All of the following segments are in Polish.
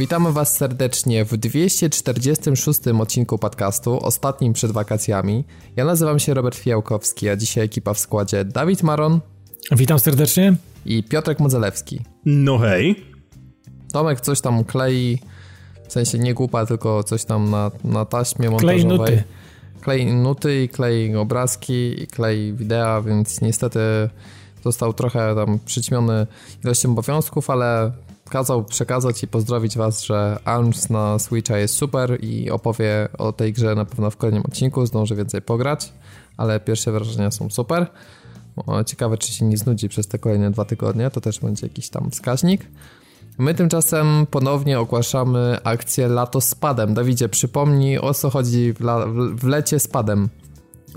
Witamy Was serdecznie w 246 odcinku podcastu, ostatnim przed wakacjami. Ja nazywam się Robert Fiałkowski, a dzisiaj ekipa w składzie Dawid Maron. Witam serdecznie. I Piotrek Modzelewski. No hej. Tomek coś tam klei, w sensie nie głupa, tylko coś tam na, na taśmie montażowej. Klei nuty. Klei nuty i klei obrazki i klei wideo, więc niestety został trochę tam przyćmiony ilością obowiązków, ale kazał przekazać i pozdrowić was, że ARMS na Switcha jest super i opowie o tej grze na pewno w kolejnym odcinku, zdąży więcej pograć, ale pierwsze wrażenia są super. Ciekawe, czy się nie znudzi przez te kolejne dwa tygodnie, to też będzie jakiś tam wskaźnik. My tymczasem ponownie ogłaszamy akcję Lato z padem. Dawidzie, przypomnij o co chodzi w, la, w lecie z padem.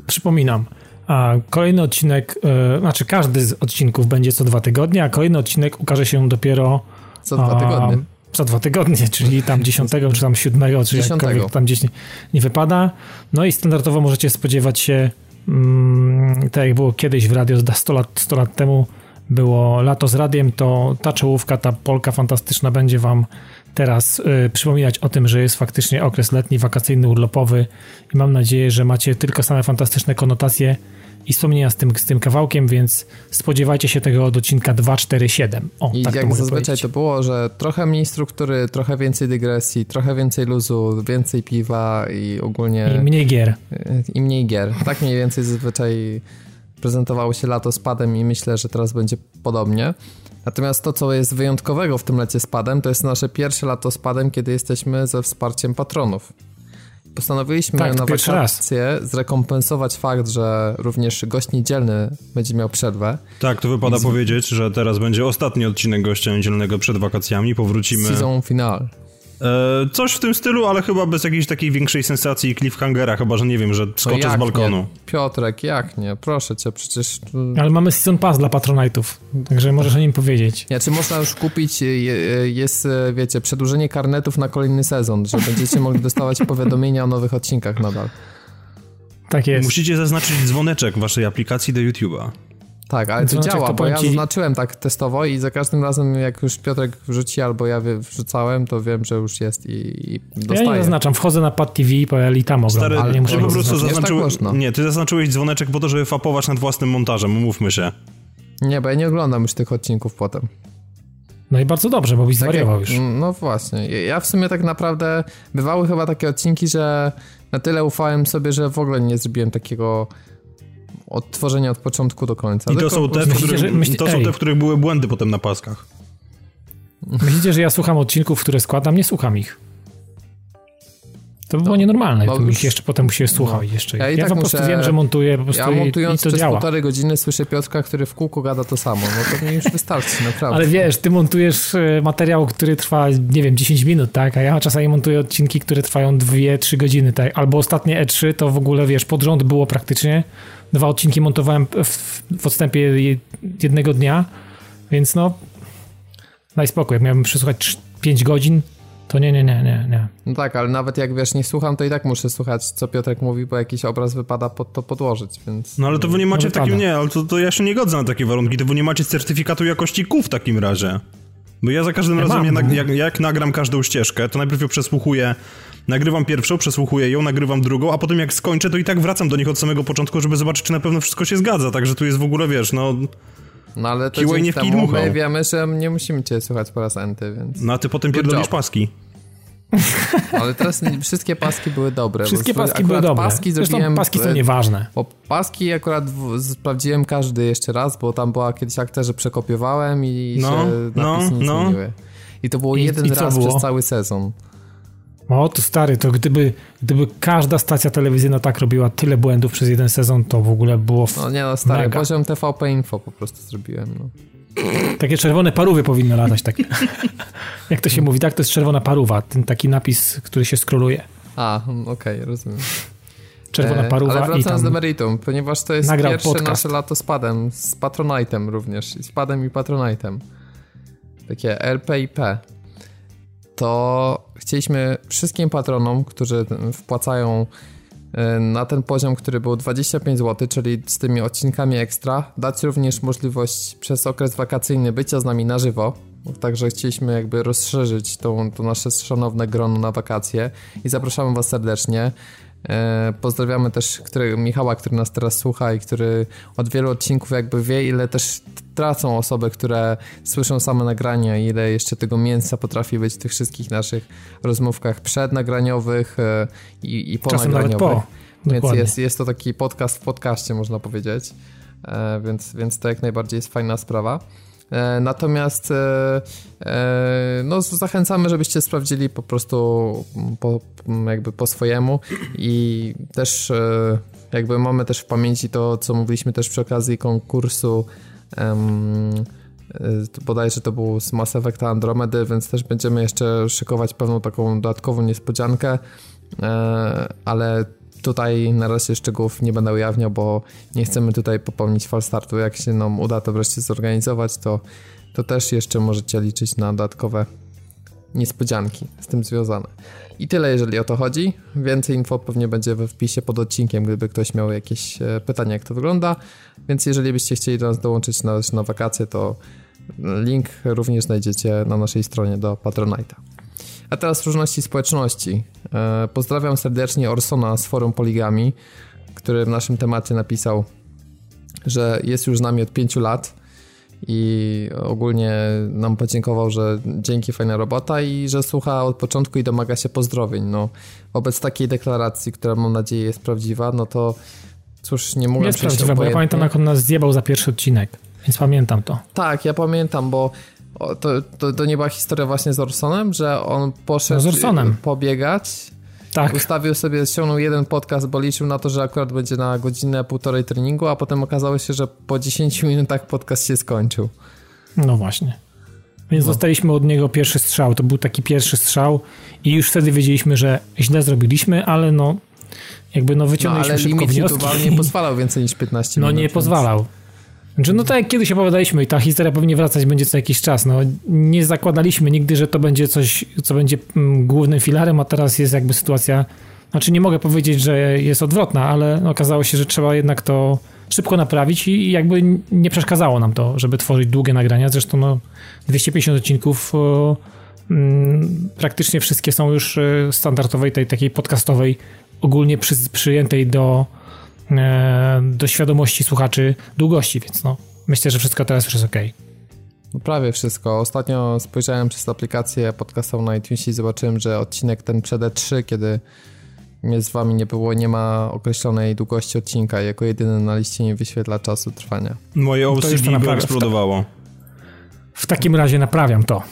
Przypominam. A kolejny odcinek, yy, znaczy każdy z odcinków będzie co dwa tygodnie, a kolejny odcinek ukaże się dopiero co dwa tygodnie. Co dwa tygodnie, czyli tam 10 czy tam 7, czy 10. jakkolwiek tam gdzieś nie, nie, wypada. No i standardowo możecie spodziewać się, mm, tak jak było kiedyś w radio 100 lat, 100 lat temu, było lato z radiem, to ta czołówka, ta Polka fantastyczna będzie wam teraz y, przypominać o tym, że jest faktycznie okres letni, wakacyjny, urlopowy i mam nadzieję, że macie tylko same fantastyczne konotacje i wspomnienia z tym, z tym kawałkiem, więc spodziewajcie się tego od odcinka 247. O, I tak jak to zazwyczaj powiedzieć. to było, że trochę mniej struktury, trochę więcej dygresji, trochę więcej luzu, więcej piwa i ogólnie... I mniej gier. I mniej gier. Tak mniej więcej zazwyczaj prezentowało się lato z padem i myślę, że teraz będzie podobnie. Natomiast to, co jest wyjątkowego w tym lecie z padem, to jest nasze pierwsze lato z padem, kiedy jesteśmy ze wsparciem patronów. Postanowiliśmy tak, na wakacje zrekompensować fakt, że również gość niedzielny będzie miał przerwę. Tak, to wypada z... powiedzieć, że teraz będzie ostatni odcinek gościa niedzielnego przed wakacjami. Powrócimy. Season final. E, coś w tym stylu, ale chyba bez jakiejś takiej większej sensacji i cliffhangera, chyba że nie wiem, że skoczę no z balkonu. Nie? Piotrek, jak nie? Proszę cię, przecież... Ale mamy Season Pass dla Patronite'ów, także możesz o nim powiedzieć. Ja, czy można już kupić, jest, wiecie, przedłużenie karnetów na kolejny sezon, że będziecie mogli dostawać powiadomienia o nowych odcinkach nadal. Tak jest. Musicie zaznaczyć dzwoneczek w waszej aplikacji do YouTube'a. Tak, ale to działa, to bo ja zaznaczyłem tak testowo i za każdym razem jak już Piotrek wrzuci albo ja wrzucałem, to wiem, że już jest i, i dostaję. Ja nie zaznaczam, wchodzę na Pad TV i tam oglądam, Stary, ale nie muszę po prostu zaznaczyłeś, tak Nie, ty zaznaczyłeś dzwoneczek po to, żeby fapować nad własnym montażem, umówmy się. Nie, bo ja nie oglądam już tych odcinków potem. No i bardzo dobrze, bo byś tak zwariował już. No właśnie. Ja w sumie tak naprawdę bywały chyba takie odcinki, że na tyle ufałem sobie, że w ogóle nie zrobiłem takiego odtworzenia od początku do końca. I to są te, w których, myśli, to są te, w których były błędy potem na paskach. Myślicie, że ja słucham odcinków, które składam? Nie słucham ich. To by było no, nienormalne, no, ich jeszcze potem musisz słuchać no. jeszcze. Ja, ja tak po prostu muszę, wiem, że montuję po prostu Ja montując i to przez działa. półtorej godziny słyszę Piotrka, który w kółku gada to samo. No to mi już wystarczy, naprawdę. Ale wiesz, ty montujesz e, materiał, który trwa, nie wiem, 10 minut, tak? A ja czasami montuję odcinki, które trwają 2-3 godziny, tak? Albo ostatnie E3 to w ogóle, wiesz, pod rząd było praktycznie. Dwa odcinki montowałem w, w odstępie jednego dnia, więc no daj spokój. Jak miałbym przesłuchać 5 godzin, to nie, nie, nie, nie, nie. No tak, ale nawet jak wiesz, nie słucham, to i tak muszę słuchać, co Piotrek mówi, bo jakiś obraz wypada pod to podłożyć, więc... No ale to wy nie macie no, w takim, nie, ale to, to ja się nie godzę na takie warunki, to wy nie macie certyfikatu jakości kół w takim razie. Bo ja za każdym ja razem, jak, jak, jak nagram każdą ścieżkę, to najpierw ją przesłuchuję Nagrywam pierwszą, przesłuchuję ją, nagrywam drugą, a potem jak skończę, to i tak wracam do nich od samego początku, żeby zobaczyć, czy na pewno wszystko się zgadza. Także tu jest w ogóle, wiesz, no... No ale to dzięki temu my wiemy, że nie musimy cię słuchać po raz enty, więc... No a ty potem pierdolisz paski. Ale teraz wszystkie paski były dobre. Wszystkie paski były dobre. Paski zrobiłem, paski są nieważne. Bo paski akurat w, sprawdziłem każdy jeszcze raz, bo tam była kiedyś akcja, że przekopiowałem i no, się no, napisy no. zmieniły. I to było I, jeden i raz było? przez cały sezon. O, to stary, to gdyby, gdyby każda stacja telewizyjna tak robiła tyle błędów przez jeden sezon, to w ogóle było No nie no, stary, mega. poziom TVP Info po prostu zrobiłem, no. Takie czerwone parówy powinno latać, takie. Jak to się mówi, tak? To jest czerwona paruwa, ten taki napis, który się skroluje. A, okej, okay, rozumiem. Czerwona paruwa e, Ale wracając i do meritum, ponieważ to jest pierwsze podcast. nasze lato z padem, z Patronite'em również, z padem i Patronite'em. Takie RPIP to chcieliśmy wszystkim patronom, którzy wpłacają na ten poziom, który był 25 zł, czyli z tymi odcinkami ekstra, dać również możliwość przez okres wakacyjny bycia z nami na żywo. Także chcieliśmy jakby rozszerzyć tą, to nasze szanowne grono na wakacje i zapraszamy Was serdecznie. E, pozdrawiamy też który, Michała, który nas teraz słucha i który od wielu odcinków jakby wie, ile też tracą osoby, które słyszą same nagrania, ile jeszcze tego mięsa potrafi być w tych wszystkich naszych rozmówkach przednagraniowych e, i, i ponagraniowych. Po. Więc jest, jest to taki podcast w podcaście, można powiedzieć. E, więc, więc to jak najbardziej jest fajna sprawa. E, natomiast e, e, no, zachęcamy, żebyście sprawdzili po prostu po, jakby po swojemu i też jakby mamy też w pamięci to, co mówiliśmy też przy okazji konkursu um, bodajże to był z Mass Effecta Andromedy, więc też będziemy jeszcze szykować pewną taką dodatkową niespodziankę, ale Tutaj na razie szczegółów nie będę ujawniał, bo nie chcemy tutaj popełnić falstartu. Jak się nam uda to wreszcie zorganizować, to, to też jeszcze możecie liczyć na dodatkowe niespodzianki z tym związane. I tyle, jeżeli o to chodzi. Więcej info pewnie będzie we wpisie pod odcinkiem, gdyby ktoś miał jakieś e, pytania, jak to wygląda. Więc jeżeli byście chcieli do nas dołączyć na, na wakacje, to link również znajdziecie na naszej stronie do Patronite'a. A teraz różności społeczności. E, pozdrawiam serdecznie Orsona z forum Poligami, który w naszym temacie napisał, że jest już z nami od 5 lat i ogólnie nam podziękował, że dzięki fajna robota i że słucha od początku i domaga się pozdrowień. No, wobec takiej deklaracji, która mam nadzieję jest prawdziwa, no to cóż, nie mogę Jest prawdziwa, bo ja pamiętam jak on nas zjebał za pierwszy odcinek, więc pamiętam to. Tak, ja pamiętam, bo to, to, to nie była historia właśnie z Orsonem, że on poszedł no z Orsonem. pobiegać, tak. ustawił sobie, ściągnął jeden podcast, bo liczył na to, że akurat będzie na godzinę, półtorej treningu, a potem okazało się, że po 10 minutach podcast się skończył. No właśnie. Więc no. dostaliśmy od niego pierwszy strzał. To był taki pierwszy strzał i już wtedy wiedzieliśmy, że źle zrobiliśmy, ale no jakby no wyciągnęliśmy no, ale szybko wnioski. nie pozwalał więcej niż 15 no, minut. No nie więc... pozwalał. Znaczy, no tak jak kiedyś opowiadaliśmy i ta historia pewnie wracać będzie co jakiś czas. No, nie zakładaliśmy nigdy, że to będzie coś, co będzie mm, głównym filarem, a teraz jest jakby sytuacja, znaczy nie mogę powiedzieć, że jest odwrotna, ale okazało się, że trzeba jednak to szybko naprawić i jakby nie przeszkadzało nam to, żeby tworzyć długie nagrania. Zresztą no, 250 odcinków o, mm, praktycznie wszystkie są już e, standardowej, tej takiej podcastowej, ogólnie przy, przyjętej do do świadomości słuchaczy długości, więc no, myślę, że wszystko teraz już jest ok. No prawie wszystko. Ostatnio spojrzałem przez aplikację podcastową na iTunesie i zobaczyłem, że odcinek ten przede 3, kiedy mnie z wami nie było, nie ma określonej długości odcinka. Jako jedyny na liście nie wyświetla czasu trwania. Moje OCD by eksplodowało. W, takim razie naprawiam to.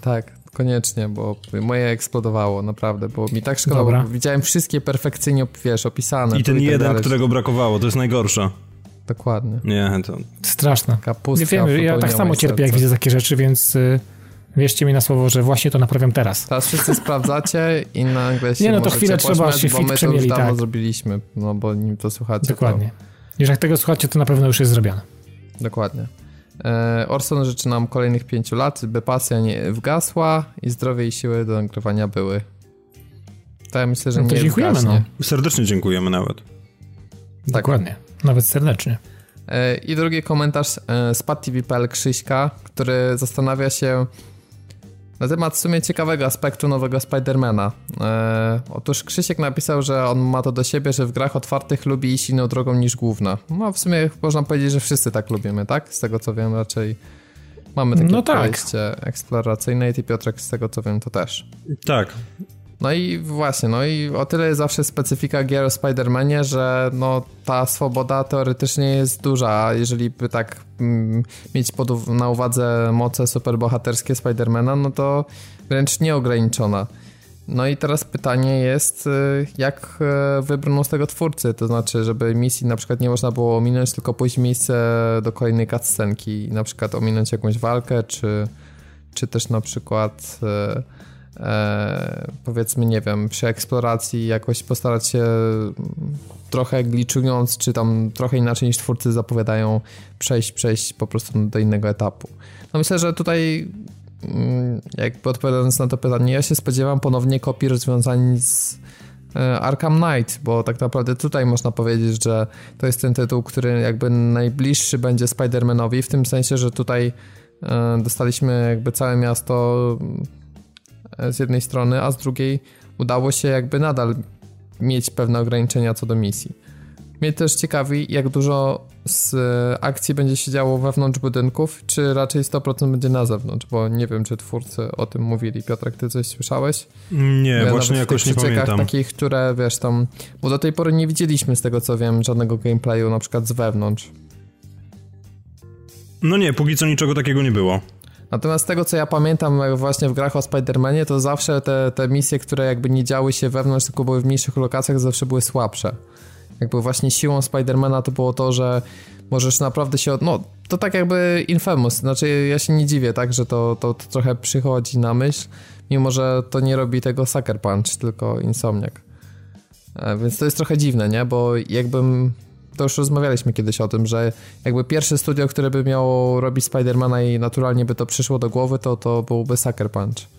Tak, koniecznie, bo moje eksplodowało, naprawdę, bo mi tak szkoda, bo widziałem wszystkie perfekcyjnie, wiesz, opisane. I ten tak jeden, dalej. którego brakowało, to jest najgorsze. Dokładnie. Nie, to... Straszne. Kapustka nie wiem, ja tak samo cierpię, jak widzę takie rzeczy, więc y, wierzcie mi na słowo, że właśnie to naprawiam teraz. Teraz wszyscy sprawdzacie i nagle się Nie, no to chwilę trzeba się fit przemieli, tak. zrobiliśmy, no bo nim to słuchacie. Dokładnie. To... Jeżeli jak tego słuchacie, to na pewno już jest zrobione. Dokładnie. E, Orson życzy nam kolejnych pięciu lat, by pasja nie wgasła i zdrowie i siły do nagrywania były. To ja myślę, że no to nie dziękujemy, no. Serdecznie dziękujemy nawet. Tak. Dokładnie, nawet serdecznie. E, I drugi komentarz e, z PadTV.pl Krzyśka, który zastanawia się, na temat w sumie ciekawego aspektu nowego Spidermana. E, otóż Krzysiek napisał, że on ma to do siebie, że w grach otwartych lubi iść inną drogą niż główna. No w sumie można powiedzieć, że wszyscy tak lubimy, tak? Z tego co wiem raczej mamy takie no tak. podejście eksploracyjne i ty Piotrek z tego co wiem to też. Tak. No i właśnie, no i o tyle jest zawsze specyfika gier o Spider-Manie, że no ta swoboda teoretycznie jest duża, a jeżeli by tak mm, mieć pod, na uwadze moce superbohaterskie Spidermana, no to wręcz nieograniczona. No i teraz pytanie jest, y, jak y, wybrną z tego twórcy, to znaczy, żeby misji na przykład nie można było ominąć, tylko pójść miejsce do kolejnej cutscenki, na przykład ominąć jakąś walkę, czy, czy też na przykład... Y, e, powiedzmy, nie wiem, przy eksploracji jakoś postarać się trochę gliczując, czy tam trochę inaczej niż twórcy zapowiadają, przejść, przejść po prostu do innego etapu. No myślę, że tutaj mm, jakby odpowiadając na to pytanie, ja się spodziewam ponownie kopii rozwiązań z e, Arkham Knight, bo tak naprawdę tutaj można powiedzieć, że to jest ten tytuł, który jakby najbliższy będzie Spider-Manowi, w tym sensie, że tutaj e, dostaliśmy jakby całe miasto z jednej strony, a z drugiej udało się jakby nadal mieć pewne ograniczenia co do misji. Mnie też ciekawi, jak dużo z akcji będzie się działo wewnątrz budynków, czy raczej 100% będzie na zewnątrz, bo nie wiem, czy twórcy o tym mówili. Piotrek, ty coś słyszałeś? Nie, ja właśnie jakoś nie pamiętam. takich, które, wiesz, tam, bo do tej pory nie widzieliśmy z tego, co wiem, żadnego gameplayu na przykład z wewnątrz. No nie, póki co niczego takiego nie było. Natomiast z tego, co ja pamiętam właśnie w grach o Spider-Manie, to zawsze te, te misje, które jakby nie działy się wewnątrz, tylko były w mniejszych lokacjach, zawsze były słabsze. Jakby właśnie siłą Spidermana to było to, że możesz naprawdę się. No, to tak jakby Infamous. Znaczy, ja się nie dziwię, tak, że to, to, to trochę przychodzi na myśl, mimo że to nie robi tego Sucker Punch, tylko Insomniac. E, więc to jest trochę dziwne, nie? Bo jakbym. To już rozmawialiśmy kiedyś o tym, że jakby pierwsze studio, które by miało robić Spidermana i naturalnie by to przyszło do głowy, to to byłby Sucker Punch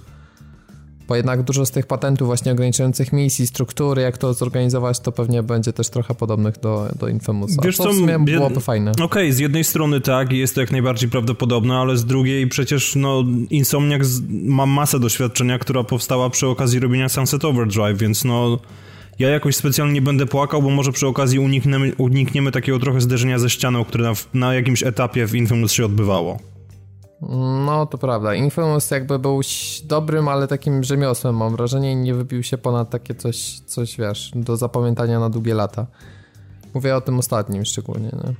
bo jednak dużo z tych patentów właśnie ograniczających misji, struktury, jak to zorganizować, to pewnie będzie też trochę podobnych do, do Infamousa. Wiesz co, w sumie byłoby fajne. Okej, okay, z jednej strony tak, jest to jak najbardziej prawdopodobne, ale z drugiej przecież no Insomniac ma masę doświadczenia, która powstała przy okazji robienia Sunset Overdrive, więc no ja jakoś specjalnie nie będę płakał, bo może przy okazji unikniemy, unikniemy takiego trochę zderzenia ze ścianą, które na, na jakimś etapie w Infamous się odbywało. No, to prawda. Infamous jakby był dobrym, ale takim rzemiosłem, mam wrażenie, i nie wybił się ponad takie coś, coś wiesz, do zapamiętania na długie lata. Mówię o tym ostatnim szczególnie, nie?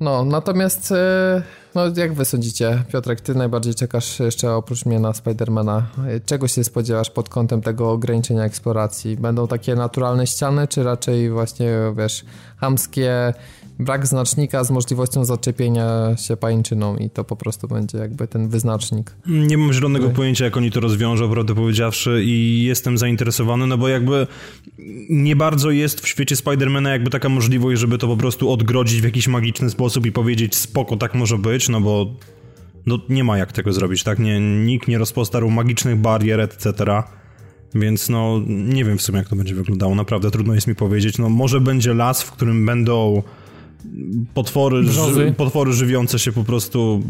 No, natomiast e, no, jak wy sądzicie, Piotrek, ty najbardziej czekasz jeszcze oprócz mnie na Spidermana. Czego się spodziewasz pod kątem tego ograniczenia eksploracji? Będą takie naturalne ściany, czy raczej właśnie, wiesz, hamskie brak znacznika z możliwością zaczepienia się pańczyną i to po prostu będzie jakby ten wyznacznik. Nie mam zielonego pojęcia, jak oni to rozwiążą, prawdę powiedziawszy i jestem zainteresowany, no bo jakby nie bardzo jest w świecie Spidermana jakby taka możliwość, żeby to po prostu odgrodzić w jakiś magiczny sposób i powiedzieć spoko, tak może być, no bo no nie ma jak tego zrobić, tak? Nie, nikt nie rozpostarł magicznych barier, etc., więc no, nie wiem w sumie, jak to będzie wyglądało. Naprawdę trudno jest mi powiedzieć. No, może będzie las, w którym będą potwory, ży, potwory żywiące się po prostu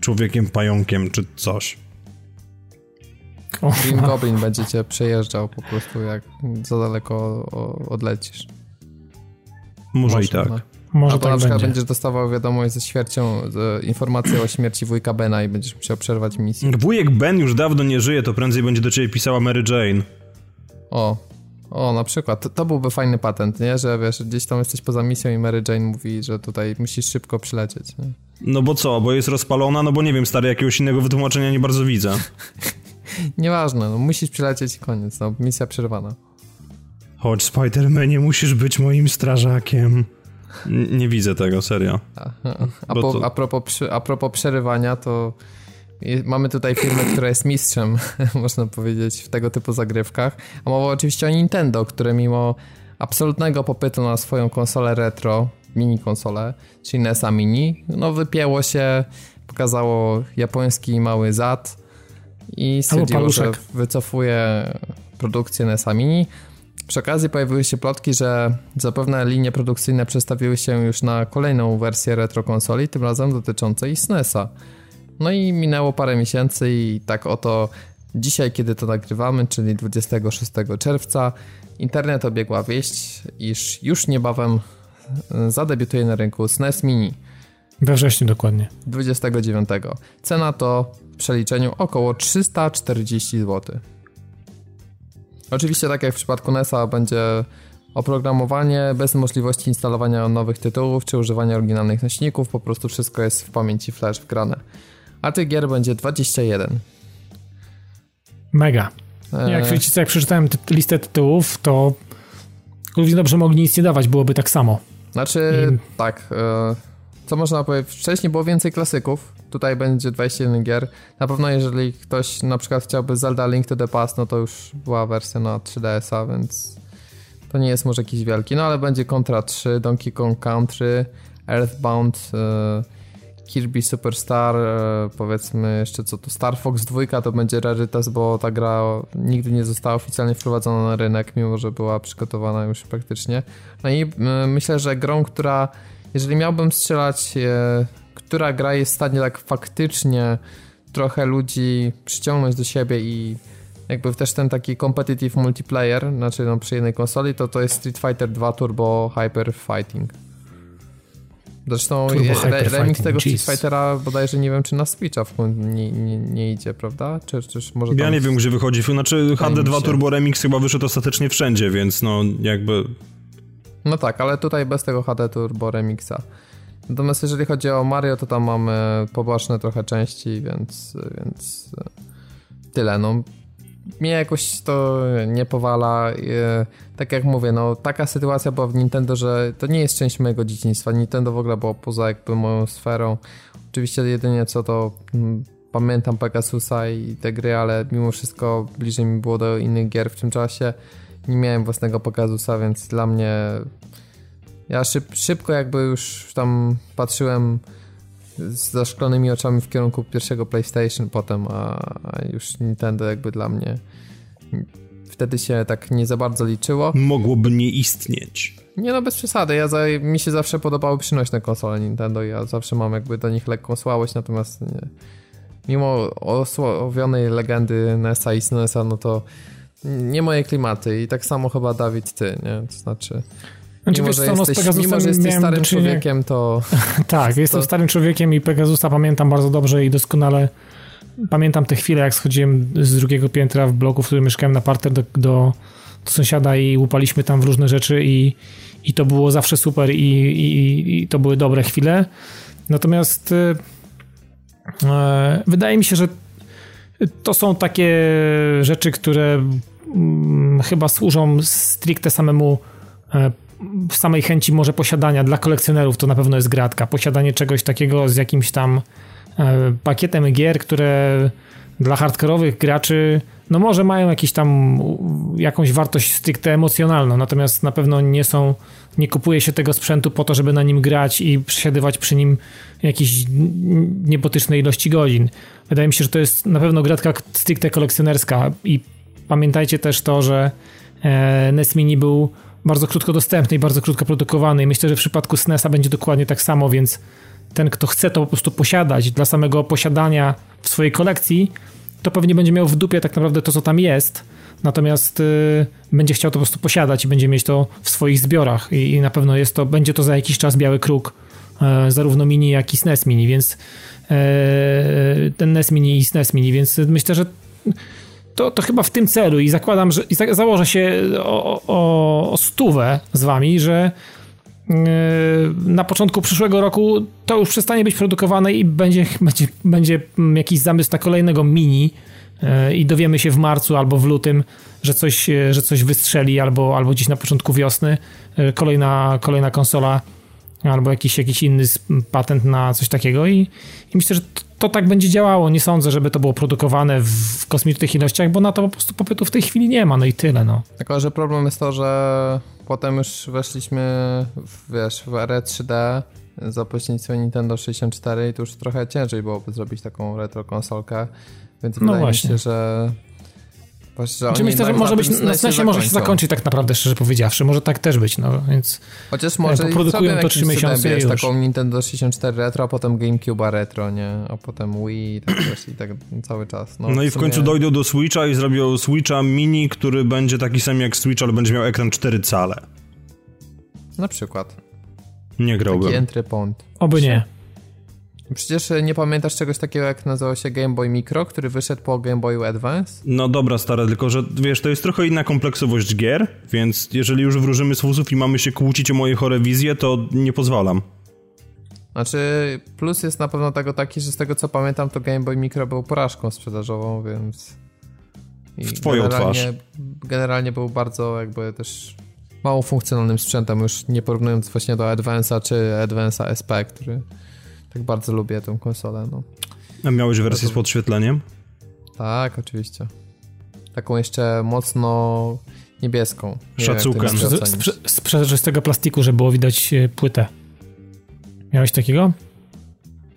człowiekiem, pająkiem czy coś. Green Goblin będzie cię przejeżdżał po prostu, jak za daleko odlecisz. Może, Może i tak. No. Może Albo tak na przykład będzie. będziesz dostawał wiadomość ze śmiercią, z informację o śmierci wujka Bena i będziesz musiał przerwać misję. Wujek Ben już dawno nie żyje, to prędzej będzie do ciebie pisała Mary Jane. O, o, na przykład. To, to, byłby fajny patent, nie? Że wiesz, gdzieś tam jesteś poza misją i Mary Jane mówi, że tutaj musisz szybko przylecieć. Nie? No bo co? Bo jest rozpalona? No bo nie wiem, stary, jakiegoś innego wytłumaczenia nie bardzo widzę. Nieważne, no musisz przylecieć i koniec, no misja przerwana. Chodź, Spider-Manie, musisz być moim strażakiem. N nie widzę tego, serio. A, a, po, to... a, propos, a propos przerywania, to Mamy tutaj firmę, która jest mistrzem, można powiedzieć, w tego typu zagrywkach. A mowa oczywiście o Nintendo, które mimo absolutnego popytu na swoją konsolę retro, mini konsolę, czyli NESa Mini, no wypięło się, pokazało japoński mały zad i stwierdziło, że wycofuje produkcję NESa Mini. Przy okazji pojawiły się plotki, że zapewne linie produkcyjne przestawiły się już na kolejną wersję retro konsoli, tym razem dotyczącej SNESa. No i minęło parę miesięcy i tak oto dzisiaj, kiedy to nagrywamy, czyli 26 czerwca, internet obiegła wieść, iż już niebawem e, zadebiutuje na rynku SNES Mini. We wrześniu dokładnie. 29. Cena to w przeliczeniu około 340 zł. Oczywiście tak jak w przypadku NESa będzie oprogramowanie bez możliwości instalowania nowych tytułów czy używania oryginalnych nośników, po prostu wszystko jest w pamięci flash wgrane a tych gier będzie 21. Mega. E. Jak, wiecie, jak przeczytałem listę tytułów, to równie dobrze mogli nic nie dawać, byłoby tak samo. Znaczy, I... tak. E, co można powiedzieć? Wcześniej było więcej klasyków. Tutaj będzie 21 gier. Na pewno, jeżeli ktoś na przykład chciałby Zelda Link to the Past, no to już była wersja na 3DS-a, więc to nie jest może jakiś wielki. No ale będzie Contra 3, Donkey Kong Country, Earthbound. Yy, Kirby Superstar, e, powiedzmy jeszcze co to Star Fox 2 to będzie rarytas, bo ta gra nigdy nie została oficjalnie wprowadzona na rynek, mimo że była przygotowana już praktycznie. No i e, myślę, że grą, która, jeżeli miałbym strzelać, e, która gra jest w stanie tak faktycznie trochę ludzi przyciągnąć do siebie i jakby też ten taki competitive multiplayer, znaczy no przy jednej konsoli, to to jest Street Fighter 2 Turbo Hyper Fighting. Zresztą re, remix tego Street Fightera bodajże nie wiem, czy na Switcha w końcu nie, nie, nie idzie, prawda? Czy, czy może ja nie wiem, gdzie wychodzi. Znaczy HD2 Turbo Remix chyba wyszedł ostatecznie wszędzie, więc no jakby... No tak, ale tutaj bez tego HD Turbo Remixa. Natomiast jeżeli chodzi o Mario, to tam mamy poboczne trochę części, więc, więc tyle. No, mnie jakoś to nie powala. Tak jak mówię, no taka sytuacja była w Nintendo, że to nie jest część mojego dzieciństwa. Nintendo w ogóle było poza jakby moją sferą. Oczywiście jedynie co to mm, pamiętam Pegasusa i te gry, ale mimo wszystko bliżej mi było do innych gier w tym czasie. Nie miałem własnego Pegasusa, więc dla mnie ja szyb, szybko jakby już tam patrzyłem z zaszklonymi oczami w kierunku pierwszego PlayStation potem, a, a już Nintendo jakby dla mnie wtedy się tak nie za bardzo liczyło. Mogłoby nie istnieć. Nie no, bez przesady. Ja za, mi się zawsze podobały przynośne konsole Nintendo i ja zawsze mam jakby do nich lekką słabość, natomiast nie, mimo osłowionej legendy NESa i SNESa, no to nie moje klimaty i tak samo chyba Dawid ty, nie? To znaczy... Znaczy, mimo, wiesz, że jesteś, no, mimo, że jesteś starym człowiekiem, to... tak, jestem starym człowiekiem i Pegasusa pamiętam bardzo dobrze i doskonale pamiętam te chwile, jak schodziłem z drugiego piętra w bloku, w którym mieszkałem na parter do, do, do sąsiada i łupaliśmy tam w różne rzeczy i, i to było zawsze super i, i, i to były dobre chwile. Natomiast e, e wydaje mi się, że to są takie rzeczy, które mm, chyba służą stricte samemu e, w samej chęci może posiadania dla kolekcjonerów to na pewno jest gratka. Posiadanie czegoś takiego z jakimś tam e, pakietem gier, które dla hardkorowych graczy no może mają jakiś tam jakąś wartość stricte emocjonalną, natomiast na pewno nie są, nie kupuje się tego sprzętu po to, żeby na nim grać i przesiadywać przy nim jakieś niebotyczne ilości godzin. Wydaje mi się, że to jest na pewno gratka stricte kolekcjonerska i pamiętajcie też to, że e, NES Mini był bardzo krótko dostępny i bardzo krótko produkowany. I myślę, że w przypadku SNESa będzie dokładnie tak samo, więc ten, kto chce to po prostu posiadać dla samego posiadania w swojej kolekcji, to pewnie będzie miał w dupie tak naprawdę to, co tam jest. Natomiast y, będzie chciał to po prostu posiadać i będzie mieć to w swoich zbiorach. I, i na pewno jest to, będzie to za jakiś czas biały kruk, y, zarówno mini, jak i SNES mini, więc y, ten NES mini i SNES mini, więc myślę, że to, to chyba w tym celu i zakładam, że i za, założę się o, o, o stówę z wami, że yy, na początku przyszłego roku to już przestanie być produkowane i będzie, będzie, będzie jakiś zamysł na kolejnego mini yy, i dowiemy się w marcu albo w lutym, że coś, yy, że coś wystrzeli albo, albo gdzieś na początku wiosny kolejna, kolejna konsola albo jakiś, jakiś inny patent na coś takiego i, i myślę, że to, to, tak będzie działało. Nie sądzę, żeby to było produkowane w kosmicznych ilościach, bo na to po prostu popytu w tej chwili nie ma, no i tyle, no. Tylko, że problem jest to, że potem już weszliśmy, w, wiesz, w erę 3D za pośrednictwem Nintendo 64 i to już trochę ciężej byłoby zrobić taką retro konsolkę, więc no wydaje właśnie. mi się, że Właśnie, znaczy myślę, że może być, na sensie może się zakończyć tak naprawdę, szczerze powiedziawszy. Może tak też być, no więc... Chociaż może poprodukują to 3 miesiące wiesz, taką Nintendo 64 Retro, a potem GameCube Retro, nie? A potem Wii i tak wiesz, i tak cały czas. No, no i w, końcu dojdą do Switcha i zrobią Switcha Mini, który będzie taki sam jak Switch, ale będzie miał ekran 4 cale. Na przykład. Nie grałbym. Taki entry point. Oby nie. Przecież nie pamiętasz czegoś takiego, jak nazywał się Game Boy Micro, który wyszedł po Game Boyu Advance? No dobra, stara, tylko że wiesz, to jest trochę inna kompleksowość gier, więc jeżeli już wróżymy z fusów i mamy się kłócić o moje chore wizje, to nie pozwalam. Znaczy, plus jest na pewno tego taki, że z tego co pamiętam, to Game Boy Micro był porażką sprzedażową, więc... I w twoją generalnie, twarz. Generalnie był bardzo jakby też mało funkcjonalnym sprzętem, już nie porównując właśnie do Advance'a czy Advance'a SP, który tak bardzo lubię tę konsolę. No. A miałeś wersję z podświetleniem? Tak, oczywiście. Taką jeszcze mocno niebieską. Nie Szacunkiem. Z, z, z przezroczystego plastiku, żeby było widać e, płytę. Miałeś takiego?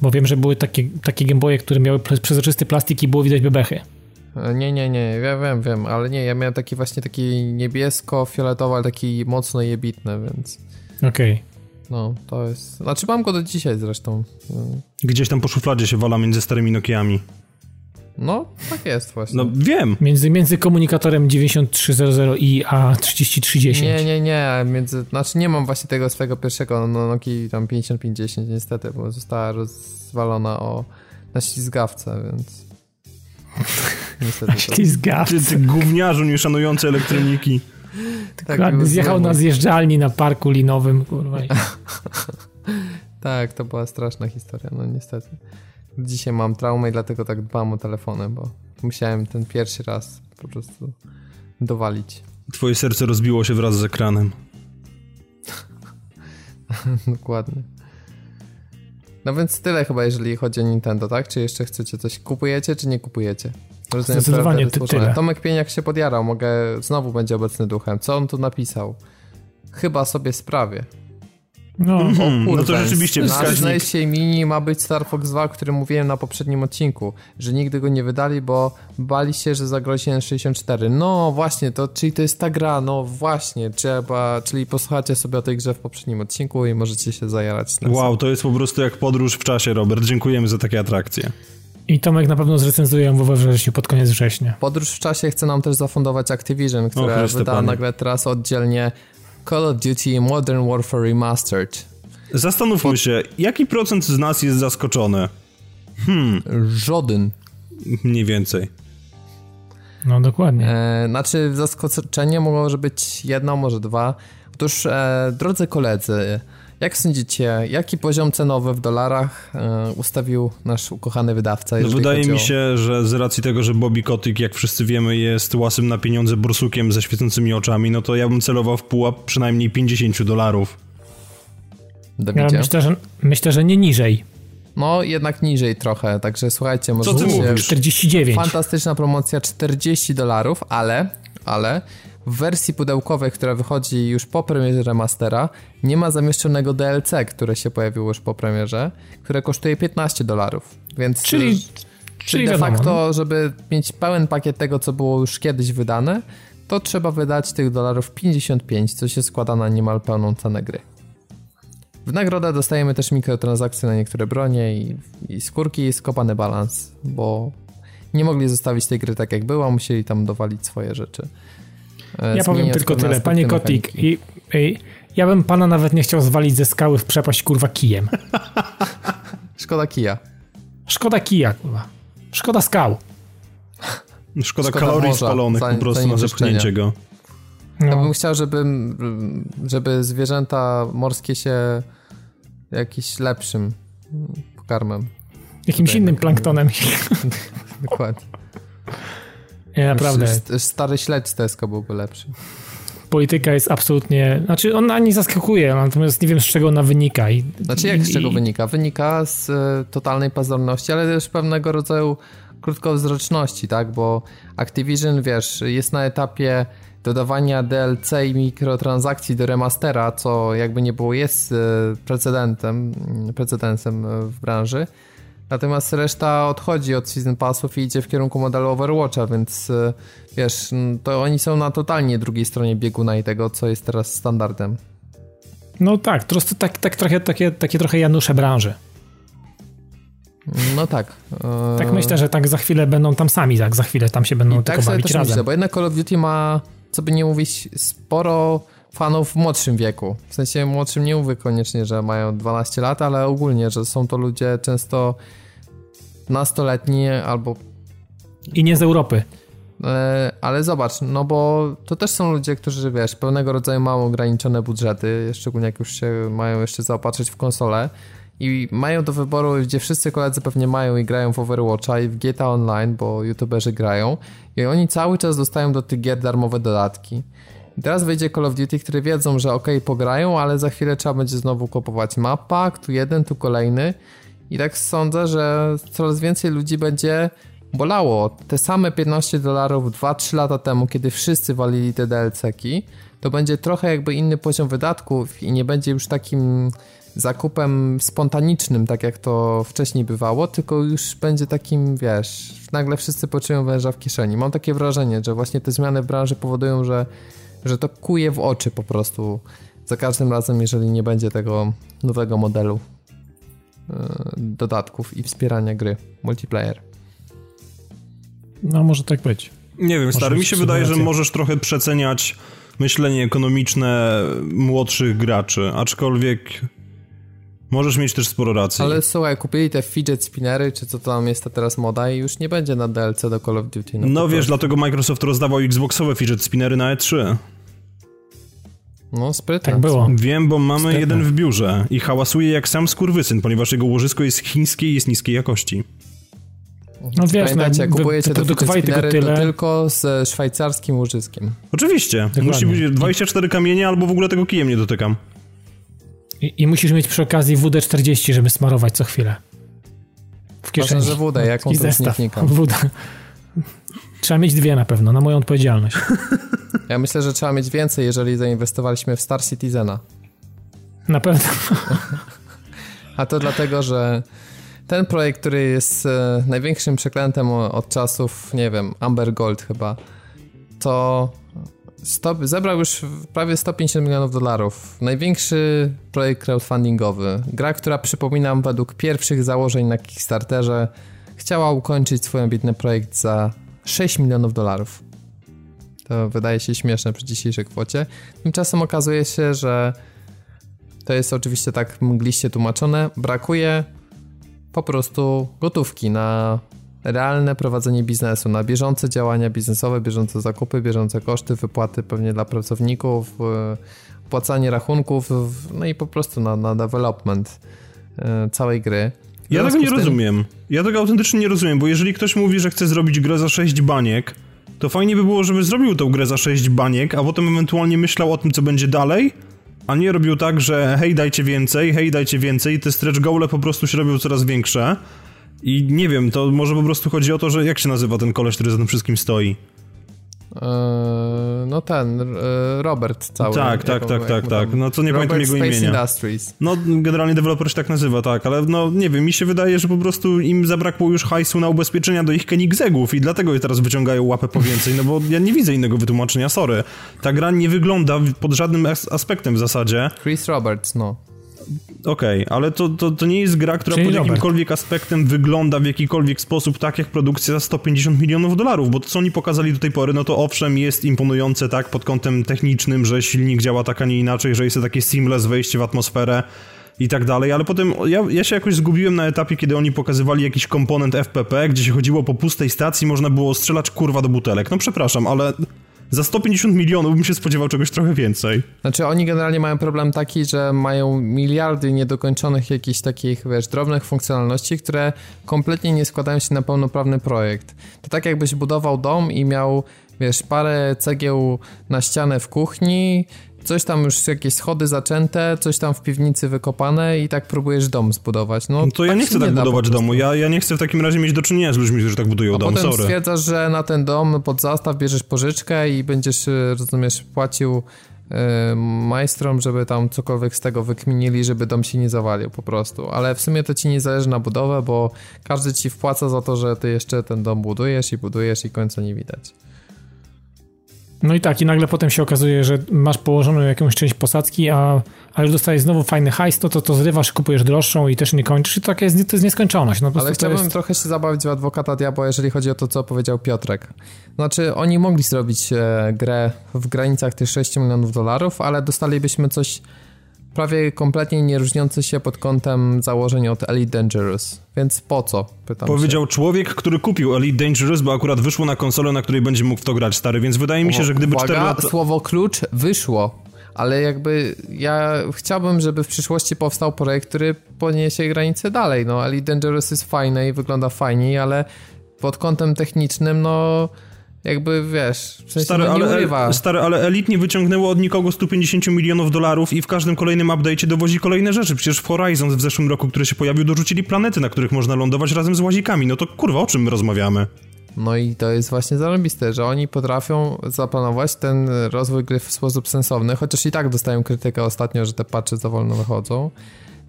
Bo wiem, że były takie, takie Gameboye, które miały przezroczysty plastik i było widać bebechy. E, nie, nie, nie, ja wiem, wiem, ale nie, ja miałem taki właśnie taki niebiesko-fioletowy, ale taki mocno jebitny, więc... Okej. Okay. No, to jest... Znaczy mam go do dzisiaj zresztą. Gdzieś tam po szufladzie się wala między starymi Nokiami. No, tak jest właśnie. No, wiem. Między, między komunikatorem 9300i a 3310. Nie, nie, nie. Między, znaczy nie mam właśnie tego swojego pierwszego no, Noki tam 5510 niestety, bo została rozwalona o, na ślizgawce, więc... niestety. Na ślizgawce. Ty, ty gówniarzu nieszanujący elektroniki. Tak, zjechał na zjeżdżalni na parku linowym, kurwa. tak, to była straszna historia, no niestety. Dzisiaj mam traumę i dlatego tak dbam o telefony, bo musiałem ten pierwszy raz po prostu dowalić. Twoje serce rozbiło się wraz z ekranem. Dokładnie. No więc tyle chyba, jeżeli chodzi o Nintendo, tak? Czy jeszcze chcecie coś? Kupujecie, czy nie kupujecie? Rozumiem, Zdecydowanie ty, tyle. Tomek Pieniak się podjarał, mogę, znowu będzie obecny duchem. Co on tu napisał? Chyba sobie sprawię. No, hmm, no to rzeczywiście wskaźnik. Na Mini ma być Star Fox 2, o którym mówiłem na poprzednim odcinku, że nigdy go nie wydali, bo bali się, że zagrozi N64. No właśnie, to czyli to jest ta gra, no właśnie, trzeba, czyli posłuchacie sobie o tej grze w poprzednim odcinku i możecie się zajarać. Wow, to jest po prostu jak podróż w czasie, Robert. Dziękujemy za takie atrakcje. I Tomek na pewno zrecenzuje ją we wrześniu, pod koniec września. Podróż w czasie chce nam też zafundować Activision, które wyda nagle teraz oddzielnie Call of Duty Modern Warfare Remastered. Zastanówmy się, jaki procent z nas jest zaskoczony? Hmm. Żaden. Mniej więcej. No dokładnie. E, znaczy zaskoczenie może być jedno, może dwa. Otóż, e, drodzy koledzy, jak sądzicie, jaki poziom cenowy w dolarach e, ustawił nasz ukochany wydawca? No wydaje mi się, że z racji tego, że Bobby Kotyk, jak wszyscy wiemy, jest łasym na pieniądze bursukiem ze świecącymi oczami, no to ja bym celował w pułap przynajmniej 50 dolarów. Ja myślę, że, myślę, że nie niżej. No, jednak niżej trochę, także słuchajcie, może... Co ty mówisz? 49. Fantastyczna promocja, 40 dolarów, ale, ale w wersji pudełkowej, która wychodzi już po premierze remastera, nie ma zamieszczonego DLC, które się pojawiło już po premierze, które kosztuje 15 dolarów. Więc czyli, czyli, czyli de facto, no. żeby mieć pełen pakiet tego, co było już kiedyś wydane, to trzeba wydać tych dolarów 55, co się składa na niemal pełną cenę gry. W nagrodę dostajemy też mikrotransakcje na niektóre bronie i, i skórki i skopany balans, bo nie mogli zostawić tej gry tak jak była, musieli tam dowalić swoje rzeczy. E, ja powiem tylko tyle, panie Kotik, i, i, ja bym pana nawet nie chciał zwalić ze skały w przepaść kurwa kijem. Szkoda kija. Szkoda kija, kurwa. Szkoda skał. Szkoda, Szkoda kalorii spalonych po prostu na zepchnięcie go. No. Ja bym chciał, żeby, żeby zwierzęta morskie się jakiś lepszym pokarmem. Jakimś innym planktonem. Dokładnie. Nie, naprawdę. Stary śledź z Tesco byłby lepszy. Polityka jest absolutnie. Znaczy, ona nie zaskakuje, natomiast nie wiem z czego ona wynika. I, znaczy, jak i, z czego wynika? Wynika z e, totalnej pazorności, ale też pewnego rodzaju krótkowzroczności, tak? Bo Activision, wiesz, jest na etapie dodawania DLC i mikrotransakcji do remastera, co jakby nie było jest e, precedentem, precedensem w branży. Natomiast reszta odchodzi od Season Passów i idzie w kierunku modelu Overwatcha, więc e, wiesz, to oni są na totalnie drugiej stronie bieguna i tego, co jest teraz standardem. No tak, to tak, tak trochę, takie, takie trochę Janusze branży. No tak. E, tak myślę, że tak za chwilę będą tam sami, tak za chwilę tam się będą I tak bawić razem. Myślę, bo jednak Call of Duty ma, co by nie mówić, sporo fanów w młodszym wieku. W sensie młodszym nie mówię koniecznie, że mają 12 lat, ale ogólnie, że są to ludzie często nastoletni albo... I nie z Europy. E, ale zobacz, no bo to też są ludzie, którzy, wiesz, pewnego rodzaju mają ograniczone budżety, szczególnie jak już się mają jeszcze zaopatrzyć w konsolę i mają do wyboru, gdzie wszyscy koledzy pewnie mają i grają w Overwatcha i w GTA Online, bo youtuberzy grają i oni cały czas dostają do tych gier darmowe dodatki. I teraz wyjdzie Call of Duty, które wiedzą, że ok, pograją, ale za chwilę trzeba będzie znowu kupować mapa, tu jeden, tu kolejny i tak sądzę, że coraz więcej ludzi będzie bolało. Te same 15 dolarów 2-3 lata temu, kiedy wszyscy walili te DLC-ki, to będzie trochę jakby inny poziom wydatków i nie będzie już takim zakupem spontanicznym, tak jak to wcześniej bywało, tylko już będzie takim, wiesz, nagle wszyscy poczują węża w kieszeni. Mam takie wrażenie, że właśnie te zmiany w branży powodują, że, że to kuje w oczy po prostu za każdym razem, jeżeli nie będzie tego nowego modelu dodatków i wspierania gry multiplayer. No, może tak być. Nie wiem, stary, mi się wydaje, że możesz trochę przeceniać myślenie ekonomiczne młodszych graczy, aczkolwiek możesz mieć też sporo racji. Ale słuchaj, kupili te fidget spinnery, czy co tam jest ta teraz moda i już nie będzie na DLC do Call of Duty. No, no wiesz, dlatego Microsoft rozdawał Xboxowe fidget spinnery na E3. No, sprytne. Tak było. Wiem, bo mamy sprytne. jeden w biurze i hałasuje jak sam skurwysyn, ponieważ jego łożysko jest chińskie i jest niskiej jakości. No wiesz, Pamiętajcie, no, kupujecie te tego tyle. tylko z szwajcarskim łożyskiem. Oczywiście. Dokładnie. Musi być 24 kamienie albo w ogóle tego kijem nie dotykam. I, I, musisz mieć przy okazji WD-40, żeby smarować co chwilę. W kieszeni. Ważne, że WD, jaką to zestaw. WD. Trzeba mieć dwie na pewno, na moją odpowiedzialność. Ja myślę, że trzeba mieć więcej, jeżeli zainwestowaliśmy w Star Citizena. Na pewno. A to dlatego, że ten projekt, który jest e, największym przeklętem od czasów, nie wiem, Amber Gold chyba, to zebrał już prawie 150 milionów dolarów. Największy projekt crowdfundingowy. Gra, która przypominam według pierwszych założeń na Kickstarterze chciała ukończyć swój ambitny projekt za 6 milionów dolarów. To wydaje się śmieszne przy dzisiejszej kwocie. Tymczasem okazuje się, że to jest oczywiście tak mgliście tłumaczone. Brakuje po prostu gotówki na realne prowadzenie biznesu, na bieżące działania biznesowe, bieżące zakupy, bieżące koszty, wypłaty pewnie dla pracowników, płacanie rachunków, no i po prostu na, na development e, całej gry. Ja tego nie tym... rozumiem. Ja tego autentycznie nie rozumiem, bo jeżeli ktoś mówi, że chce zrobić grę za 6 baniek, to fajnie by było, żeby zrobił tą grę za 6 baniek, a potem ewentualnie myślał o tym, co będzie dalej, a nie robił tak, że hej, dajcie więcej, hej, dajcie więcej, te stretch goale po prostu się robią coraz większe. I nie wiem, to może po prostu chodzi o to, że jak się nazywa ten koleś, który za tym wszystkim stoi? Eee, no ten, e, Robert cały. Tak, tak, tak, tak, tak. No to nie Robert pamiętam jego Space imienia. Industries. No generalnie deweloper się tak nazywa, tak, ale no nie wiem, mi się wydaje, że po prostu im zabrakło już hajsu na ubezpieczenia do ich Koenigseggów i dlatego teraz wyciągają łapę po więcej, no bo ja nie widzę innego wytłumaczenia, sorry. Ta gra nie wygląda pod żadnym aspektem w zasadzie. Chris Roberts, no. Okej, okay, ale to, to, to nie jest gra, która Czyli pod jakimkolwiek Robert. aspektem wygląda w jakikolwiek sposób tak jak produkcja za 150 milionów dolarów, bo to co oni pokazali do tej pory, no to owszem jest imponujące tak pod kątem technicznym, że silnik działa tak, a nie inaczej, że jest takie seamless wejście w atmosferę i tak dalej, ale potem ja, ja się jakoś zgubiłem na etapie, kiedy oni pokazywali jakiś komponent FPP, gdzie się chodziło po pustej stacji, można było strzelać kurwa do butelek. No przepraszam, ale za 150 milionów bym się spodziewał czegoś trochę więcej. Znaczy oni generalnie mają problem taki, że mają miliardy niedokończonych jakichś takich, wiesz, drobnych funkcjonalności, które kompletnie nie składają się na pełnoprawny projekt. To tak jakbyś budował dom i miał, wiesz, parę cegieł na ścianę w kuchni, coś tam już jakieś schody zaczęte, coś tam w piwnicy wykopane i tak próbujesz dom zbudować. No, to ja tak nie chcę tak budować domu. Ja, ja nie chcę w takim razie mieć do czynienia z ludźmi, którzy tak budują A dom. potem Sorry. stwierdzasz, że na ten dom pod zastaw bierzesz pożyczkę i będziesz, e, rozumiesz, płacił e, majstrom, żeby tam cokolwiek z tego wykminili, żeby dom się nie zawalił po prostu. Ale w sumie to ci nie zależy na budowę, bo każdy ci wpłaca za to, że ty jeszcze ten dom budujesz i budujesz i końca nie widać. No i tak, i nagle potem się okazuje, że masz położoną jakąś część posadzki, a, a już dostajesz znowu fajny hajs, to, to to zrywasz, kupujesz droższą i też nie kończysz i to, jest, to jest nieskończoność. No, Ale chciałbym jest... trochę się zabawić w adwokata diabła, jeżeli chodzi o to, co powiedział Piotrek. Znaczy, oni mogli zrobić e, grę w granicach tych 6 milionów dolarów, ale dostalibyśmy coś prawie kompletnie nie różniący się pod kątem założeń od Elite Dangerous. Więc po co? Pytam Powiedział się. człowiek, który kupił Elite Dangerous, bo akurat wyszło na konsolę, na której będzie mógł w to grać stary, więc wydaje mi się, że gdyby Uwaga, 4 lata... słowo klucz wyszło. Ale jakby ja chciałbym, żeby w przyszłości powstał projekt, który poniesie granice dalej. No, Elite Dangerous jest fajne i wygląda fajnie, ale pod kątem technicznym, no jakby wiesz, w sensie stary, no nie ale, stary, ale Elite nie wyciągnęło od nikogo 150 milionów dolarów i w każdym kolejnym update'cie dowozi kolejne rzeczy. Przecież w Horizon w zeszłym roku, który się pojawił, dorzucili planety, na których można lądować razem z łazikami. No to kurwa, o czym my rozmawiamy? No i to jest właśnie zarobiste, że oni potrafią zaplanować ten rozwój gry w sposób sensowny, chociaż i tak dostają krytykę ostatnio, że te patche za wolno wychodzą.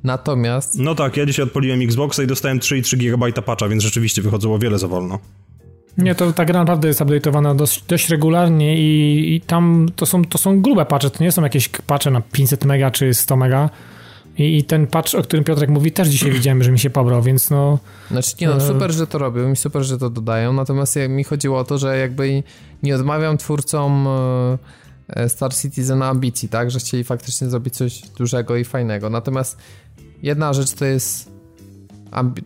Natomiast... No tak, ja dzisiaj odpaliłem Xboxa i dostałem 3,3 GB patcha, więc rzeczywiście wychodziło wiele za wolno. Nie, to ta gra naprawdę jest update'owana dość, dość regularnie i, i, tam to są, to są grube patche, to nie są jakieś patche na 500 mega czy 100 mega. I, I, ten patch, o którym Piotrek mówi, też dzisiaj widziałem, że mi się pobrał, więc no... Znaczy nie no, e, super, że to robią i super, że to dodają, natomiast mi chodziło o to, że jakby nie odmawiam twórcom e, Star Citizen ambicji, tak, że chcieli faktycznie zrobić coś dużego i fajnego, natomiast jedna rzecz to jest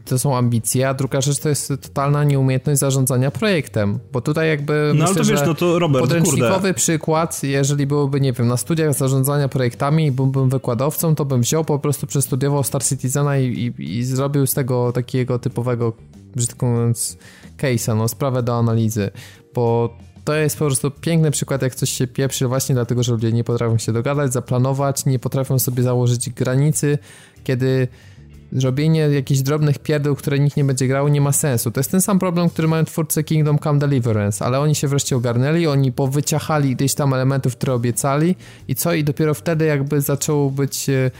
to są ambicje, a druga rzecz to jest totalna nieumiejętność zarządzania projektem, bo tutaj jakby no, myślę, ale to wiesz, no to Robert, podręcznikowy kurde. przykład, jeżeli byłoby, nie wiem, na studiach zarządzania projektami i byłbym wykładowcą, to bym wziął, po prostu przestudiował Star Citizena i, i, i zrobił z tego takiego typowego, brzydko mówiąc, case'a, no, sprawę do analizy, bo to jest po prostu piękny przykład, jak coś się pieprzy właśnie dlatego, że ludzie nie potrafią się dogadać, zaplanować, nie potrafią sobie założyć granicy, kiedy robienie jakichś drobnych pierdół, które nikt nie będzie grał, nie ma sensu. To jest ten sam problem, który mają twórcy Kingdom Come Deliverance, ale oni się wreszcie ogarnęli, oni powyciachali gdzieś tam elementów, które obiecali i co? I dopiero wtedy jakby zaczął być e,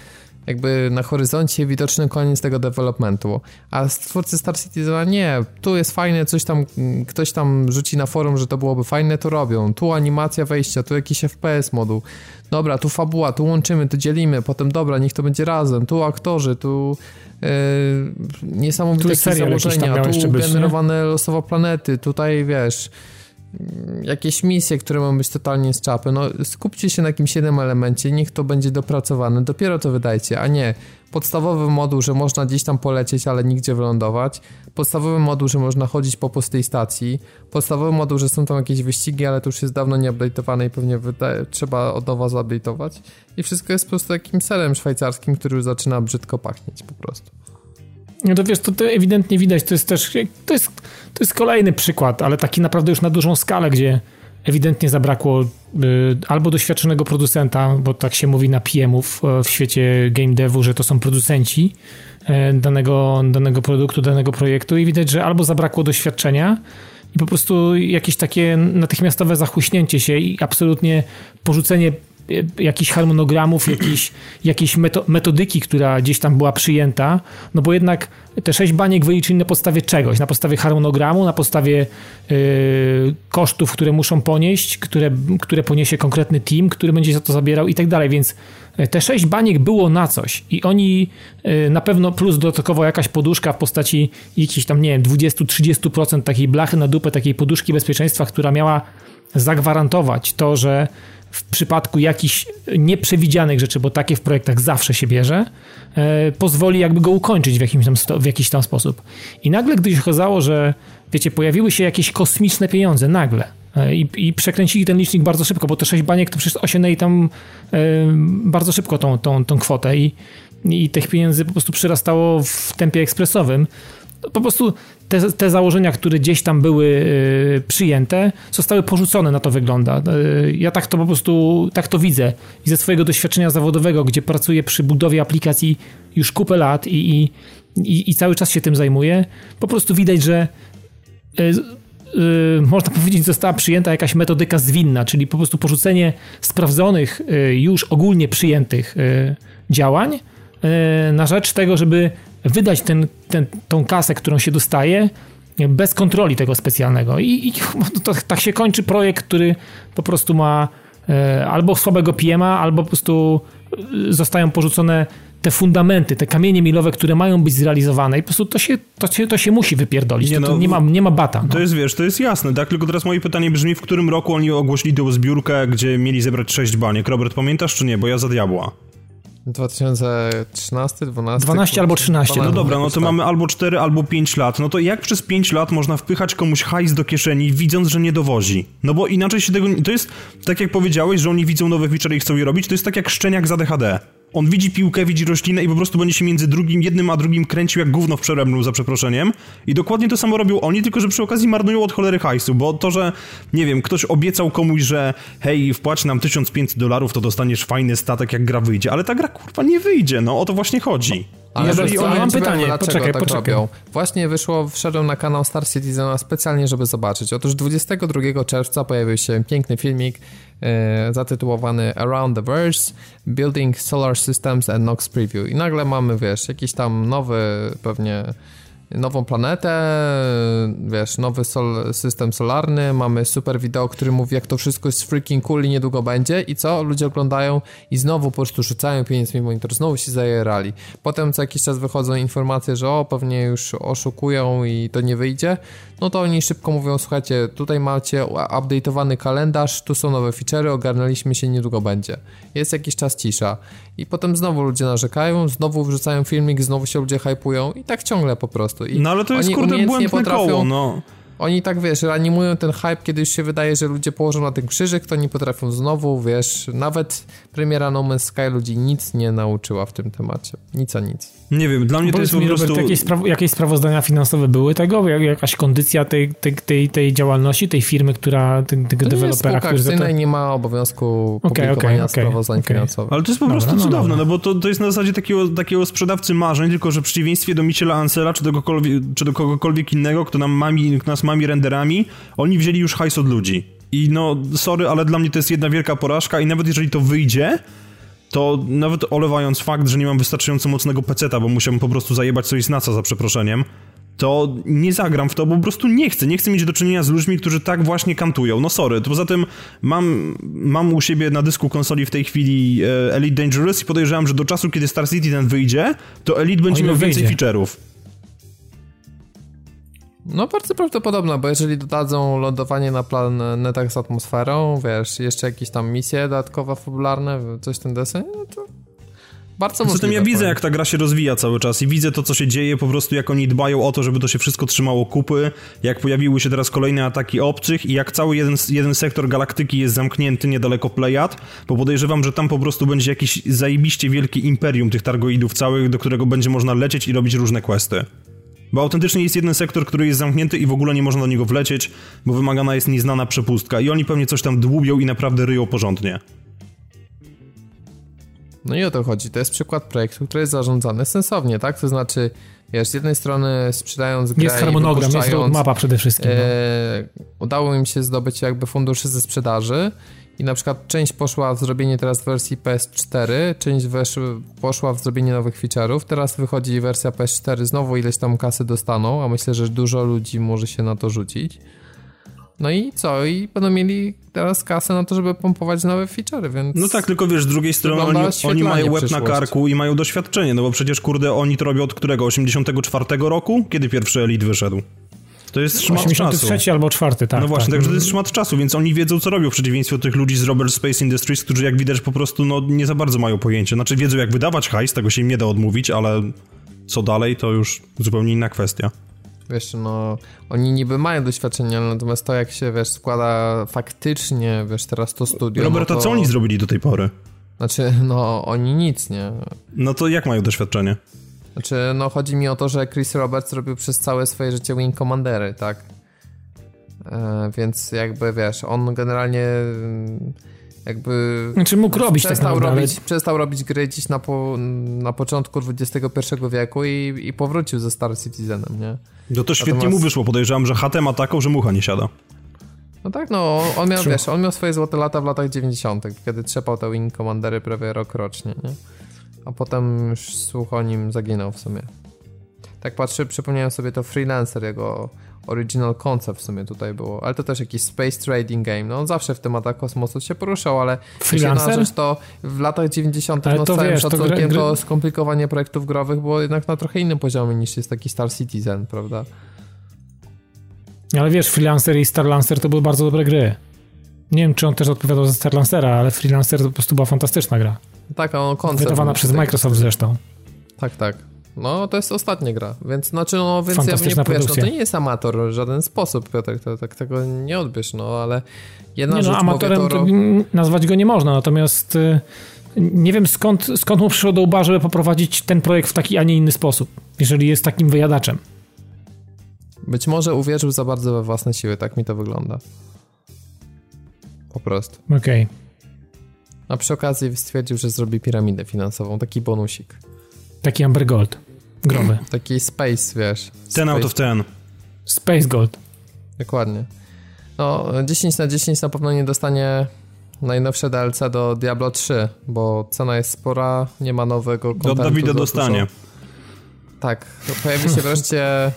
jakby na horyzoncie widoczny koniec tego developmentu. A twórcy Star Citizen nie, tu jest fajne, coś tam, ktoś tam rzuci na forum, że to byłoby fajne, to robią. Tu animacja wejścia, tu jakiś FPS moduł. Dobra, tu fabuła, tu łączymy, tu dzielimy, potem dobra, niech to będzie razem, tu aktorzy, tu yy, niesamowite tu założenia, tu generowane losowo planety, tutaj wiesz jakieś misje, które mają być totalnie z czapy. No skupcie się na jakimś jednym elemencie, niech to będzie dopracowane, dopiero to wydajcie, a nie podstawowy moduł, że można gdzieś tam polecieć, ale nigdzie wylądować, podstawowy moduł, że można chodzić po pustej stacji, podstawowy moduł, że są tam jakieś wyścigi, ale to już jest dawno nieupdate'owane i pewnie trzeba od nowa zupdate'ować i wszystko jest po prostu takim serem szwajcarskim, który już zaczyna brzydko pachnieć po prostu. No to wiesz, to, to ewidentnie widać, to jest też, to jest, to jest kolejny przykład, ale taki naprawdę już na dużą skalę, gdzie ewidentnie zabrakło y, albo doświadczonego producenta, bo tak się mówi na PM-ów y, w świecie game devu, że to są producenci y, danego, danego produktu, danego projektu i widać, że albo zabrakło doświadczenia i po prostu jakieś takie natychmiastowe zachuśnięcie się i absolutnie porzucenie jakichś harmonogramów, jakiejś, jakiejś metodyki, która gdzieś tam była przyjęta, no bo jednak te sześć baniek wyliczyli na podstawie czegoś, na podstawie harmonogramu, na podstawie yy, kosztów, które muszą ponieść, które, które poniesie konkretny team, który będzie za to zabierał i tak dalej, więc e, te sześć baniek było na coś i oni yy, na pewno plus dodatkowo jakaś poduszka w postaci jakichś tam, nie wiem, 20-30% takiej blachy na dupę, takiej poduszki bezpieczeństwa, która miała zagwarantować to, że w przypadku jakichś nieprzewidzianych rzeczy, bo takie w projektach zawsze się bierze, e, pozwoli jakby go ukończyć w, jakimś tam, w jakiś tam sposób. I nagle, gdy się okazało, że wiecie, pojawiły się jakieś kosmiczne pieniądze, nagle, e, i, i, przekręcili ten licznik bardzo szybko, bo te sześć baniek to przecież osiągnęli tam e, bardzo szybko tą, tą, tą kwotę i, i tych pieniędzy po prostu przyrastało w tempie ekspresowym. Po prostu te, te założenia, które gdzieś tam były y, przyjęte, zostały porzucone, na to wygląda. Y, ja tak to po prostu, tak to widzę. I ze swojego doświadczenia zawodowego, gdzie pracuję przy budowie aplikacji już kupę lat i, i, i, i cały czas się tym zajmuję, po prostu widać, że y, można powiedzieć, została przyjęta jakaś metodyka zwinna, czyli po prostu porzucenie sprawdzonych, już ogólnie przyjętych działań na rzecz tego, żeby wydać ten, ten, tą kasę, którą się dostaje, bez kontroli tego specjalnego. I, i to, tak się kończy projekt, który po prostu ma e, albo słabego PM-a, albo po prostu e, zostają porzucone te fundamenty, te kamienie milowe, które mają być zrealizowane i po prostu to się, to się, to się musi wypierdolić. Nie, to, to no, nie, ma, nie ma bata. No. To jest, wiesz, to jest jasne, tak? Tylko teraz moje pytanie brzmi, w którym roku oni ogłosili tę zbiórkę, gdzie mieli zebrać sześć baniek? Robert, pamiętasz czy nie? Bo ja za diabła. 2013, 12? 12 albo 13. No dobra, no to mamy albo 4, albo 5 lat. No to jak przez 5 lat można wpychać komuś hajs do kieszeni, widząc, że nie dowozi? No bo inaczej się tego... To jest, tak jak powiedziałeś, że oni widzą nowe feature i chcą je robić, to jest tak jak szczeniak za DHD. On widzi piłkę, widzi roślinę i po prostu będzie się między drugim, jednym a drugim kręcił jak gówno w przeremnu, za przeproszeniem. I dokładnie to samo robią oni, tylko że przy okazji marnują od cholery hajsu, bo to, że, nie wiem, ktoś obiecał komuś, że hej, wpłać nam 1500 dolarów, to dostaniesz fajny statek, jak gra wyjdzie, ale ta gra kurwa nie wyjdzie, no o to właśnie chodzi. Ale Jeżeli oni mam pytanie, poczekaj, tak poczekaj. Robią. Właśnie wyszło, wszedłem na kanał Star Citizena specjalnie, żeby zobaczyć. Otóż 22 czerwca pojawił się piękny filmik e, zatytułowany Around the Verse, Building Solar Systems and Nox Preview. I nagle mamy, wiesz, jakiś tam nowy pewnie nową planetę, wiesz, nowy sol, system solarny, mamy super wideo, który mówi, jak to wszystko jest freaking cool i niedługo będzie i co? Ludzie oglądają i znowu po prostu rzucają pieniędzmi monitor, znowu się zajerali. Potem co jakiś czas wychodzą informacje, że o, pewnie już oszukują i to nie wyjdzie, no to oni szybko mówią, słuchajcie, tutaj macie update'owany kalendarz, tu są nowe feature'y, ogarnęliśmy się, niedługo będzie. Jest jakiś czas cisza. I potem znowu ludzie narzekają, znowu wrzucają filmik, znowu się ludzie hypują i tak ciągle po prostu. I no ale to jest kurde błędne potrafią, koło, no. Oni tak, wiesz, reanimują ten hype, kiedy już się wydaje, że ludzie położą na tym krzyżyk, to oni potrafią znowu, wiesz, nawet premiera No Man's Sky ludzi nic nie nauczyła w tym temacie. Nic a nic. Nie wiem, dla mnie to jest po prostu... Robert, jakieś, spra jakieś sprawozdania finansowe były tego? jakaś kondycja tej, tej, tej, tej działalności, tej firmy, która, tego dewelopera, który... To... nie ma obowiązku publikowania okay, okay, sprawozdań okay. finansowych. Ale to jest po prostu dobra, no, cudowne, no, no, bo to, to jest na zasadzie takiego, takiego sprzedawcy marzeń, tylko że w przeciwieństwie do Michela Ansela, czy do, kogokolwiek, czy do kogokolwiek innego, kto nam mami, nas mami renderami, oni wzięli już hajs od ludzi. I no, sorry, ale dla mnie to jest jedna wielka porażka i nawet jeżeli to wyjdzie, to nawet olewając fakt, że nie mam wystarczająco mocnego peceta, bo musiałbym po prostu zajebać coś z NASA za przeproszeniem, to nie zagram w to, bo po prostu nie chcę. Nie chcę mieć do czynienia z ludźmi, którzy tak właśnie kantują. No sorry. To poza tym mam, mam u siebie na dysku konsoli w tej chwili e, Elite Dangerous i podejrzewam, że do czasu, kiedy Star Citizen wyjdzie, to Elite będzie miał więcej feature'ów. No bardzo prawdopodobne, bo jeżeli dodadzą lądowanie na planetach z atmosferą, wiesz, jeszcze jakieś tam misje dodatkowe, fabularne, coś ten desen, no to bardzo możliwe. Zatem ja widzę, jak ta gra się rozwija cały czas i widzę to, co się dzieje, po prostu jak oni dbają o to, żeby to się wszystko trzymało kupy, jak pojawiły się teraz kolejne ataki obcych i jak cały jeden, jeden sektor galaktyki jest zamknięty niedaleko Plejad, bo podejrzewam, że tam po prostu będzie jakiś zajebiście wielki imperium tych targoidów całych, do którego będzie można lecieć i robić różne questy. Bo autentycznie jest jeden sektor, który jest zamknięty i w ogóle nie można do niego wlecieć, bo wymagana jest nieznana przepustka i oni pewnie coś tam dłubią i naprawdę ryją porządnie. No i o to chodzi. To jest przykład projektu, który jest zarządzany sensownie, tak? To znaczy, wiesz, z jednej strony sprzedając grę Jest harmonogram, jest mapa przede wszystkim. No. E, udało im się zdobyć jakby fundusze ze sprzedaży i na przykład część poszła w zrobienie teraz wersji PS4, część wesz, poszła w zrobienie nowych feature'ów, teraz wychodzi wersja PS4, znowu ileś tam kasy dostaną, a myślę, że dużo ludzi może się na to rzucić. No i co? I będą mieli teraz kasę na to, żeby pompować nowe feature'y, więc... No tak, tylko wiesz, z drugiej strony oni, oni mają łeb na karku i mają doświadczenie, no bo przecież kurde, oni to robią od którego? 84 roku? Kiedy pierwszy Elite wyszedł? To jest szmat 83 czasu. albo czwarty, tak. No właśnie, tak. także to jest szmat czasu, więc oni wiedzą, co robią, w przeciwieństwie do tych ludzi z Robert Space Industries, którzy jak widać po prostu no, nie za bardzo mają pojęcie. Znaczy wiedzą, jak wydawać hajs, tego się im nie da odmówić, ale co dalej, to już zupełnie inna kwestia. Wiesz, no, oni niby mają doświadczenie, natomiast to, jak się, wiesz, składa faktycznie, wiesz, teraz to studio... Robert, no to... co oni zrobili do tej pory? Znaczy, no, oni nic, nie? No to jak mają doświadczenie? Znaczy, no chodzi mi o to, że Chris Roberts robił przez całe swoje życie Wing Commandery, tak? E, więc jakby, wiesz, on generalnie mm, jakby... Znaczy mógł robić tak przestał tak robić, Przestał robić gry gdzieś na, po, na początku XXI wieku i, i powrócił ze Star Citizenem, nie? No to świetnie Natomiast... mu wyszło, podejrzewam, że HT ma taką, że mucha nie siada. No tak, no, on miał, wiesz, on miał swoje złote lata w latach 90., kiedy trzepał te Wing Commandery prawie rok rocznie, nie? A potem już słuch o nim zaginął w sumie. Tak patrzę, przypomniałem sobie to Freelancer, jego original concept w sumie tutaj było, ale to też jakiś space trading game, no on zawsze w tematach kosmosu się poruszał, ale Freelancer? rzecz to w latach 90 ale no z całym wiesz, szacunkiem to, to skomplikowanie projektów growych było jednak na trochę innym poziomie niż jest taki Star Citizen, prawda? Ale wiesz, Freelancer i Starlancer to były bardzo dobre gry. Nie wiem, czy on też odpowiadał za Starlancera, ale Freelancer to po prostu była fantastyczna gra. Tak, on koncept. Wydawana przez Microsoft zresztą. Tak, tak. No, to jest ostatnia gra, więc znaczy, no, więc ja nie powiesz, no to nie jest amator w żaden sposób, Piotr, to, tak tego nie odbierz, no, ale jedna nie, no, amatorem mówię, to... nazwać go nie można, natomiast y, nie wiem skąd, skąd mu przyszło do łba, żeby poprowadzić ten projekt w taki, a nie inny sposób, jeżeli jest takim wyjadaczem. Być może uwierzył za bardzo we własne siły, tak mi to wygląda. Po prostu. Okej. Okay. A przy okazji stwierdził, że zrobi piramidę finansową, taki bonusik. Taki Amber Gold. growy. Taki space, wiesz. Ten out of ten. Space Gold. Dokładnie. No, 10 na 10 na pewno nie dostanie najnowsze DLC do Diablo 3, bo cena jest spora, nie ma nowego kontentu. Do Dawida dostanie. Tak, pojawi się wreszcie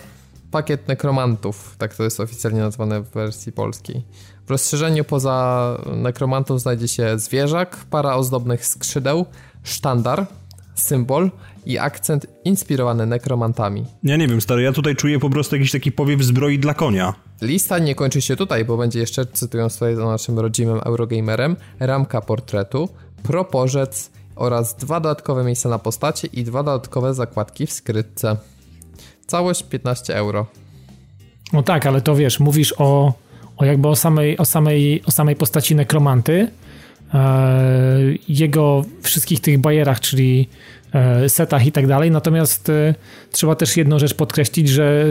pakiet nekromantów, tak to jest oficjalnie nazwane w wersji polskiej. W rozszerzeniu poza nekromantą znajdzie się zwierzak, para ozdobnych skrzydeł, sztandar, symbol i akcent inspirowany nekromantami. Ja nie wiem, stary, ja tutaj czuję po prostu jakiś taki powiew zbroi dla konia. Lista nie kończy się tutaj, bo będzie jeszcze, cytując tutaj za naszym rodzimym Eurogamerem, ramka portretu, proporzec oraz dwa dodatkowe miejsca na postacie i dwa dodatkowe zakładki w skrytce. Całość 15 euro. No tak, ale to wiesz, mówisz o, o jakby o samej, o, samej, o samej postaci nekromanty, e, jego wszystkich tych bajerach, czyli e, setach i tak dalej, natomiast e, trzeba też jedną rzecz podkreślić, że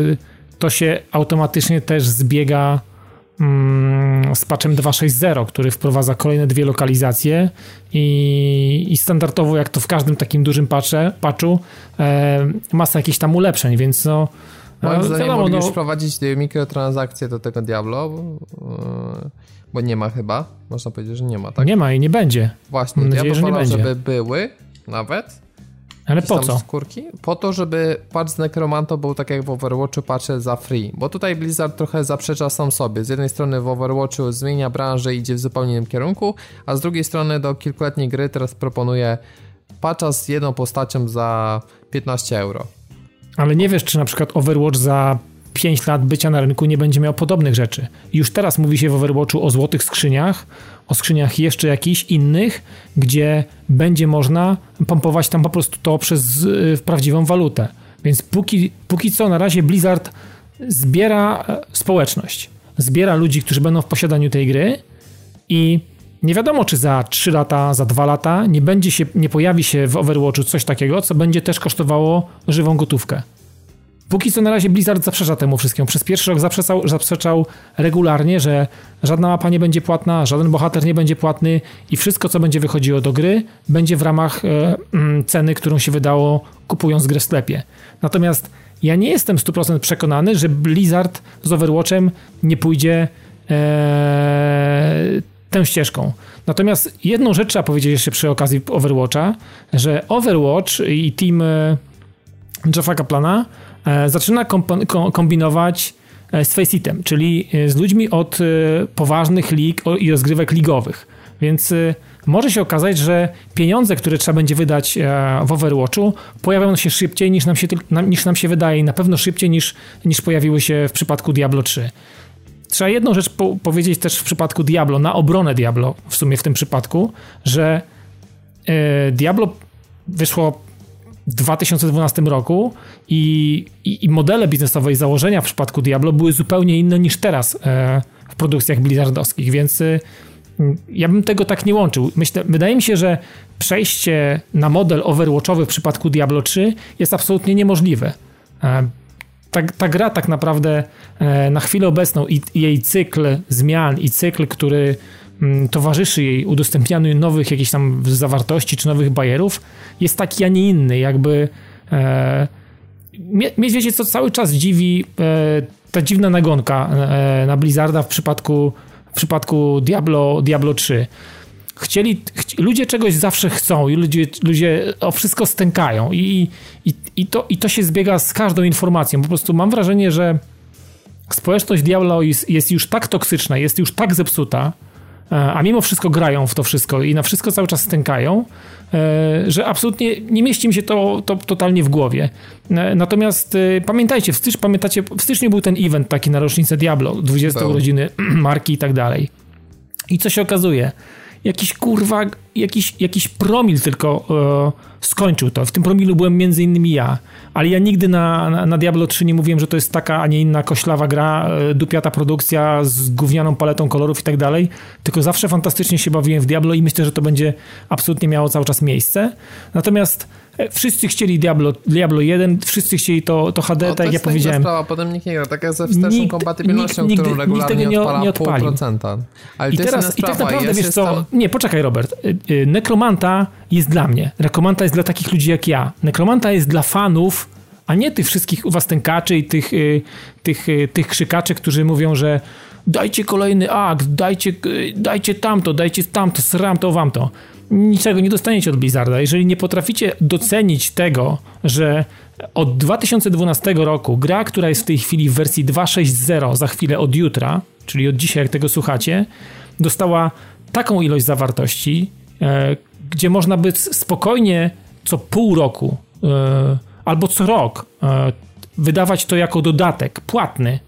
to się automatycznie też zbiega z patchem 2.6.0, który wprowadza kolejne dwie lokalizacje i, i standardowo, jak to w każdym takim dużym patche, patchu, e, masa jakichś tam ulepszeń, więc no Moim zdaniem wiadomo, mogli no, już wprowadzić mikrotransakcje do tego Diablo, bo, e, bo, nie ma chyba. Można powiedzieć, że nie ma, tak? Nie ma i nie będzie. Właśnie, Mam nadzieję, ja bym wolał, żeby były nawet, ale po co? Skórki? Po to, żeby patch z Necromanto był tak jak w Overwatchu patche za free. Bo tutaj Blizzard trochę zaprzecza sam sobie. Z jednej strony w Overwatchu zmienia branżę i idzie w zupełnie innym kierunku, a z drugiej strony do kilkuletniej gry teraz proponuje patcha z jedną postacią za 15 euro. Ale nie wiesz, czy na przykład Overwatch za 5 lat bycia na rynku nie będzie miał podobnych rzeczy. Już teraz mówi się w Overwatchu o złotych skrzyniach, o skrzyniach jeszcze jakichś innych, gdzie będzie można pompować tam po prostu to przez y, prawdziwą walutę. Więc póki, póki co na razie Blizzard zbiera e, społeczność, zbiera ludzi, którzy będą w posiadaniu tej gry i nie wiadomo, czy za 3 lata, za 2 lata nie będzie się, nie pojawi się w Overwatchu coś takiego, co będzie też kosztowało żywą gotówkę. Póki co na razie Blizzard zaprzecza temu wszystkiemu. Przez pierwszy rok zaprzeczał, zaprzeczał regularnie, że żadna mapa nie będzie płatna, żaden bohater nie będzie płatny i wszystko, co będzie wychodziło do gry, będzie w ramach e, mm, ceny, którą się wydało kupując grę w sklepie. Natomiast ja nie jestem 100% przekonany, że Blizzard z Overwatchem nie pójdzie e, tą ścieżką. Natomiast jedną rzecz trzeba powiedzieć jeszcze przy okazji Overwatcha, że Overwatch i team e, Jeffa Kaplana zaczyna kombinować e, z Faceitem, czyli e, z ludźmi od poważnych lig i rozgrywek ligowych. Więc może się okazać, że pieniądze, które trzeba będzie wydać w Overwatchu, pojawią się szybciej niż nam się, niż nam się wydaje na pewno szybciej niż, niż pojawiły się w przypadku Diablo 3. Trzeba jedną rzecz po powiedzieć też w przypadku Diablo, na obronę Diablo w sumie w tym przypadku, że Diablo wyszło 2012 roku i, i, i, modele biznesowe i założenia w przypadku Diablo były zupełnie inne niż teraz e, w produkcjach blizzardowskich, więc e, ja bym tego tak nie łączył. Myślę, wydaje mi się, że przejście na model overwatchowy w przypadku Diablo 3 jest absolutnie niemożliwe. E, ta, ta gra tak naprawdę e, na chwilę obecną i, i jej cykl zmian i cykl, który towarzyszy jej udostępnianiu nowych jakichś tam zawartości czy nowych bajerów jest taki, a nie inny. Jakby e, wiecie, co cały czas dziwi e, ta dziwna nagonka e, na Blizzarda w przypadku, w przypadku Diablo, Diablo 3. Chcieli, chci, ludzie czegoś zawsze chcą i ludzie, ludzie o wszystko stękają i, i, i, to, i to się zbiega z każdą informacją. Po prostu mam wrażenie, że społeczność Diablo jest, jest już tak toksyczna, jest już tak zepsuta, a mimo wszystko grają w to wszystko i na wszystko cały czas stękają, e, że absolutnie nie mieści mi się to, to totalnie w głowie. E, natomiast pamiętajcie, w, pamiętacie, w styczniu był ten event taki na rocznicę Diablo, 20 Był. urodziny marki i tak dalej. I co się okazuje? Jakiś kurwa, jakiś, jakiś promil tylko e, skończył to. W tym promilu byłem między innymi ja. Ale ja nigdy na, na, na, Diablo 3 nie mówiłem, że to jest taka, a nie inna koślawa gra, e, dupiata produkcja z gównianą paletą kolorów i tak dalej. Tylko zawsze fantastycznie się bawiłem w Diablo i myślę, że to będzie absolutnie miało cały czas miejsce. Natomiast wszyscy chcieli Diablo, Diablo 1, wszyscy chcieli to, to HD, no, tak jak ja powiedziałem. sprawa, potem nikt nie gra, tak jak ze wsteczną nikt, kompatybilnością, nikt, którą regularnie nikt tego nie, nie procenta. Ale I, teraz, I tak naprawdę, wiesz co, nie, poczekaj Robert, e, e, Nekromanta jest dla mnie, Nekromanta jest dla takich ludzi jak ja, Nekromanta jest dla fanów a nie tych wszystkich u was tękaczy i tych, y, tych, y, tych krzykaczy, którzy mówią, że dajcie kolejny akt, dajcie, y, dajcie tamto, dajcie tamto, sram to wam to. Niczego nie dostaniecie od Blizzarda. Jeżeli nie potraficie docenić tego, że od 2012 roku gra, która jest w tej chwili w wersji 2.6.0, za chwilę od jutra, czyli od dzisiaj, jak tego słuchacie, dostała taką ilość zawartości, e, gdzie można by spokojnie co pół roku e, albo co rok e, wydawać to jako dodatek płatny.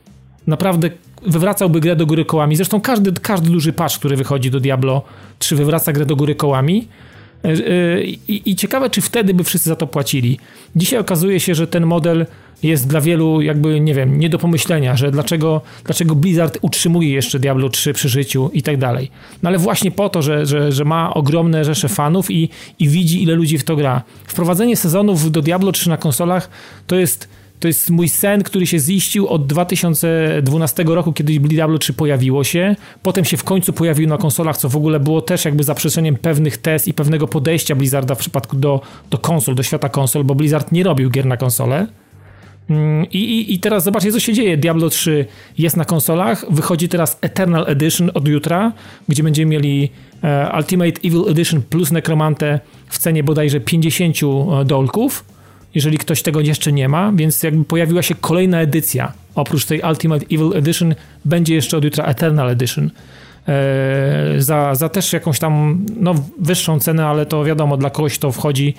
Naprawdę wywracałby grę do góry kołami. Zresztą każdy, każdy duży patch, który wychodzi do Diablo 3 wywraca grę do góry kołami. E, e, I, I, ciekawe, czy wtedy by wszyscy za to płacili. Dzisiaj okazuje się, że ten model jest dla wielu jakby, nie wiem, nie do pomyślenia, że dlaczego, dlaczego Blizzard utrzymuje jeszcze Diablo 3 przy życiu i tak dalej. No ale właśnie po to, że, że, że ma ogromne rzesze fanów i, i widzi, ile ludzi w to gra. Wprowadzenie sezonów do Diablo 3 na konsolach to jest to jest mój sen, który się ziścił od 2012 roku, kiedy Diablo 3 pojawiło się. Potem się w końcu pojawił na konsolach, co w ogóle było też jakby zaprzeczeniem pewnych test i pewnego podejścia Blizzarda w przypadku do, do konsol, do świata konsol, bo Blizzard nie robił gier na konsole. Mm, I, i, I teraz zobaczcie, co się dzieje. Diablo 3 jest na konsolach, wychodzi teraz Eternal Edition od jutra, gdzie będziemy mieli e, Ultimate Evil Edition plus Necromante w cenie bodajże 50 e, dolków jeżeli ktoś tego jeszcze nie ma, więc jakby pojawiła się kolejna edycja. Oprócz tej Ultimate Evil Edition będzie jeszcze od jutra Eternal Edition. Eee, za, za też jakąś tam no, wyższą cenę, ale to wiadomo, dla kogoś to wchodzi,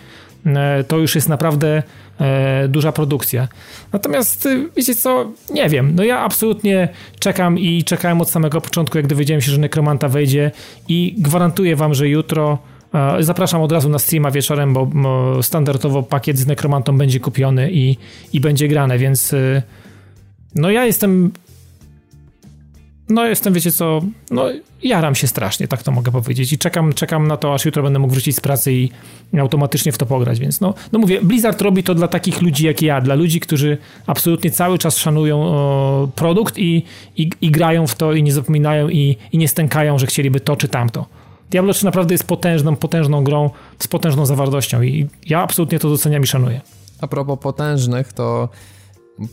e, to już jest naprawdę e, duża produkcja. Natomiast y, wiecie co, nie wiem, no ja absolutnie czekam i czekałem od samego początku, jak dowiedziałem się, że Necromanta wejdzie i gwarantuję wam, że jutro E, zapraszam od razu na streama wieczorem, bo standardowo pakiet z Necromantą będzie kupiony i, i będzie grane, więc y, no ja jestem no jestem, wiecie co, no jaram się strasznie, tak to mogę powiedzieć i czekam, czekam na to, aż jutro będę mógł wrócić z pracy i automatycznie w to pograć, więc no, no mówię, Blizzard robi to dla takich ludzi jak ja, dla ludzi, którzy absolutnie cały czas szanują o, produkt i, i, i, grają w to i nie zapominają i, i nie stękają, że chcieliby to czy tamto. Diablo 3 naprawdę jest potężną, potężną grą z potężną zawartością i ja absolutnie to doceniam i szanuję. A propos potężnych, to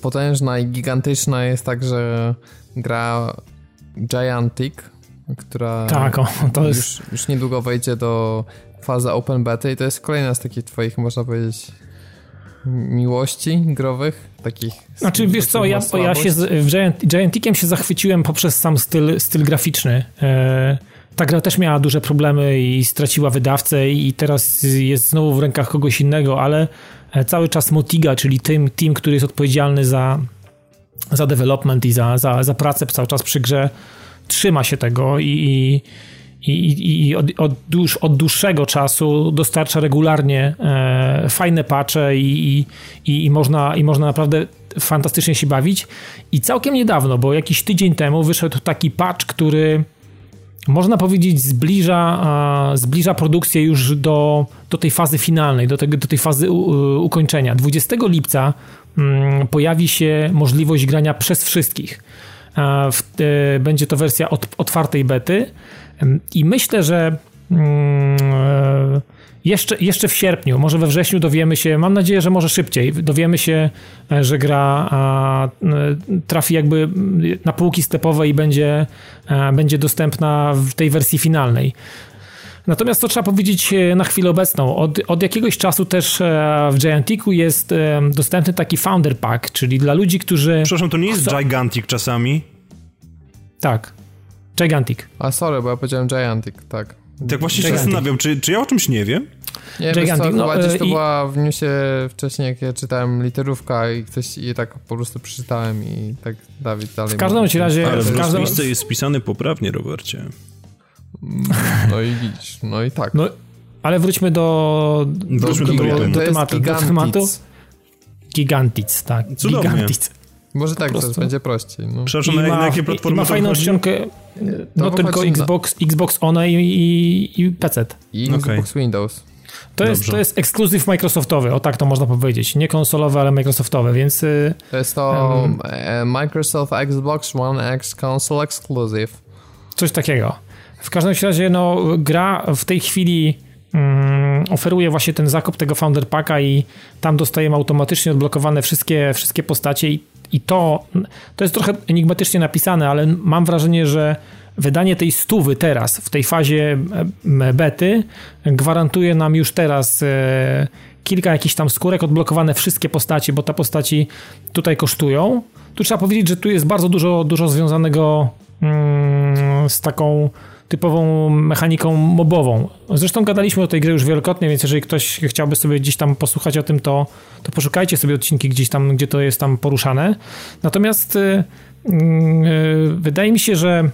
potężna i gigantyczna jest także gra Giantic, która tak, o, to już, jest... już niedługo wejdzie do fazy open beta i to jest kolejna z takich twoich, można powiedzieć, miłości growych, takich... Znaczy, wiesz co, ja, ja się z Giant, się zachwyciłem poprzez sam styl, styl graficzny. E, ta gra też miała duże problemy i straciła wydawcę i teraz jest znowu w rękach kogoś innego, ale e, cały czas Motiga, czyli team, team który jest odpowiedzialny za, za development i za, za, za pracę cały czas przy grze, trzyma się tego i, i i, i od, od, dłuż, od, dłuższego czasu dostarcza regularnie e, fajne patche i, i, i, można, i można naprawdę fantastycznie się bawić. I całkiem niedawno, bo jakiś tydzień temu wyszedł taki patch, który można powiedzieć, zbliża, zbliża produkcję już do, do tej fazy finalnej, do, tego, do tej fazy u, ukończenia. 20 lipca mm, pojawi się możliwość grania przez wszystkich. E, będzie to wersja otwartej bety i myślę, że mm, e, jeszcze, jeszcze w sierpniu, może we wrześniu dowiemy się, mam nadzieję, że może szybciej, dowiemy się, e, że gra a, e, trafi jakby na półki stepowe i będzie, a, e, będzie dostępna w tej wersji finalnej. Natomiast to trzeba powiedzieć na chwilę obecną. Od, od jakiegoś czasu też w Gianticu jest dostępny taki Founder Pack, czyli dla ludzi, którzy. Przepraszam, to nie jest chcą... Gigantic czasami? Tak. Gigantic. A sorry, bo ja powiedziałem Giantic, tak. Tak właśnie się zastanawiam, czy, czy ja o czymś nie wiem? Nie, Gigantic, co, no, gdzieś to i... była w newsie wcześniej, jak ja czytałem literówka i ktoś je tak po prostu przeczytałem i tak Dawid dalej... W każdym razie... Ale w każdym... miejsce jest spisane poprawnie, Robercie. No i widzisz, no i tak. No, ale wróćmy do, do, wróćmy do, do, do, do, tematu. Do tematu. Gigantic, tak. Cudownie. Gigantic. Może tak, to będzie prościej. No. Przepraszam, na, ma, na jakie platformy ma fajną ściankę, no tylko Xbox, na... Xbox One i, i, i PC. I Xbox okay. Windows. To jest, to jest ekskluzyw Microsoftowy, o tak to można powiedzieć. Nie konsolowy, ale Microsoftowy, więc... Y, to jest to um, Microsoft Xbox One X Console Exclusive. Coś takiego. W każdym razie, no, gra w tej chwili mm, oferuje właśnie ten zakup tego Founder Packa i tam dostajemy automatycznie odblokowane wszystkie, wszystkie postacie i, i to, to jest trochę enigmatycznie napisane, ale mam wrażenie, że wydanie tej stówy teraz, w tej fazie bety, gwarantuje nam już teraz e, kilka jakichś tam skórek, odblokowane wszystkie postacie, bo te postaci tutaj kosztują. Tu trzeba powiedzieć, że tu jest bardzo dużo, dużo związanego mm, z taką typową mechaniką mobową. Zresztą gadaliśmy o tej grze już wielokrotnie, więc jeżeli ktoś chciałby sobie gdzieś tam posłuchać o tym, to, to poszukajcie sobie odcinki gdzieś tam, gdzie to jest tam poruszane. Natomiast yy, yy, wydaje mi się, że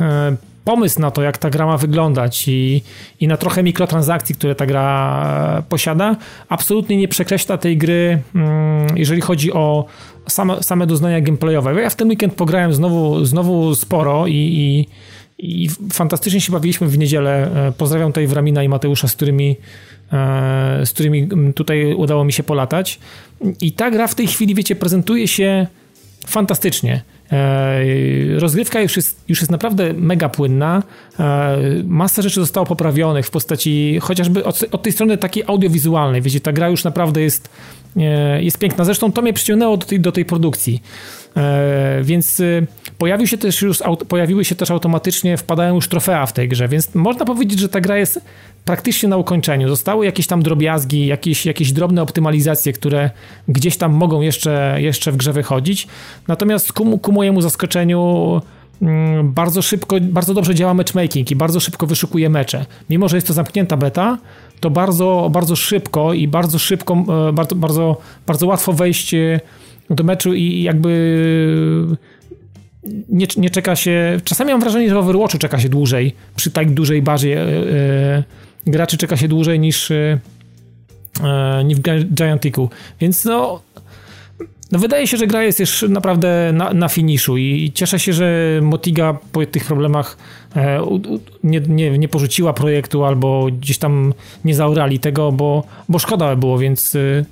yy, pomysł na to, jak ta gra ma wyglądać i, i na trochę mikrotransakcji, które ta gra posiada, absolutnie nie przekreśla tej gry, mm, jeżeli chodzi o same, same doznania gameplayowe. Ja w ten weekend pograłem znowu, znowu sporo i, i, i fantastycznie się bawiliśmy w niedzielę. E, pozdrawiam tutaj Wramina i Mateusza, z którymi, e, z którymi tutaj udało mi się polatać. I ta gra w tej chwili, wiecie, prezentuje się fantastycznie. E, rozgrywka już jest, już jest naprawdę mega płynna. Masa rzeczy zostało poprawionych w postaci chociażby od, od tej strony takiej audiowizualnej. Wiecie, ta gra już naprawdę jest, jest piękna. Zresztą to mnie przyciągnęło do tej, do tej produkcji. Więc pojawił się też już, pojawiły się też automatycznie, wpadają już trofea w tej grze, więc można powiedzieć, że ta gra jest praktycznie na ukończeniu. Zostały jakieś tam drobiazgi, jakieś, jakieś drobne optymalizacje, które gdzieś tam mogą jeszcze, jeszcze w grze wychodzić. Natomiast ku, ku mojemu zaskoczeniu mm, bardzo szybko, bardzo dobrze działa matchmaking i bardzo szybko wyszukuje mecze. Mimo, że jest to zamknięta beta, to bardzo, bardzo szybko i bardzo szybko, e, bardzo, bardzo, bardzo łatwo wejść e, do meczu i jakby nie, nie czeka się. Czasami mam wrażenie, że w Overwatchu czeka się dłużej przy tak dużej bazie yy, graczy czeka się dłużej niż, yy, niż w Giantiku. Więc no, no wydaje się, że gra jest już naprawdę na, na finiszu i cieszę się, że Motiga po tych problemach e, nie, nie, nie porzuciła projektu albo gdzieś tam nie zaurali tego, bo, bo szkoda było, więc y,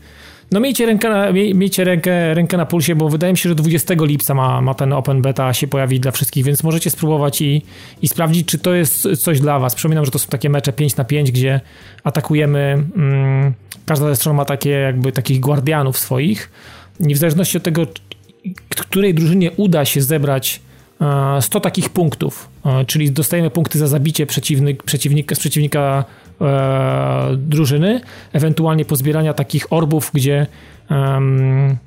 no miejcie rękę na, miejcie rękę, rękę na pulsie, bo wydaje mi się, że 20 lipca ma, ma ten open beta się pojawić dla wszystkich, więc możecie spróbować i, i sprawdzić, czy to jest coś dla was. Przypominam, że to są takie mecze 5 na 5, gdzie atakujemy, mm, każda ze stron ma takie jakby takich guardianów swoich i w zależności od tego, której drużynie uda się zebrać 100 e, takich punktów, e, czyli dostajemy punkty za zabicie przeciwnik, przeciwnika, z przeciwnika e, drużyny, ewentualnie pozbierania takich orbów, gdzie um,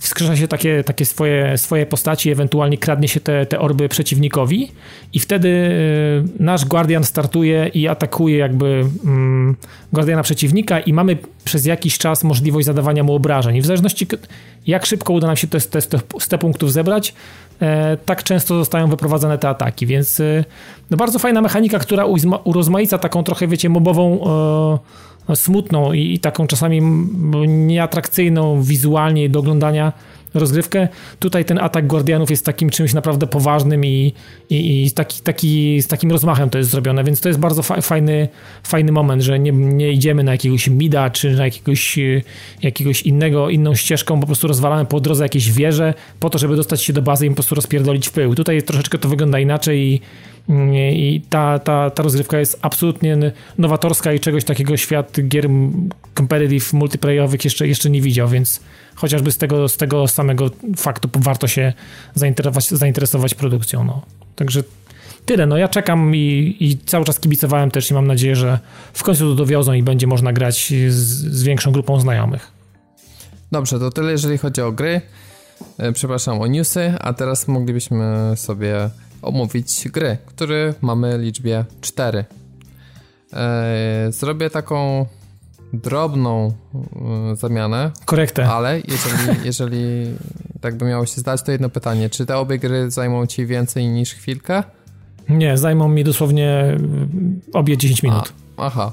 wskrzesza się takie, takie swoje, swoje postaci, ewentualnie kradnie się te, te orby przeciwnikowi i wtedy y, nasz Guardian startuje i atakuje jakby um, Guardiana przeciwnika i mamy przez jakiś czas możliwość zadawania mu obrażeń. I w zależności jak szybko uda nam się te, te, te punktów zebrać, e, tak często zostają wyprowadzane te ataki, więc e, no bardzo fajna mechanika, która urozmaica taką trochę, wiecie, mobową e, smutną i, i taką czasami nieatrakcyjną wizualnie do oglądania rozgrywkę. Tutaj ten atak Guardianów jest takim czymś naprawdę poważnym i, i, i taki, taki, z takim rozmachem to jest zrobione, więc to jest bardzo fa fajny, fajny moment, że nie, nie idziemy na jakiegoś mida czy na jakiegoś, jakiegoś innego, inną ścieżką, po prostu rozwalamy po drodze jakieś wieże po to, żeby dostać się do bazy i po prostu rozpierdolić w pył. Tutaj troszeczkę to wygląda inaczej i i ta, ta, ta rozgrywka jest absolutnie nowatorska i czegoś takiego świat gier competitive, multiplayerowych jeszcze, jeszcze nie widział, więc chociażby z tego, z tego samego faktu warto się zainteresować, zainteresować produkcją. No. Także tyle. No ja czekam i, i, cały czas kibicowałem też i mam nadzieję, że w końcu to dowiozą i będzie można grać z, z większą grupą znajomych. Dobrze, to tyle jeżeli chodzi o gry. E, przepraszam o newsy, a teraz moglibyśmy sobie omówić gry, które mamy liczbie 4. E, zrobię taką drobną e, zamianę. Korektę. Ale jeżeli, jeżeli tak by miało się zdać, to jedno pytanie. Czy te obie gry zajmą ci więcej niż chwilkę? Nie, zajmą mi dosłownie obie 10 minut. A, aha.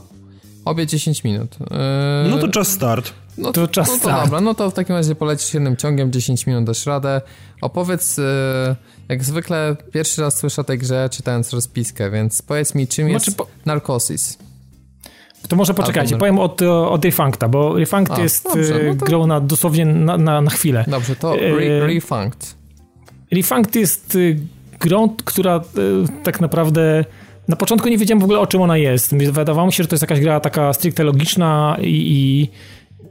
Obie 10 minut. Yy... No to czas start. No to, czas no to dobra, no to w takim razie polecisz jednym ciągiem, 10 minut dasz radę. Opowiedz, yy, jak zwykle pierwszy raz słyszę o tej grze czytając rozpiskę, więc powiedz mi, czym znaczy, jest po... Narcosis? To może poczekajcie, Albo... powiem od, od Defuncta, bo Defunct A, jest dobrze, no to... grą na, dosłownie na, na, na chwilę. Dobrze, to re Refunct. Refunct jest grą, która tak naprawdę na początku nie wiedziałem w ogóle o czym ona jest. Wydawało mi się, że to jest jakaś gra taka stricte logiczna i, i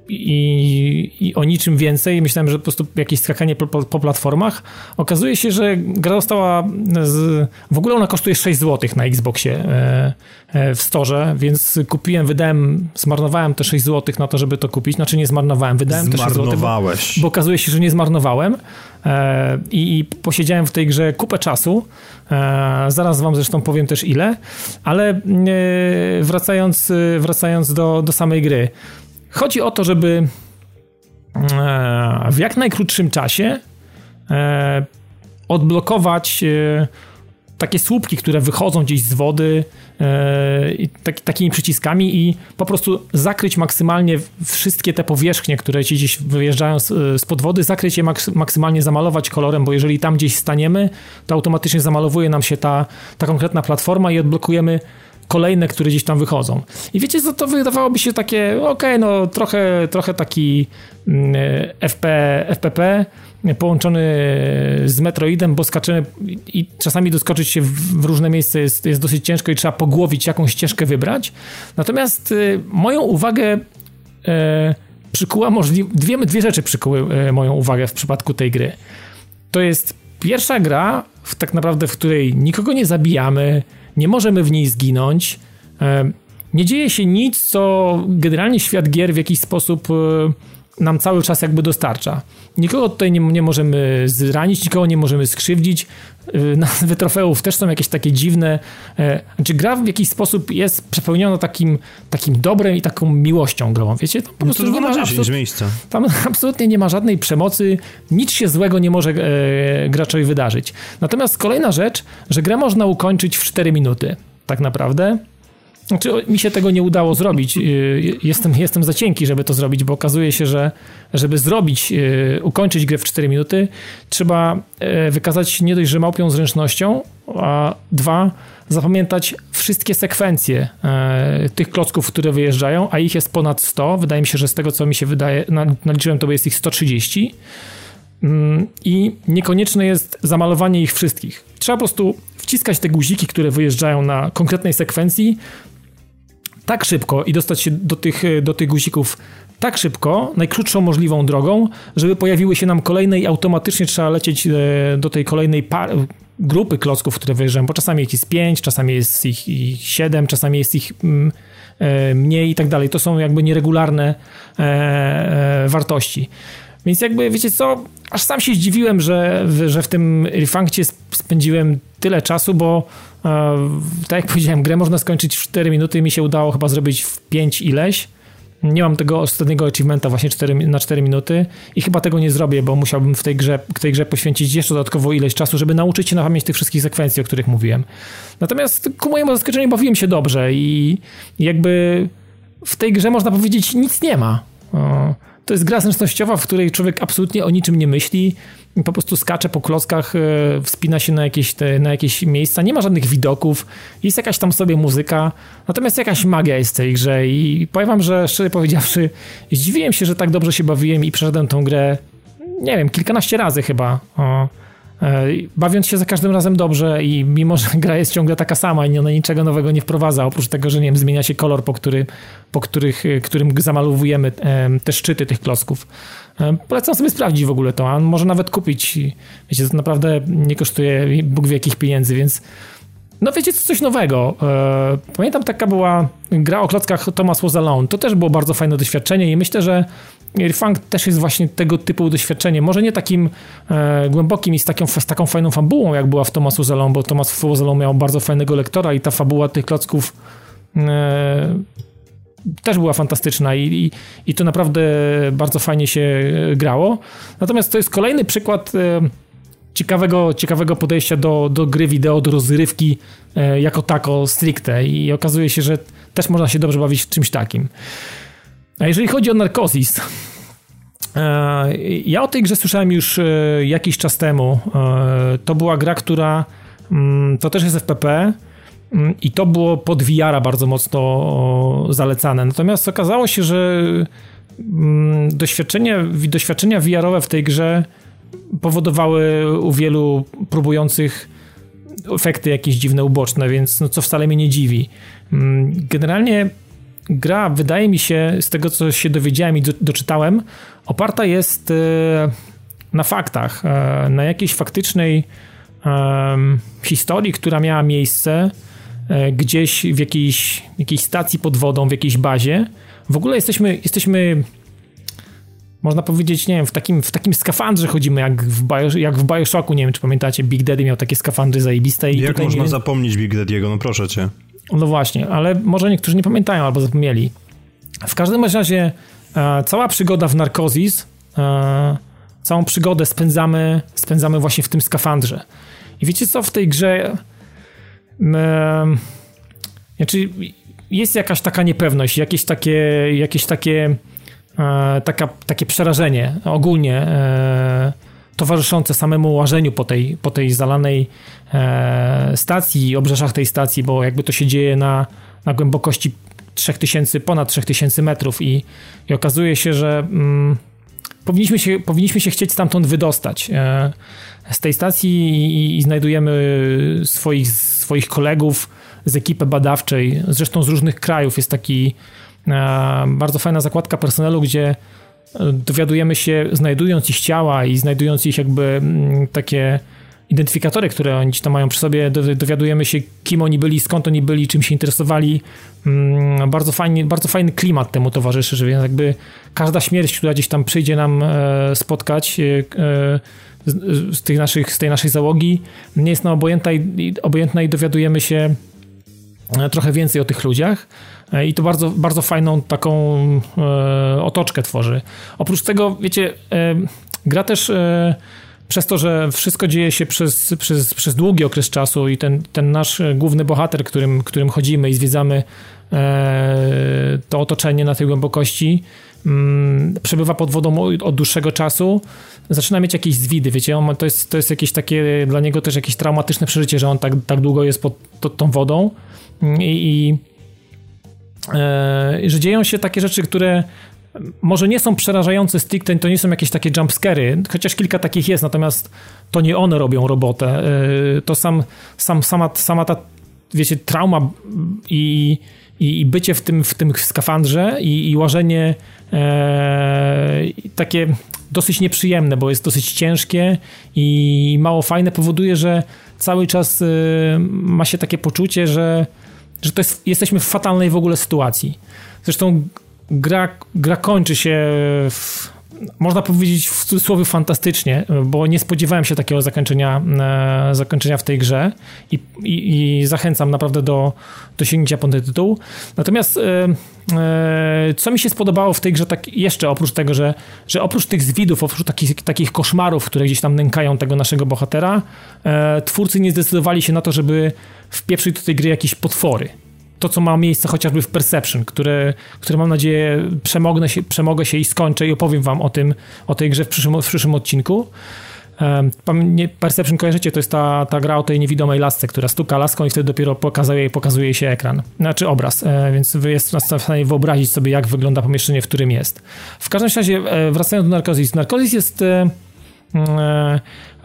i, i, o niczym więcej. Myślałem, że po prostu jakieś skakanie po, po, po, platformach. Okazuje się, że gra została. Z, w ogóle ona kosztuje 6 zł na Xboxie e, e, w storze, więc kupiłem, wydałem, zmarnowałem te 6 zł na to, żeby to kupić. Znaczy nie zmarnowałem, wydałem te 6 zł. Bo, bo okazuje się, że nie zmarnowałem. E, i, I posiedziałem w tej grze kupę czasu. Zaraz wam zresztą powiem też ile, ale wracając, wracając do, do samej gry. Chodzi o to, żeby e, w jak najkrótszym czasie e, odblokować e, takie słupki, które wychodzą gdzieś z wody tak, takimi przyciskami i po prostu zakryć maksymalnie wszystkie te powierzchnie, które ci gdzieś wyjeżdżają z, wody, zakryć je maksymalnie, zamalować kolorem, bo jeżeli tam gdzieś staniemy, to automatycznie zamalowuje nam się ta, ta konkretna platforma i odblokujemy kolejne, które gdzieś tam wychodzą. I wiecie co, to wydawałoby się takie, okej, okay, no trochę, trochę taki mm, FP, FPP połączony z Metroidem, bo skaczemy i czasami doskoczyć się w różne miejsca jest, jest dosyć ciężko i trzeba pogłowić, jaką ścieżkę wybrać. Natomiast y, moją uwagę y, przykuła możliwe, dwie, dwie rzeczy przykuły y, moją uwagę w przypadku tej gry. To jest pierwsza gra, w, tak naprawdę, w której nikogo nie zabijamy, nie możemy w niej zginąć. E, nie dzieje się nic, co generalnie świat gier w jakiś sposób e, nam cały czas jakby dostarcza. Nikogo tutaj nie, nie możemy zranić, nikogo nie możemy skrzywdzić. Y, nazwy trofeów też są jakieś takie dziwne. E, znaczy gra w jakiś sposób jest przepełniona takim, takim dobrem i taką miłością grą, wiecie? Tam po no prostu nie ma absolut... miejsca. Tam absolutnie nie ma żadnej przemocy, nic się złego nie może e, graczowi wydarzyć. Natomiast kolejna rzecz, że grę można ukończyć w 4 minuty, tak naprawdę. Znaczy, mi się tego nie udało zrobić. Y, jestem, jestem za cienki, żeby to zrobić, bo okazuje się, że żeby zrobić, y, ukończyć grę w 4 minuty, trzeba y, wykazać nie dość, że małpią zręcznością, a dwa, zapamiętać wszystkie sekwencje tych klocków, które wyjeżdżają, a ich jest ponad 100. Wydaje mi się, że z tego, co mi się wydaje, naliczyłem, to jest ich 130. Mm, I niekonieczne jest zamalowanie ich wszystkich. Trzeba po prostu wciskać te guziki, które wyjeżdżają na konkretnej sekwencji, tak szybko i dostać się do tych, do tych guzików tak szybko, najkrótszą możliwą drogą, żeby pojawiły się nam kolejne i automatycznie trzeba lecieć e, do tej kolejnej par grupy klocków, które wyjeżdżają, bo czasami ich jest 5, czasami jest ich, ich 7, czasami jest ich mm, e, mniej i tak dalej. To są jakby nieregularne e, wartości. Więc jakby, wiecie co, aż sam się zdziwiłem, że, że w tym refunkcie spędziłem tyle czasu, bo e, tak jak powiedziałem, grę można skończyć w 4 minuty, mi się udało chyba zrobić w 5 ileś. Nie mam tego ostatniego achievementa właśnie 4, na 4 minuty i chyba tego nie zrobię, bo musiałbym w tej grze, tej grze poświęcić jeszcze dodatkowo ileś czasu, żeby nauczyć się na pamięć tych wszystkich sekwencji, o których mówiłem. Natomiast ku mojemu zaskoczeniu bawiłem się dobrze i jakby w tej grze można powiedzieć nic nie ma. To jest gra zręcznościowa, w której człowiek absolutnie o niczym nie myśli, po prostu skacze po klockach, e, wspina się na jakieś, te, na jakieś miejsca, nie ma żadnych widoków, jest jakaś tam sobie muzyka, natomiast jakaś magia jest w tej grze i powiem wam, że szczerze powiedziawszy, zdziwiłem się, że tak dobrze się bawiłem i przeszedłem tą grę, nie wiem, kilkanaście razy chyba. O bawiąc się za każdym razem dobrze i mimo, że gra jest ciągle taka sama i ona niczego nowego nie wprowadza, oprócz tego, że nie wiem, zmienia się kolor, po, który, po których, e, którym zamalowujemy te szczyty tych klocków. E, polecam sobie sprawdzić w ogóle to, a może nawet kupić. Wiecie, to naprawdę nie kosztuje Bóg wie jakich pieniędzy, więc no wiecie, coś nowego. Pamiętam taka była gra o klockach Thomas Was Alone. To też było bardzo fajne doświadczenie i myślę, że Funk też jest właśnie tego typu doświadczenie. Może nie takim e, głębokim i z, taką, z taką fajną fabułą, jak była w Thomasu Zelon, bo Thomas Zelon miał bardzo fajnego lektora i ta fabuła tych klocków e, też była fantastyczna i, i, i, to naprawdę bardzo fajnie się grało. Natomiast to jest kolejny przykład e, ciekawego, ciekawego podejścia do, do gry wideo, do rozrywki e, jako tako stricte i okazuje się, że też można się dobrze bawić w czymś takim. A jeżeli chodzi o Narcosis, e, ja o tej grze słyszałem już e, jakiś czas temu. E, to była gra, która mm, to też jest FPP mm, i to było pod VR bardzo mocno zalecane. Natomiast okazało się, że mm, doświadczenia, doświadczenia VR-owe w tej grze powodowały u wielu próbujących efekty jakieś dziwne, uboczne, więc no, co wcale mnie nie dziwi. Generalnie gra, wydaje mi się, z tego co się dowiedziałem i do, doczytałem, oparta jest e, na faktach, e, na jakiejś faktycznej historii, która miała miejsce e, gdzieś w jakiejś, jakiejś stacji pod wodą, w jakiejś bazie. W ogóle jesteśmy, jesteśmy można powiedzieć, nie wiem, w takim, w takim skafandrze chodzimy, jak w, Bio, jak w Bioshocku, nie wiem, czy pamiętacie, Big Daddy miał takie skafandry zajebiste. I jak można nie... zapomnieć Big Daddy'ego, no proszę cię. No właśnie, ale może niektórzy nie pamiętają albo zapomnieli. W każdym razie e, cała przygoda w Narkozis, e, całą przygodę spędzamy, spędzamy właśnie w tym skafandrze. I wiecie co, w tej grze e, znaczy jest jakaś taka niepewność, jakieś takie, jakieś takie e, taka, takie przerażenie ogólnie e, towarzyszące samemu łażeniu po tej, po tej zalanej e, stacji, obrzeżach tej stacji, bo jakby to się dzieje na, na głębokości 3000, ponad 3000 metrów i, i okazuje się, że mm, powinniśmy, się, powinniśmy się chcieć stamtąd wydostać e, z tej stacji i, i, znajdujemy swoich, swoich kolegów z ekipy badawczej, zresztą z różnych krajów. Jest taki e, bardzo fajna zakładka personelu, gdzie dowiadujemy się, znajdując ich ciała i znajdując ich jakby mm, takie identyfikatory, które oni tam mają przy sobie, dowiadujemy się, kim oni byli, skąd oni byli, czym się interesowali. Mm, bardzo fajny, bardzo fajny klimat temu towarzyszy, że jakby każda śmierć, która gdzieś tam przyjdzie nam e, spotkać e, z, tych naszych, z tej naszej załogi, nie jest nam obojętna i, obojętna i dowiadujemy się e, trochę więcej o tych ludziach. E, i to bardzo, bardzo fajną taką e, otoczkę tworzy. Oprócz tego, wiecie, e, gra też przez to, że wszystko dzieje się przez, przez, przez długi okres czasu i ten, ten nasz główny bohater, którym, którym chodzimy i zwiedzamy to otoczenie na tej głębokości, mm, przebywa pod wodą od dłuższego czasu, zaczyna mieć jakieś zwidy, wiecie, on, to, jest, to jest jakieś takie, dla niego też jakieś traumatyczne przeżycie, że on tak, tak długo jest pod tą wodą i, i E, że dzieją się takie rzeczy, które może nie są przerażające stricte, to nie są jakieś takie jumpscary, chociaż kilka takich jest, natomiast to nie one robią robotę. E, to sam, sam, sama, sama ta, wiecie, trauma i, i, i bycie w tym, w tym skafandrze i, i łażenie e, takie dosyć nieprzyjemne, bo jest dosyć ciężkie i mało fajne, powoduje, że cały czas e, ma się takie poczucie, że że to jest, jesteśmy w fatalnej w ogóle sytuacji. Zresztą gra, gra kończy się w, można powiedzieć w cudzysłowie fantastycznie, bo nie spodziewałem się takiego zakończenia, e, zakończenia w tej grze i, i, i zachęcam naprawdę do, do sięgnięcia po ten tytuł. Natomiast e, e, co mi się spodobało w tej grze, tak jeszcze oprócz tego, że, że oprócz tych zwidów, oprócz takich, takich koszmarów, które gdzieś tam nękają tego naszego bohatera, twórcy nie zdecydowali się na to, żeby wpieprzyć do tej gry jakieś potwory to, co ma miejsce chociażby w Perception, które, które mam nadzieję przemognę się, przemogę się i skończę i opowiem wam o tym, o tej grze w przyszłym, w przyszłym odcinku. Perception kojarzycie, to jest ta, ta gra o tej niewidomej lasce, która stuka laską i wtedy dopiero pokazuje, pokazuje się ekran, znaczy obraz, e, więc jest w stanie wyobrazić sobie, jak wygląda pomieszczenie, w którym jest. W każdym razie, e, wracając do Narkozis. Narkozis jest E,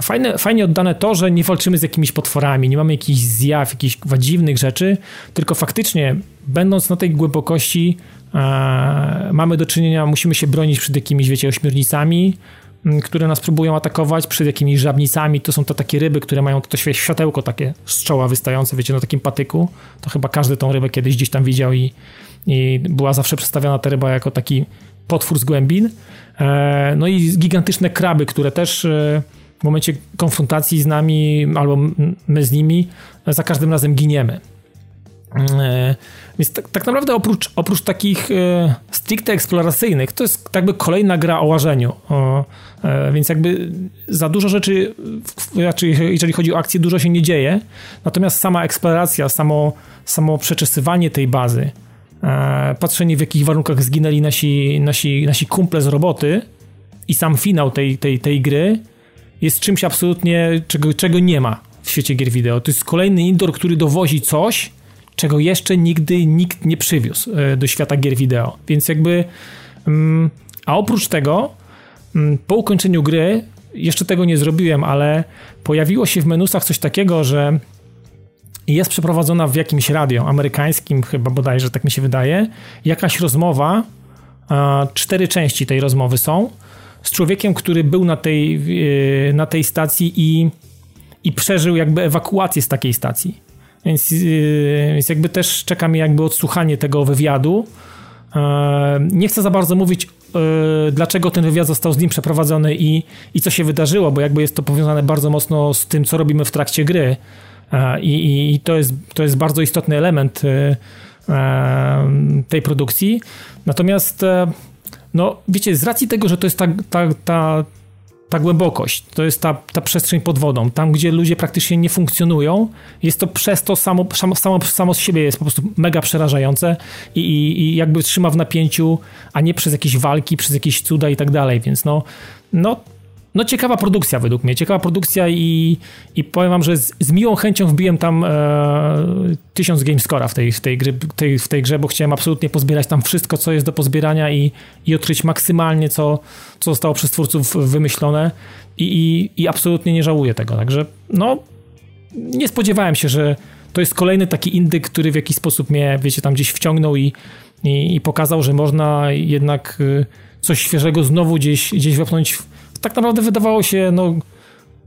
fajne, fajnie oddane to, że nie walczymy z jakimiś potworami, nie mamy jakichś zjaw, jakichś dziwnych rzeczy, tylko faktycznie, będąc na tej głębokości, e, mamy do czynienia, musimy się bronić przed jakimiś, wiecie, ośmiornicami, które nas próbują atakować, przed jakimiś żabnicami. To są to takie ryby, które mają to światełko takie z czoła wystające, wiecie, na takim patyku. To chyba każdy tą rybę kiedyś gdzieś tam widział i, i była zawsze przedstawiana ta ryba jako taki potwór z głębin. E, no i gigantyczne kraby, które też e, w momencie konfrontacji z nami albo my z nimi za każdym razem giniemy. E, więc tak, tak, naprawdę oprócz, oprócz takich stricte eksploracyjnych, to jest jakby kolejna gra o łażeniu. Więc jakby za dużo rzeczy, znaczy jeżeli chodzi o akcję, dużo się nie dzieje. Natomiast sama eksploracja, samo, samo przeczesywanie tej bazy, E, patrzenie w jakich warunkach zginęli nasi, nasi, nasi kumple z roboty i sam finał tej, tej, tej gry jest czymś absolutnie, czego, czego nie ma w świecie gier wideo. To jest kolejny indoor, który dowozi coś, czego jeszcze nigdy nikt nie przywiózł e, do świata gier wideo. Więc jakby... Mm, a oprócz tego, mm, po ukończeniu gry, jeszcze tego nie zrobiłem, ale pojawiło się w menusach coś takiego, że i jest przeprowadzona w jakimś radio amerykańskim, chyba bodajże, tak mi się wydaje, jakaś rozmowa, cztery części tej rozmowy są, z człowiekiem, który był na tej, e, na tej stacji i, i przeżył jakby ewakuację z takiej stacji. Więc, e, więc jakby też czeka mi jakby odsłuchanie tego wywiadu. E, nie chcę za bardzo mówić, dlaczego ten wywiad został z nim przeprowadzony i, i co się wydarzyło, bo jakby jest to powiązane bardzo mocno z tym, co robimy w trakcie gry. I, i to, jest, to jest bardzo istotny element tej produkcji. Natomiast no wiecie, z racji tego, że to jest ta, ta, ta, ta głębokość, to jest ta, ta przestrzeń pod wodą, tam gdzie ludzie praktycznie nie funkcjonują, jest to przez to samo, samo, samo z siebie jest po prostu mega przerażające i, i, i jakby trzyma w napięciu, a nie przez jakieś walki, przez jakieś cuda i tak dalej, więc no, no no ciekawa produkcja według mnie, ciekawa produkcja i, i powiem wam, że z, z miłą chęcią wbiłem tam e, tysiąc gamescora w tej, w, tej gry, tej, w tej grze, bo chciałem absolutnie pozbierać tam wszystko, co jest do pozbierania i, i odkryć maksymalnie, co, co zostało przez twórców wymyślone i, i, i absolutnie nie żałuję tego, także no nie spodziewałem się, że to jest kolejny taki indyk, który w jakiś sposób mnie, wiecie, tam gdzieś wciągnął i, i, i pokazał, że można jednak y, coś świeżego znowu gdzieś, gdzieś wepchnąć tak naprawdę wydawało się no,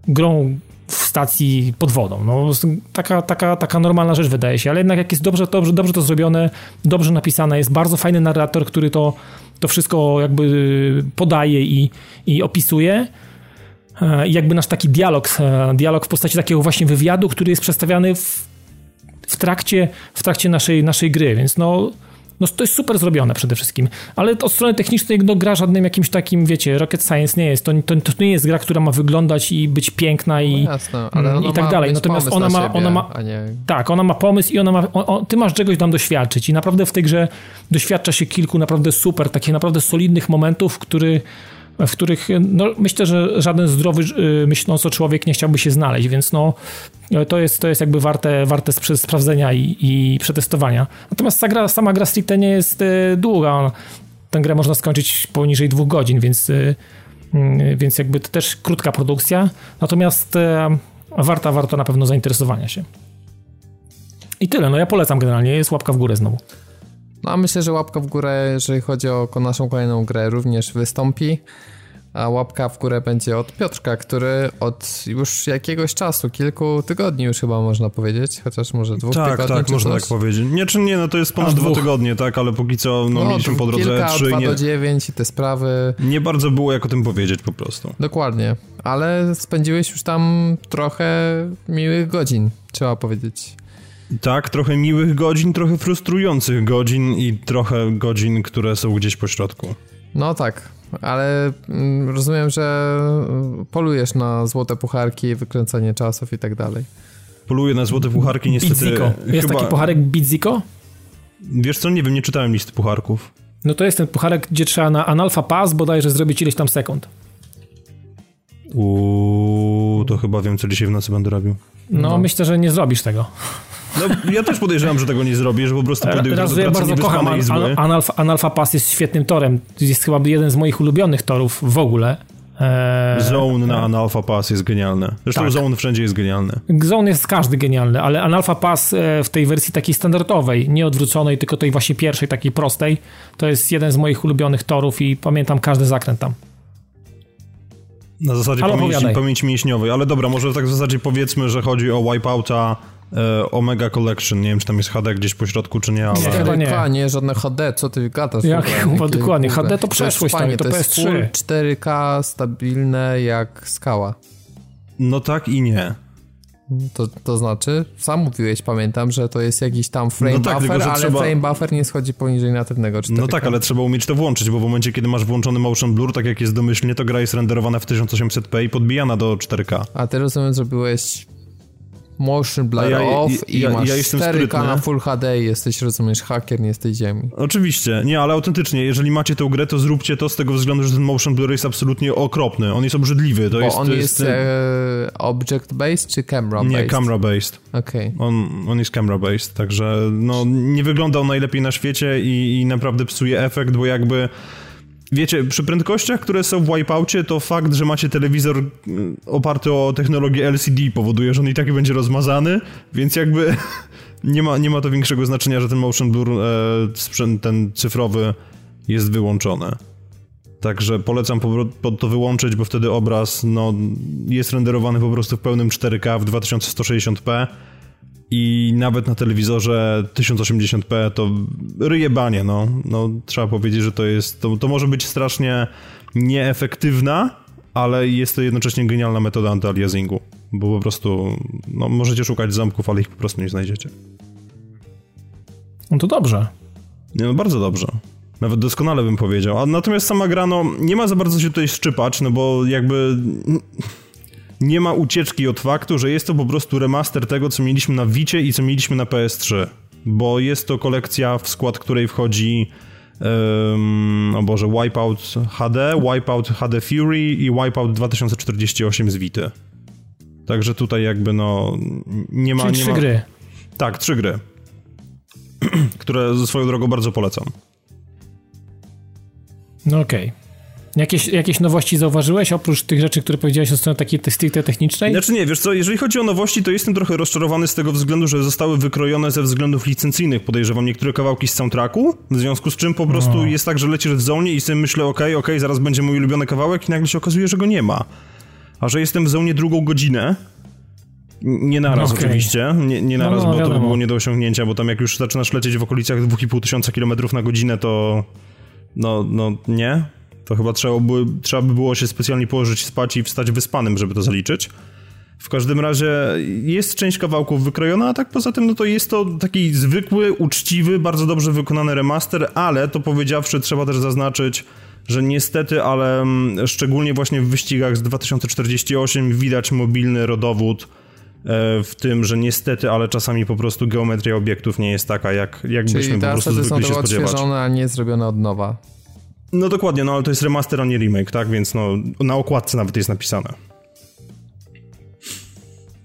grą w stacji pod wodą. No, taka, taka, taka normalna rzecz wydaje się, ale jednak jak jest dobrze, dobrze, dobrze to zrobione, dobrze napisane, jest bardzo fajny narrator, który to, to wszystko jakby podaje i, i opisuje. E, I jakby nasz taki dialog, e, dialog w postaci takiego właśnie wywiadu, który jest przedstawiany w, w trakcie, w trakcie naszej, naszej gry, więc no no to jest super zrobione przede wszystkim, ale od strony technicznej no, gra żadnym jakimś takim, wiecie, Rocket Science nie jest. To, to, to nie jest gra, która ma wyglądać i być piękna i, no jasne, i tak dalej. Natomiast ona ma, siebie, ona ma nie... tak, ona ma pomysł i ona ma, o, o, ty masz czegoś tam doświadczyć i naprawdę w tej grze doświadcza się kilku naprawdę super, takich naprawdę solidnych momentów, który w których no, myślę, że żaden zdrowy y, myślący człowiek nie chciałby się znaleźć, więc no, to, jest, to jest jakby warte, warte sprawdzenia i, i przetestowania. Natomiast ta gra, sama gra stricte nie jest y, długa. Tę grę można skończyć poniżej dwóch godzin, więc, y, więc jakby to też krótka produkcja. Natomiast warta, warto na pewno zainteresowania się. I tyle, no ja polecam generalnie, jest łapka w górę znowu. No a myślę, że łapka w górę, jeżeli chodzi o naszą kolejną grę, również wystąpi. A łapka w górę będzie od Piotrka, który od już jakiegoś czasu, kilku tygodni już chyba można powiedzieć, chociaż może dwóch tak, tygodni. Tak, tak, można tak powiedzieć. Nie, czy nie, no to jest ponad dwa tygodnie, tak, ale póki co no, no mieliśmy po drodze kilka, trzy. Kilka, nie, do dziewięć i te sprawy. Nie bardzo było jak o tym powiedzieć po prostu. Dokładnie, ale spędziłeś już tam trochę miłych godzin, trzeba powiedzieć. Tak, trochę miłych godzin, trochę frustrujących godzin i trochę godzin, które są gdzieś po środku. No tak, ale mm, rozumiem, że polujesz na złote pucharki, wykręcanie czasów i tak dalej. Poluję na złote pucharki, niestety. Bidziko. Jest chyba... taki pucharek Bidziko? Wiesz co, nie wiem, nie czytałem listy pucharków. No to jest ten pucharek, gdzie trzeba na Analfa Pass bodajże zrobić ileś tam sekund. Uuu, to chyba wiem, co dzisiaj w nocy będę robił. No, no. myślę, że nie zrobisz tego. No, ja też podejrzewam, że tego nie zrobię, że po prostu podejdę Raz, ja bardzo kocham an, Analfa, Analfa Pass jest świetnym torem. Jest chyba jeden z moich ulubionych torów w ogóle. Eee, Zone na Analfa Pass jest genialny. Zresztą tak. Zone wszędzie jest genialny. Zone jest każdy genialny, ale Analfa Pass e, w tej wersji takiej standardowej, nie odwróconej, tylko tej właśnie pierwszej, takiej prostej, to jest jeden z moich ulubionych torów i pamiętam każdy zakręt tam. Na zasadzie pamięci, pamięci mięśniowej, ale dobra, może tak w zasadzie powiedzmy, że chodzi o Wipeouta e, Omega Collection. Nie wiem, czy tam jest HD gdzieś po środku, czy nie, ale... Nie, chyba nie. nie, żadne HD, co ty gadasz? Jak, chyba, dokładnie, HD to przeszłość, to jest, tam, to, to jest PS3. 4K stabilne jak skała. No tak i nie. To, to znaczy, sam mówiłeś, pamiętam, że to jest jakiś tam frame no tak, buffer, tylko, ale trzeba... frame buffer nie schodzi poniżej natywnego 4K. No tak, ale trzeba umieć to włączyć, bo w momencie, kiedy masz włączony motion blur, tak jak jest domyślnie, to gra jest renderowana w 1800p i podbijana do 4K. A ty rozumiem, zrobiłeś motion blur ja, off i ja, masz ja 4K na Full HD i jesteś, rozumiesz, haker, nie jesteś ziemi. Oczywiście, nie, ale autentycznie, jeżeli macie tę grę, to zróbcie to z tego względu, że ten motion blur jest absolutnie okropny. On jest obrzydliwy. To Bo jest, on to jest, jest e, object-based czy camera-based? Nie, camera-based. Okay. On, on jest camera-based, także no, nie wygląda on najlepiej na świecie i, i naprawdę psuje efekt, bo jakby wiecie, przy prędkościach, które są w Wipeoutie, to fakt, że macie telewizor mm, oparty o technologię LCD powoduje, że on i tak będzie rozmazany, więc jakby nie ma, nie ma to większego znaczenia, że ten motion blur, e, sprzęt ten cyfrowy jest wyłączony. Także polecam po, po to wyłączyć, bo wtedy obraz no, jest renderowany po prostu w pełnym 4K w 2160p i nawet na telewizorze 1080p to ryje banie, no. no trzeba powiedzieć, że to jest, to, to może być strasznie nieefektywna, ale jest to jednocześnie genialna metoda antyaliasingu, bo po prostu no, możecie szukać zamków, ale ich po prostu nie znajdziecie. No to dobrze. Nie, no bardzo dobrze. Nawet doskonale bym powiedział. A natomiast sama gra, no, nie ma za bardzo się tutaj szczypać, no bo jakby nie ma ucieczki od faktu, że jest to po prostu remaster tego, co mieliśmy na Vicie i co mieliśmy na PS3. Bo jest to kolekcja, w skład której wchodzi um, o Boże, Wipeout HD, Wipeout HD Fury i Wipeout 2048 z Vity. Także tutaj jakby no nie ma... Czyli nie trzy ma... gry. Tak, trzy gry. które ze swoją drogą bardzo polecam. No okej. Okay. Jakieś, jakieś nowości zauważyłeś, oprócz tych rzeczy, które powiedziałeś o stronie takiej stricte technicznej? Znaczy nie, wiesz co, jeżeli chodzi o nowości, to jestem trochę rozczarowany z tego względu, że zostały wykrojone ze względów licencyjnych, podejrzewam, niektóre kawałki z soundtracku, w związku z czym po prostu no. jest tak, że lecisz w zonie i sobie myślę, okej, okay, okej, okay, zaraz będzie mój ulubiony kawałek i nagle się okazuje, że go nie ma. A że jestem w zonie drugą godzinę, nie naraz okay. oczywiście, nie, nie naraz, no, no, bo wiadomo. to by było nie do osiągnięcia, bo tam jak już zaczynasz lecieć w okolicach 2,5 tysiąca kilometrów na godzinę, to no, no nie. To chyba trzeba by, trzeba by było się specjalnie położyć spać i wstać wyspanym, żeby to zaliczyć. W każdym razie jest część kawałków wykrojona, a tak poza tym no to jest to taki zwykły, uczciwy, bardzo dobrze wykonany remaster, ale to powiedziawszy trzeba też zaznaczyć, że niestety, ale mm, szczególnie właśnie w wyścigach z 2048 widać mobilny rodowód e, w tym, że niestety, ale czasami po prostu geometria obiektów nie jest taka, jak, jak Czyli byśmy po prostu zwykli się spodziewać. Czyli a nie zrobione od nowa. No dokładnie, no ale to jest remaster, a nie remake, tak? Więc no na okładce nawet jest napisane.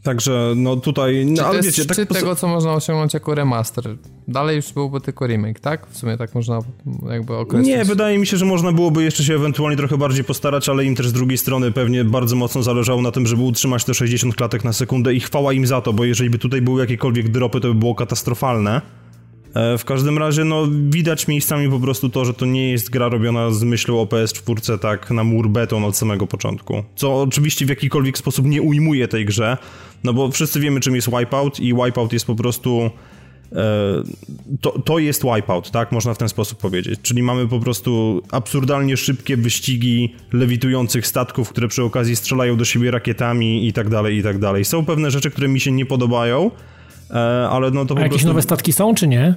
Także no tutaj, no, ale wiecie, tak po... tego, co można osiągnąć jako remaster. Dalej już byłby tylko remake, tak? W sumie tak można jakby określić. Nie, wydaje mi się, że można byłoby jeszcze się ewentualnie trochę bardziej postarać, ale im też z drugiej strony pewnie bardzo mocno zależało na tym, żeby utrzymać te 60 klatek na sekundę i chwała im za to, bo jeżeli by tutaj były jakiekolwiek dropy, to by było katastrofalne. E, w każdym razie, no, widać miejscami po prostu to, że to nie jest gra robiona z myślą o PS4 tak na mur beton od samego początku. Co oczywiście w jakikolwiek sposób nie ujmuje tej grze, no bo wszyscy wiemy czym jest Wipeout i Wipeout jest po prostu... E, to, to jest Wipeout, tak? Można w ten sposób powiedzieć. Czyli mamy po prostu absurdalnie szybkie wyścigi lewitujących statków, które przy okazji strzelają do siebie rakietami i tak dalej, i tak dalej. Są pewne rzeczy, które mi się nie podobają, ale no to A jakieś prostu... nowe statki są, czy nie?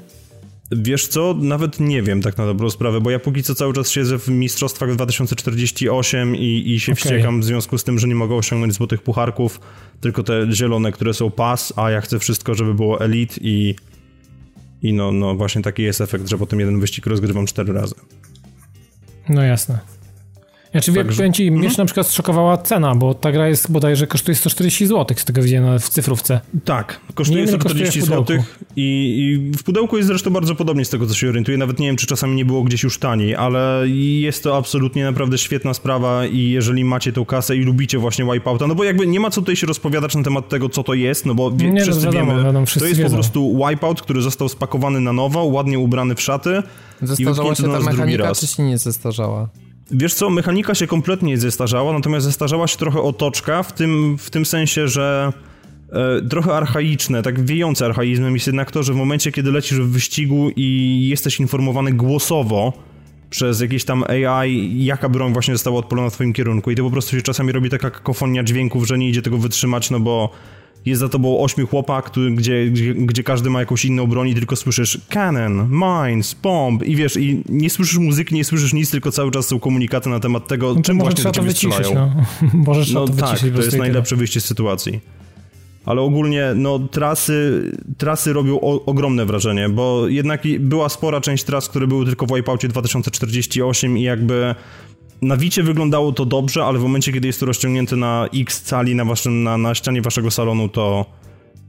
Wiesz co, nawet nie wiem tak na dobrą sprawę, bo ja póki co cały czas siedzę w mistrzostwach 2048 i, i się okay. wściekam w związku z tym, że nie mogę osiągnąć złotych pucharków, tylko te zielone, które są pas, a ja chcę wszystko, żeby było elite i, i no, no właśnie taki jest efekt, że potem jeden wyścig rozgrywam cztery razy. No jasne. Znaczy, Także... powiem ci, mnie mhm. na przykład szokowała cena, bo ta gra jest bodajże kosztuje 140 zł, z tego widziałem w cyfrówce. Tak, kosztuje 140 zł i, i, w pudełku jest zresztą bardzo podobnie z tego, co się orientuję. Nawet nie wiem, czy czasami nie było gdzieś już taniej, ale jest to absolutnie naprawdę świetna sprawa i jeżeli macie tą kasę i lubicie właśnie Wipeouta, no bo jakby nie ma co tutaj się rozpowiadać na temat tego, co to jest, no bo wie, nie, no wszyscy no, wiadomo, wiemy, wiadomo, wszyscy to jest wiedzą. po prostu Wipeout, który został spakowany na nowo, ładnie ubrany w szaty Zestarzała się ta mechanika, czy się nie zestarzała? Wiesz co, mechanika się kompletnie nie zestarzała, natomiast zestarzała się trochę otoczka, w tym, w tym sensie, że e, trochę archaiczne, tak wiejące archaizmem jest jednak to, że w momencie, kiedy lecisz w wyścigu i jesteś informowany głosowo przez jakieś tam AI, jaka broń właśnie została odpalona w twoim kierunku i to po prostu się czasami robi taka kakofonia dźwięków, że nie idzie tego wytrzymać, no bo jest za tobą ośmiu chłopak, który, gdzie, gdzie, gdzie, każdy ma jakąś inną broń i tylko słyszysz cannon, mines, bomb i wiesz, i nie słyszysz muzyki, nie słyszysz nic, tylko cały czas są komunikaty na temat tego, no czym może właśnie trzeba to wyciszyć, no. Może trzeba no to tak, to jest najlepsze wyjście z sytuacji. Ale ogólnie, no, trasy, trasy robią o, ogromne wrażenie, bo jednak była spora część tras, które były tylko w Wipeoutie 2048 i jakby na Wicie wyglądało to dobrze, ale w momencie, kiedy jest to rozciągnięte na X cali na, waszym, na, na ścianie waszego salonu, to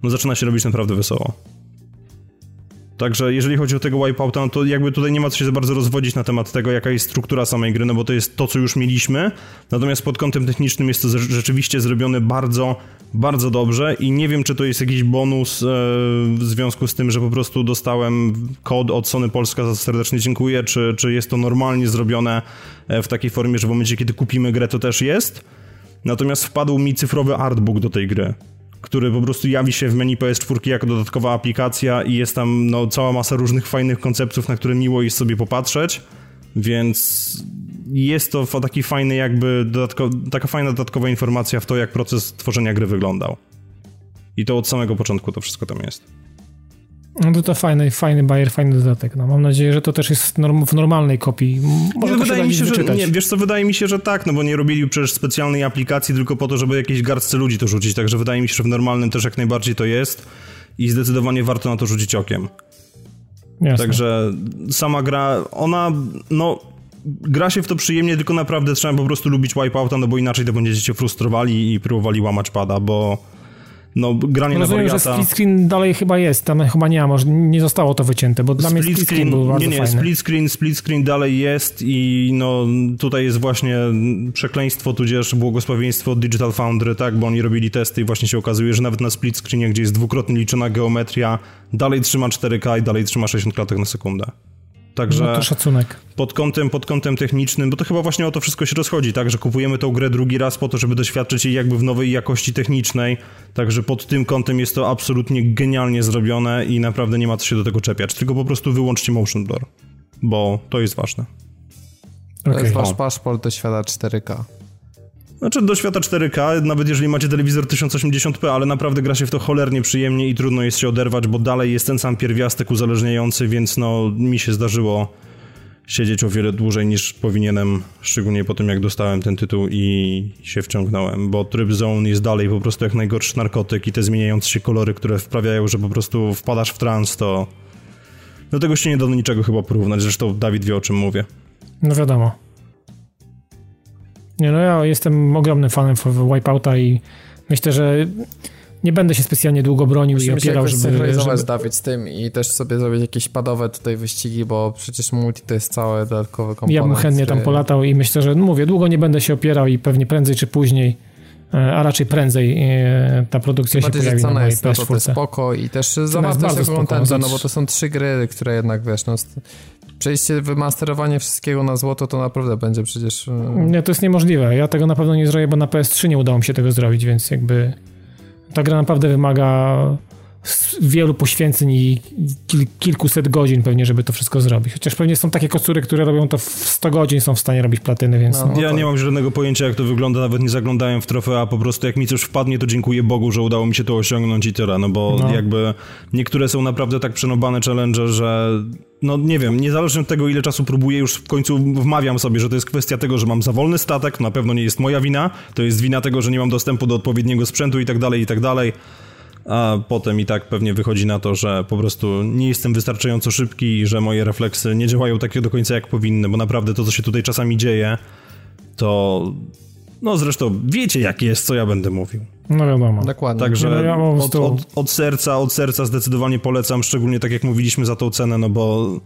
no, zaczyna się robić naprawdę wesoło. Także jeżeli chodzi o tego Wipeouta, no to jakby tutaj nie ma co się za bardzo rozwodzić na temat tego, jaka jest struktura samej gry, no bo to jest to, co już mieliśmy. Natomiast pod kątem technicznym jest to rzeczywiście zrobione bardzo, bardzo dobrze i nie wiem, czy to jest jakiś bonus e, w związku z tym, że po prostu dostałem kod od Sony Polska, za serdecznie dziękuję, czy, czy jest to normalnie zrobione e, w takiej formie, że w momencie, kiedy kupimy grę, to też jest. Natomiast wpadł mi cyfrowy artbook do tej gry który po prostu jawi się w menu PS4 jako dodatkowa aplikacja i jest tam no, cała masa różnych fajnych konceptów, na które miło jest sobie popatrzeć, więc jest to taki fajny jakby taka fajna dodatkowa informacja w to, jak proces tworzenia gry wyglądał. I to od samego początku to wszystko tam jest. No to to fajny, fajny bajer, fajny dodatek. No, mam nadzieję, że to też jest norm, w normalnej kopii. Może nie, wydaje mi się, że, nie, wiesz co, wydaje mi się, że tak, no bo nie robili przecież specjalnej aplikacji tylko po to, żeby jakieś garstce ludzi to rzucić, także wydaje mi się, że w normalnym też jak najbardziej to jest i zdecydowanie warto na to rzucić okiem. Jasne. Także sama gra, ona, no, gra się w to przyjemnie, tylko naprawdę trzeba po prostu lubić Wipeouta, no bo inaczej to będziecie się frustrowali i próbowali łamać pada, bo no, granie Rozumiem, na wariata... że split screen dalej chyba jest, tam chyba nie ma, może nie zostało to wycięte, bo dla split mnie split screen, był bardzo Nie, nie, fajny. split screen, split screen dalej jest i no tutaj jest właśnie przekleństwo, tudzież błogosławieństwo Digital Foundry, tak, bo oni robili testy i właśnie się okazuje, że nawet na split screenie, gdzie jest dwukrotnie liczona geometria, dalej trzyma 4K i dalej trzyma 60 klatek na sekundę. Także no to szacunek. Pod kątem, pod kątem technicznym, bo to chyba właśnie o to wszystko się rozchodzi, tak, że kupujemy tą grę drugi raz po to, żeby doświadczyć jej jakby w nowej jakości technicznej, także pod tym kątem jest to absolutnie genialnie zrobione i naprawdę nie ma co się do tego czepiać, tylko po prostu wyłączcie motion blur, bo to jest ważne. To jest wasz paszport do świata 4K. Znaczy do świata 4K, nawet jeżeli macie telewizor 1080p, ale naprawdę gra się w to cholernie przyjemnie i trudno jest się oderwać, bo dalej jest ten sam pierwiastek uzależniający, więc no mi się zdarzyło siedzieć o wiele dłużej niż powinienem, szczególnie po tym jak dostałem ten tytuł i się wciągnąłem, bo tryb zone jest dalej po prostu jak najgorszy narkotyk i te zmieniające się kolory, które wprawiają, że po prostu wpadasz w trans, to do tego się nie da do niczego chyba porównać, zresztą Dawid wie o czym mówię. No wiadomo. Nie, no ja jestem ogromnym fanem Wipeouta i myślę, że nie będę się specjalnie długo bronił Musimy i opierał, się żeby... żeby... Dawid z tym i też sobie zrobić jakieś padowe tutaj wyścigi, bo przecież multi to jest całe dodatkowe komponent. Ja bym chętnie tam polatał i myślę, że no mówię, długo nie będę się opierał i pewnie prędzej czy później e, a raczej prędzej e, ta produkcja Bardziej, się pojawi cena na jest to, to spoko i też zawartość kontentu, no bo to są trzy gry, które jednak, wiesz, no, przejście, wymasterowanie wszystkiego na złoto to naprawdę będzie przecież... E, nie, to jest niemożliwe. Ja tego na pewno nie zrobię, bo na PS3 nie udało mi się tego zrobić, więc jakby ta gra naprawdę wymaga wielu poświęceń i kil, kilkuset godzin pewnie, żeby to wszystko zrobić. Chociaż pewnie są takie kostury, które robią to w 100 godzin, są w stanie robić platyny, więc... No, no ja to... nie mam żadnego pojęcia, jak to wygląda, nawet nie zaglądałem w trofea, po prostu jak mi coś wpadnie, to dziękuję Bogu, że udało mi się to osiągnąć i tyle, no bo no. jakby niektóre są naprawdę tak przenobane challenge, że no nie wiem, niezależnie od tego, ile czasu próbuję, już w końcu wmawiam sobie, że to jest kwestia tego, że mam za wolny statek, na pewno nie jest moja wina, to jest wina tego, że nie mam dostępu do odpowiedniego sprzętu i tak dalej, i tak dalej a potem i tak pewnie wychodzi na to, że po prostu nie jestem wystarczająco szybki i że moje refleksy nie działają tak do końca jak powinny, bo naprawdę to, co się tutaj czasami dzieje, to no zresztą wiecie, jak jest, co ja będę mówił. No wiadomo. Dokładnie. Także no, ja od, od, od, serca, od serca zdecydowanie polecam, szczególnie tak jak mówiliśmy za tą cenę, no bo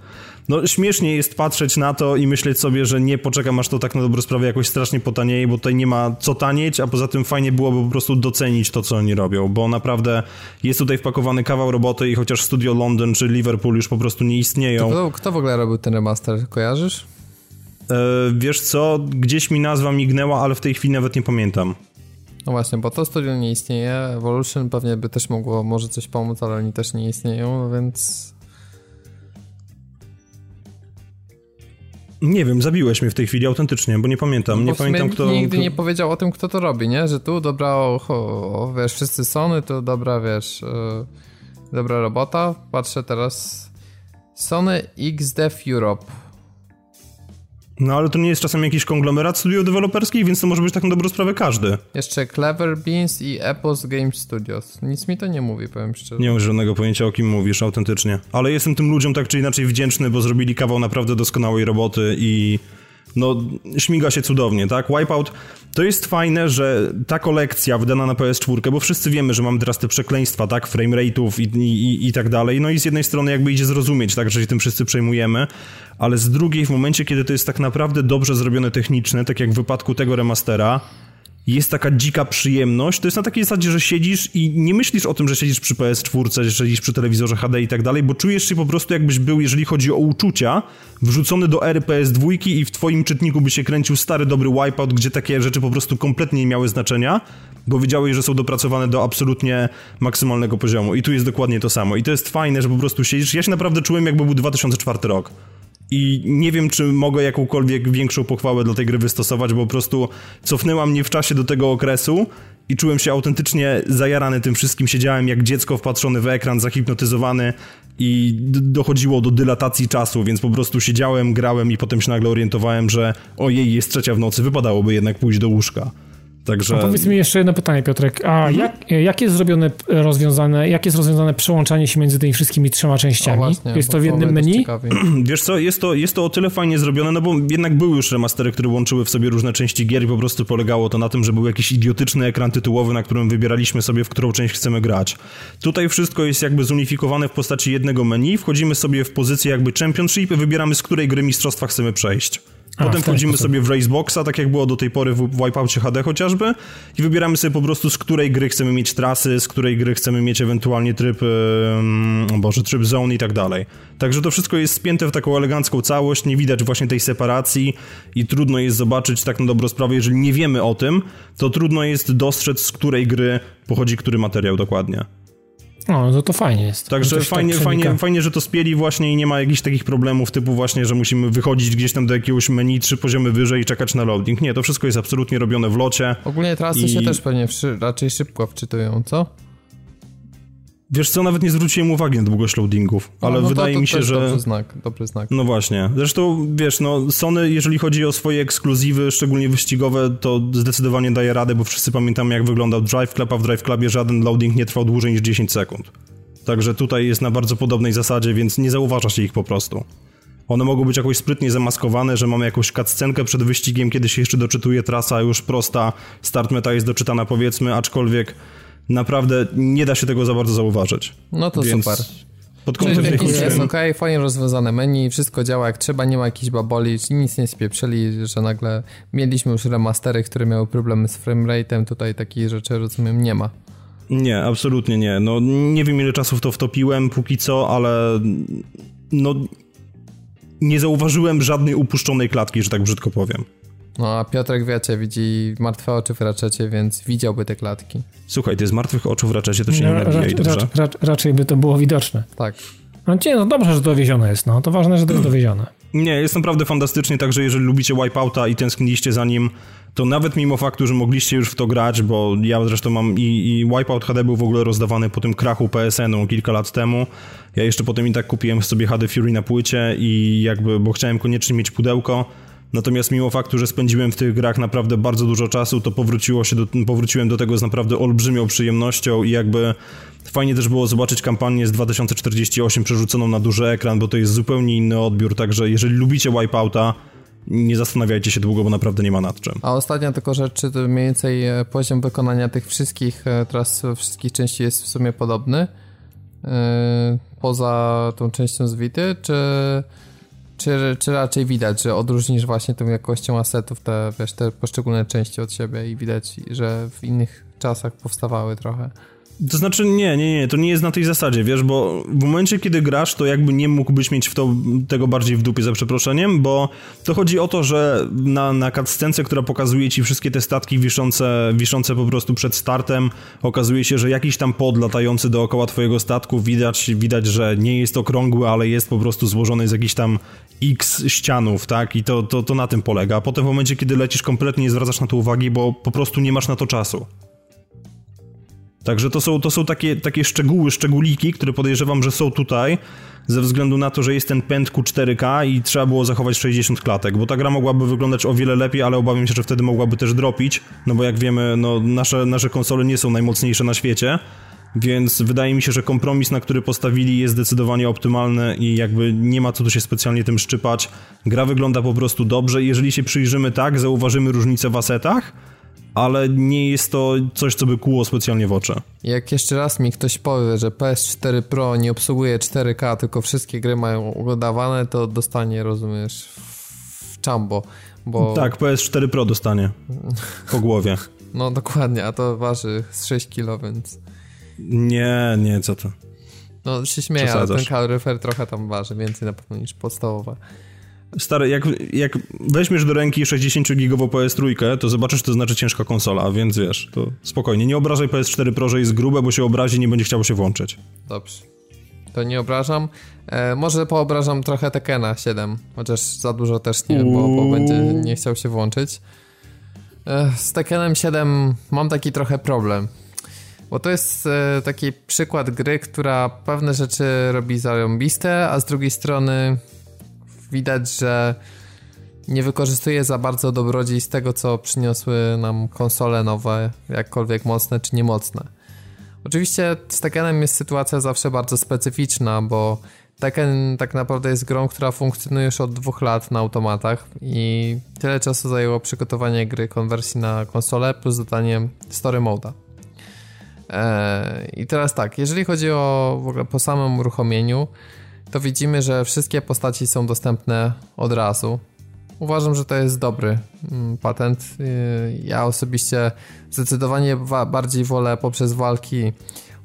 no śmiesznie jest patrzeć na to i myśleć sobie, że nie poczekam aż to tak na dobrą sprawę jakoś strasznie potanieje, bo tutaj nie ma co tanieć, a poza tym fajnie byłoby po prostu docenić to, co oni robią, bo naprawdę jest tutaj wpakowany kawał roboty i chociaż Studio London czy Liverpool już po prostu nie istnieją. Kto, kto w ogóle robił ten remaster, kojarzysz? E, wiesz co, gdzieś mi nazwa mignęła, ale w tej chwili nawet nie pamiętam. No właśnie, bo to studio nie istnieje, Evolution pewnie by też mogło może coś pomóc, ale oni też nie istnieją, więc... Nie wiem, zabiłeś mnie w tej chwili autentycznie, bo nie pamiętam. Nie pamiętam kto. Nigdy nie powiedział o tym, kto to robi, nie? Że tu dobra, o, o, wiesz, wszyscy Sony, to dobra, wiesz, yy, dobra robota. Patrzę teraz. Sony XDev Europe. No ale to nie jest czasem jakiś konglomerat studio deweloperskich, więc to może być tak na dobrą sprawę każdy. Jeszcze Clever Beans i Epos Game Studios. Nic mi to nie mówi, powiem szczerze. Nie mam żadnego pojęcia o kim mówisz, autentycznie. Ale jestem tym ludziom tak czy inaczej wdzięczny, bo zrobili kawał naprawdę doskonałej roboty i no śmiga się cudownie, tak? Wipeout to jest fajne, że ta kolekcja wydana na PS4, bo wszyscy wiemy, że mamy teraz te przekleństwa, tak? Framerate'ów i, i, i tak dalej. No i z jednej strony jakby idzie zrozumieć, tak, że się tym wszyscy przejmujemy, ale z drugiej w momencie, kiedy to jest tak naprawdę dobrze zrobione techniczne, tak jak w wypadku tego remastera, jest taka dzika przyjemność. To jest na takiej zasadzie, że siedzisz i nie myślisz o tym, że siedzisz przy PS4, że siedzisz przy telewizorze HD i tak dalej, bo czujesz się po prostu jakbyś był, jeżeli chodzi o uczucia, wrzucony do ery PS2 i w twoim czytniku by się kręcił stary, dobry wipeout, gdzie takie rzeczy po prostu kompletnie nie miały znaczenia, bo wiedziałeś, że są dopracowane do absolutnie maksymalnego poziomu. I tu jest dokładnie to samo. I to jest fajne, że po prostu siedzisz. Ja się naprawdę czułem, jakby był 2004 rok. I nie wiem, czy mogę jakąkolwiek większą pochwałę dla tej gry wystosować, bo po prostu cofnęła mnie w czasie do tego okresu i czułem się autentycznie zajarany tym wszystkim. Siedziałem jak dziecko wpatrzony w ekran, zahipnotyzowany i dochodziło do dylatacji czasu, więc po prostu siedziałem, grałem i potem się nagle orientowałem, że ojej, jest trzecia w nocy, wypadałoby jednak pójść do łóżka. Także... A powiedz mi jeszcze jedno pytanie, Piotrek. A mhm. jak, jak jest zrobione rozwiązane, jak jest rozwiązane przełączanie się między tymi wszystkimi trzema częściami? Właśnie, jest to w jednym menu? Wiesz co, jest to, jest to o tyle fajnie zrobione, no bo jednak były już remastery, które łączyły w sobie różne części gier i po prostu polegało to na tym, że był jakiś idiotyczny ekran tytułowy, na którym wybieraliśmy sobie, w którą część chcemy grać. Tutaj wszystko jest jakby zunifikowane w postaci jednego menu, wchodzimy sobie w pozycję jakby Championship i wybieramy, z której gry mistrzostwa chcemy przejść. Potem wchodzimy sobie w Raceboxa, tak jak było do tej pory w Wipeoutie HD chociażby i wybieramy sobie po prostu z której gry chcemy mieć trasy, z której gry chcemy mieć ewentualnie tryb, um, boże, tryb zone i tak dalej. Także to wszystko jest spięte w taką elegancką całość, nie widać właśnie tej separacji i trudno jest zobaczyć tak na dobrą sprawę, jeżeli nie wiemy o tym, to trudno jest dostrzec z której gry pochodzi który materiał dokładnie. No, to to fajnie jest. Także tak fajnie, tak fajnie, fajnie, że to spieli właśnie i nie ma jakichś takich problemów typu właśnie, że musimy wychodzić gdzieś tam do jakiegoś menu trzy poziomy wyżej i czekać na loading. Nie, to wszystko jest absolutnie robione w locie. Ogólnie trasy i... się też pewnie raczej szybko wczytują, co? Wiesz co, nawet nie zwróciłem uwagi na długość loadingów, no, ale no wydaje to, to mi się, że... Dobry znak, dobry znak. No właśnie. Zresztą, wiesz, no Sony, jeżeli chodzi o swoje ekskluzywy, szczególnie wyścigowe, to zdecydowanie daje radę, bo wszyscy pamiętamy, jak wyglądał Drive Club, a w Drive Clubie żaden loading nie trwał dłużej niż 10 sekund. Także tutaj jest na bardzo podobnej zasadzie, więc nie zauważa się ich po prostu. One mogą być jakoś sprytnie zamaskowane, że mamy jakąś cutscenkę przed wyścigiem, kiedy się jeszcze doczytuje trasa już prosta, start meta jest doczytana powiedzmy, aczkolwiek naprawdę nie da się tego za bardzo zauważyć. No to Więc super. Pod kątem Czyli jest ok, fajnie rozwiązane menu, wszystko działa jak trzeba, nie ma jakichś baboli, nic nie spieprzyli, że nagle mieliśmy już remastery, które miały problemy z framerate'em, tutaj takich rzeczy rozumiem nie ma. Nie, absolutnie nie. No nie wiem ile czasu w to wtopiłem póki co, ale no nie zauważyłem żadnej upuszczonej klatki, że tak brzydko powiem. No a Piotrek, wiecie, widzi martwe oczy w raczecie, więc widziałby te klatki. Słuchaj, ty z martwych oczu w raczecie to się no, nie nabijaj, dobrze? raczej by to było widoczne. Tak. No nie, no dobrze, że dowiezione jest, no to ważne, że to jest dowiezione. Nie, jest naprawdę fantastycznie, także jeżeli lubicie Wipeouta i tęskniliście za nim, to nawet mimo faktu, że mogliście już w to grać, bo ja zresztą mam i, i Wipeout HD był w ogóle rozdawany po tym krachu PSN-u kilka lat temu. Ja jeszcze potem i tak kupiłem sobie HD Fury na płycie i jakby, bo chciałem koniecznie mieć pudełko, Natomiast mimo faktu, że spędziłem w tych grach naprawdę bardzo dużo czasu, to powróciło się do, powróciłem do tego z naprawdę olbrzymią przyjemnością i jakby fajnie też było zobaczyć kampanię z 2048 przerzuconą na duży ekran, bo to jest zupełnie inny odbiór, także jeżeli lubicie Wipeouta, nie zastanawiajcie się długo, bo naprawdę nie ma nad czym. A ostatnia tylko rzecz, to mniej więcej e, poziom wykonania tych wszystkich e, teraz wszystkich części jest w sumie podobny? Yy, poza tą częścią z Vity, czy czy, czy raczej widać, że odróżnisz właśnie tą jakością asetów te, wiesz, te poszczególne części od siebie i widać, że w innych czasach powstawały trochę? To znaczy nie, nie, nie, to nie jest na tej zasadzie, wiesz, bo w momencie, kiedy grasz, to jakby nie mógłbyś mieć w to, tego bardziej w dupie, za przeproszeniem, bo to chodzi o to, że na, na cutscence, która pokazuje ci wszystkie te statki wiszące, wiszące po prostu przed startem, okazuje się, że jakiś tam pod latający dookoła twojego statku, widać, widać, że nie jest okrągły, ale jest po prostu złożony z jakichś tam x ścianów, tak, i to, to, to na tym polega. A potem w momencie, kiedy lecisz, kompletnie nie zwracasz na to uwagi, bo po prostu nie masz na to czasu. Także to są, to są takie, takie szczegóły, szczególiki, które podejrzewam, że są tutaj ze względu na to, że jest ten pęd Q4K i trzeba było zachować 60 klatek, bo ta gra mogłaby wyglądać o wiele lepiej, ale obawiam się, że wtedy mogłaby też dropić, no bo jak wiemy, no nasze, nasze konsole nie są najmocniejsze na świecie, Więc wydaje mi się, że kompromis, na który postawili jest zdecydowanie optymalny i jakby nie ma co tu się specjalnie tym szczypać. Gra wygląda po prostu dobrze. Jeżeli się przyjrzymy tak, zauważymy różnice w asetach, ale nie jest to coś, co by kłuło specjalnie w oczy. Jak jeszcze raz mi ktoś powie, że PS4 Pro nie obsługuje 4K, tylko wszystkie gry mają udawane, to dostanie, rozumiesz, w czambo, bo... Tak, PS4 Pro dostanie po głowie. No dokładnie, a to waży z 6 kg, więc... Nie, nie, co to? No się śmieję, ale ten kaloryfer trochę tam waży, więcej na pewno niż podstawowa. Stary, jak, jak weźmiesz do ręki 60-gigową PS3, to zobaczysz, to znaczy ciężka konsola, więc wiesz, to spokojnie. Nie obrażaj PS4 Pro, że jest grube, bo się obrazi nie będzie chciało się włączyć. Dobrze. To nie obrażam. E, może poobrażam trochę Tekena 7, chociaż za dużo też nie, bo, bo będzie nie chciał się włączyć. E, z Tekenem 7 mam taki trochę problem. Bo to jest e, taki przykład gry, która pewne rzeczy robi zarąbiste, a z drugiej strony widać, że nie wykorzystuje za bardzo dobrodziejstw tego, co przyniosły nam konsole nowe, jakkolwiek mocne czy niemocne. Oczywiście z Tekkenem jest sytuacja zawsze bardzo specyficzna, bo Tekken tak naprawdę jest grą, która funkcjonuje już od dwóch lat na automatach i tyle czasu zajęło przygotowanie gry konwersji na konsolę plus dodanie story moda. Eee, I teraz tak, jeżeli chodzi o w ogóle po samym uruchomieniu, to widzimy, że wszystkie postaci są dostępne od razu. Uważam, że to jest dobry mm, patent. Y, ja osobiście zdecydowanie bardziej wolę poprzez walki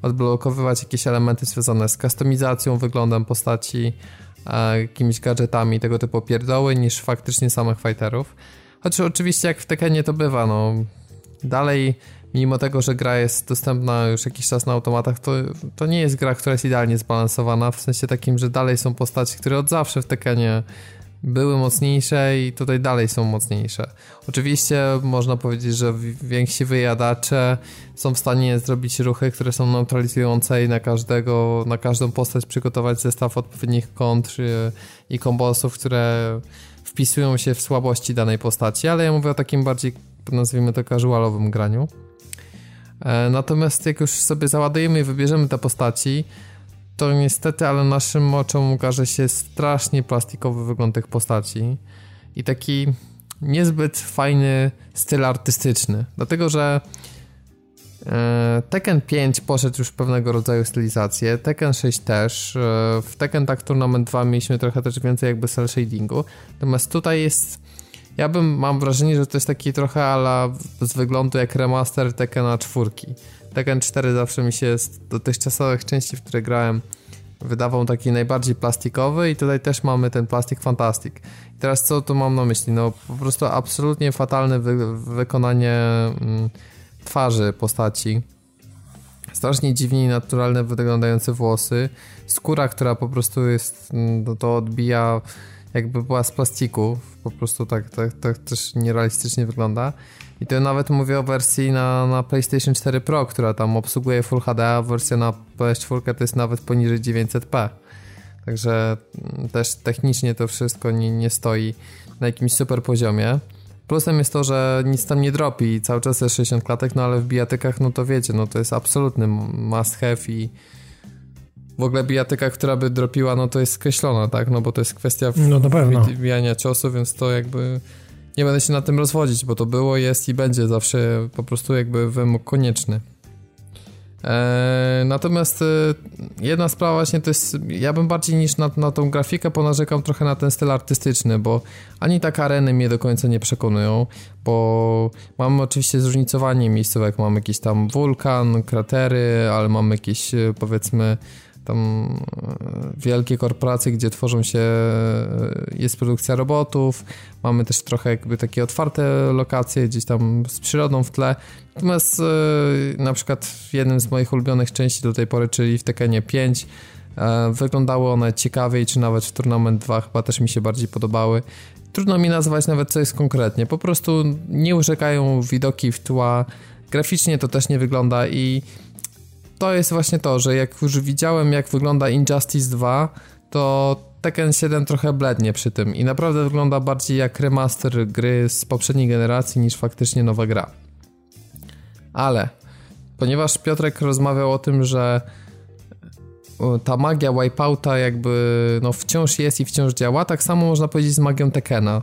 odblokowywać jakieś elementy związane z kustomizacją, wyglądem postaci, jakimiś gadżetami, tego typu pierdoły, niż faktycznie samych fighterów. Choć oczywiście jak w Tekkenie to bywa, no dalej mimo tego, że gra jest dostępna już jakiś czas na automatach, to, to nie jest gra, która jest idealnie zbalansowana, w sensie takim, że dalej są postaci, które od zawsze w Tekkenie były mocniejsze i tutaj dalej są mocniejsze. Oczywiście można powiedzieć, że więksi wyjadacze są w stanie zrobić ruchy, które są neutralizujące i na każdego, na każdą postać przygotować zestaw odpowiednich kontr i kombosów, które wpisują się w słabości danej postaci, ale ja mówię o takim bardziej nazwijmy to casualowym graniu. E, natomiast jak już sobie załadujemy i wybierzemy te postaci, to niestety, ale naszym oczom ukaże się strasznie plastikowy wygląd tych postaci i taki niezbyt fajny styl artystyczny. Dlatego, że e, Tekken 5 poszedł już pewnego rodzaju stylizację, Tekken 6 też, e, w Tekken Tag Tournament 2 mieliśmy trochę też więcej jakby cel shadingu, natomiast tutaj jest ja bym, mam wrażenie, że to jest taki trochę ala z wyglądu jak remaster Tekkena 4. Tekken 4 zawsze mi się z dotychczasowych części, w które grałem, wydawał taki najbardziej plastikowy i tutaj też mamy ten plastik fantastic. I teraz co tu mam na myśli? No po prostu absolutnie fatalne wy wykonanie mm, twarzy postaci. Strasznie dziwnie i naturalne wyglądające włosy. Skóra, która po prostu jest, no, to odbija jakby była z plastiku, po prostu tak, tak, tak też nierealistycznie wygląda. I to nawet mówię o wersji na, na PlayStation 4 Pro, która tam obsługuje Full HD, a wersja na PS4 to jest nawet poniżej 900p. Także też technicznie to wszystko nie, nie stoi na jakimś super poziomie. Plusem jest to, że nic tam nie dropi cały czas jest 60 klatek, no ale w bijatykach, no to wiecie, no to jest absolutny must have i w ogóle bijatyka, która by dropiła, no to jest skreślona, tak? No bo to jest kwestia no, wbijania ciosu, więc to jakby nie będę się na tym rozwodzić, bo to było, jest i będzie zawsze po prostu jakby wymóg konieczny. Eee, natomiast e, jedna sprawa właśnie to jest, ja bym bardziej niż na, na tą grafikę ponarzekam trochę na ten styl artystyczny, bo ani tak areny mnie do końca nie przekonują, bo mamy oczywiście zróżnicowanie miejscówek, mamy jakiś tam wulkan, kratery, ale mamy jakieś e, powiedzmy tam e, wielkie korporacje, gdzie tworzą się, e, jest produkcja robotów, mamy też trochę jakby takie otwarte lokacje gdzieś tam z przyrodą w tle. Natomiast e, na przykład w jednym z moich ulubionych części do tej pory, czyli w Tekkenie 5, wyglądały one ciekawiej, czy nawet w Tournament 2 chyba też mi się bardziej podobały. Trudno mi nazwać nawet co jest konkretnie, po prostu nie urzekają widoki w tła, graficznie to też nie wygląda i to jest właśnie to, że jak już widziałem jak wygląda Injustice 2, to Tekken 7 trochę blednie przy tym i naprawdę wygląda bardziej jak remaster gry z poprzedniej generacji niż faktycznie nowa gra. Ale ponieważ Piotrek rozmawiał o tym, że ta magia Wipeouta jakby no wciąż jest i wciąż działa, tak samo można powiedzieć z magią Tekena.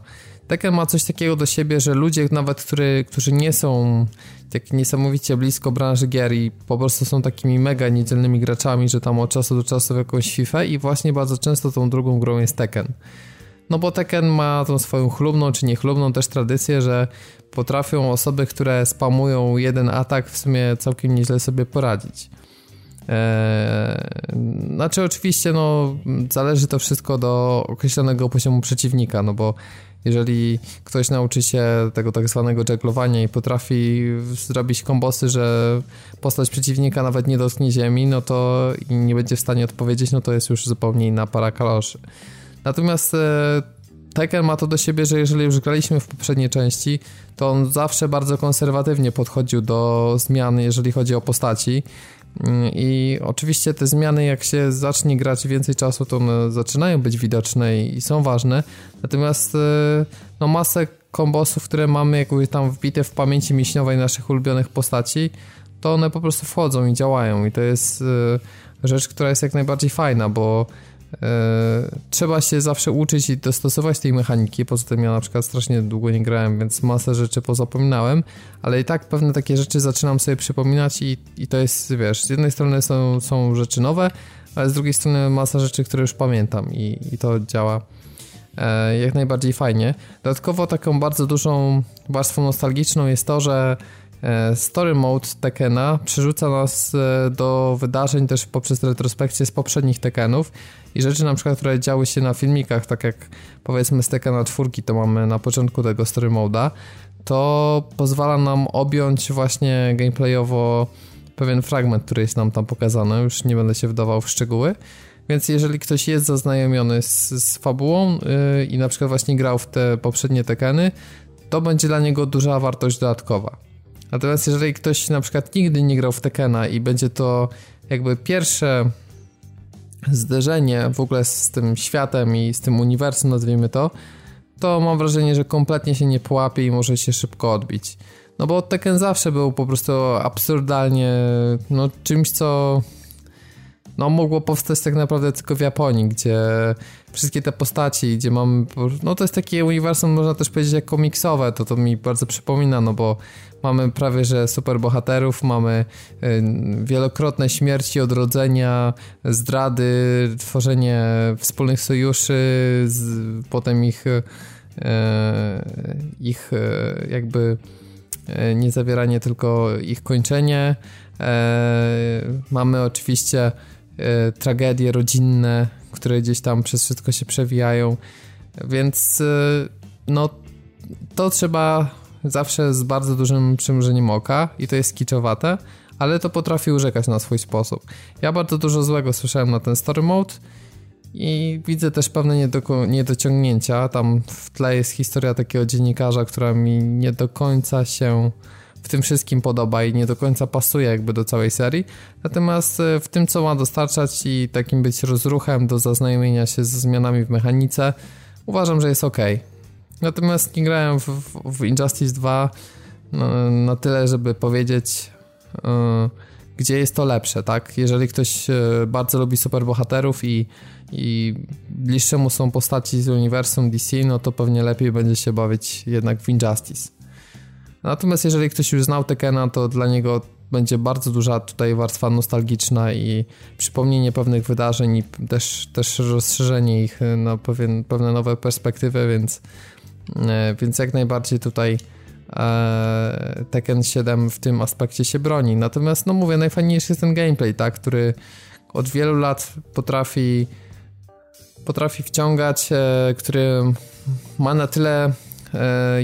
Tekken ma coś takiego do siebie, że ludzie nawet, który, którzy nie są tak niesamowicie blisko branży gier i po prostu są takimi mega niedzielnymi graczami, że tam od czasu do czasu w jakąś FIFA i właśnie bardzo często tą drugą grą jest Tekken. No bo Tekken ma tą swoją chlubną czy niechlubną też tradycję, że potrafią osoby, które spamują jeden atak w sumie całkiem nieźle sobie poradzić. Eee, znaczy oczywiście no zależy to wszystko do określonego poziomu przeciwnika, no bo jeżeli ktoś nauczy się tego tak zwanego jugglowania i potrafi zrobić kombosy, że postać przeciwnika nawet nie dotknie ziemi, no to i nie będzie w stanie odpowiedzieć, no to jest już zupełnie inna para kaloszy. Natomiast e, Tekken ma to do siebie, że jeżeli już graliśmy w poprzedniej części, to on zawsze bardzo konserwatywnie podchodził do zmian, jeżeli chodzi o postaci. Mm, I oczywiście te zmiany, jak się zacznie grać więcej czasu, to one zaczynają być widoczne i są ważne. Natomiast e, no, masę kombosów, które mamy jakby tam wbite w pamięci mięśniowej naszych ulubionych postaci, to one po prostu wchodzą i działają. I to jest e, rzecz, która jest jak najbardziej fajna, bo trzeba się zawsze uczyć i dostosować tej mechaniki. Poza tym ja na przykład strasznie długo nie grałem, więc masę rzeczy pozapominałem, ale i tak pewne takie rzeczy zaczynam sobie przypominać i, i to jest, wiesz, z jednej strony są, są rzeczy nowe, ale z drugiej strony masa rzeczy, które już pamiętam i, i to działa e, jak najbardziej fajnie. Dodatkowo taką bardzo dużą warstwą nostalgiczną jest to, że E, story Mode Tekena przerzuca nas e, do wydarzeń też poprzez retrospekcję z poprzednich Tekenów i rzeczy na przykład, które działy się na filmikach, tak jak powiedzmy z Tekena 4 to mamy na początku tego Story Mode'a, to pozwala nam objąć właśnie gameplayowo pewien fragment, który jest nam tam pokazany, już nie będę się wdawał w szczegóły, więc jeżeli ktoś jest zaznajomiony z, z fabułą yy, i na przykład właśnie grał w te poprzednie Tekeny, to będzie dla niego duża wartość dodatkowa. Natomiast jeżeli ktoś na przykład nigdy nie grał w Tekena i będzie to jakby pierwsze zderzenie w ogóle z tym światem i z tym uniwersum, nazwijmy to, to mam wrażenie, że kompletnie się nie połapie i może się szybko odbić. No bo Tekken zawsze był po prostu absurdalnie no, czymś, co no, mogło powstać tak naprawdę tylko w Japonii, gdzie wszystkie te postaci, gdzie mam, no to jest takie uniwersum, można też powiedzieć jak komiksowe, to to mi bardzo przypomina, no bo mamy prawie, że super bohaterów, mamy y, wielokrotne śmierci, odrodzenia, zdrady, tworzenie wspólnych sojuszy, z, potem ich y, ich y, jakby nie zawieranie, tylko ich kończenie. Mamy oczywiście tragedie rodzinne, które gdzieś tam przez wszystko się przewijają, więc no to trzeba zawsze z bardzo dużym przymrużeniem oka i to jest kiczowate, ale to potrafi urzekać na swój sposób. Ja bardzo dużo złego słyszałem na ten story mode i widzę też pewne niedo niedociągnięcia. Tam w tle jest historia takiego dziennikarza, która mi nie do końca się w tym wszystkim podoba i nie do końca pasuje jakby do całej serii. Natomiast e, w tym, co ma dostarczać i takim być rozruchem do zaznajomienia się ze zmianami w mechanice, uważam, że jest ok. Natomiast nie grałem w, w Injustice 2 no, na tyle, żeby powiedzieć, yy, gdzie jest to lepsze, tak? Jeżeli ktoś yy, bardzo lubi superbohaterów i, i bliższe mu są postaci z uniwersum DC, no to pewnie lepiej będzie się bawić jednak w Injustice. Natomiast jeżeli ktoś już znał Tekena, to dla niego będzie bardzo duża tutaj warstwa nostalgiczna i przypomnienie pewnych wydarzeń i też, też rozszerzenie ich na pewien, pewne nowe perspektywy, więc E, więc jak najbardziej tutaj e, Tekken 7 w tym aspekcie się broni. Natomiast, no mówię, najfajniejszy jest ten gameplay, tak, który od wielu lat potrafi potrafi wciągać, e, który ma na tyle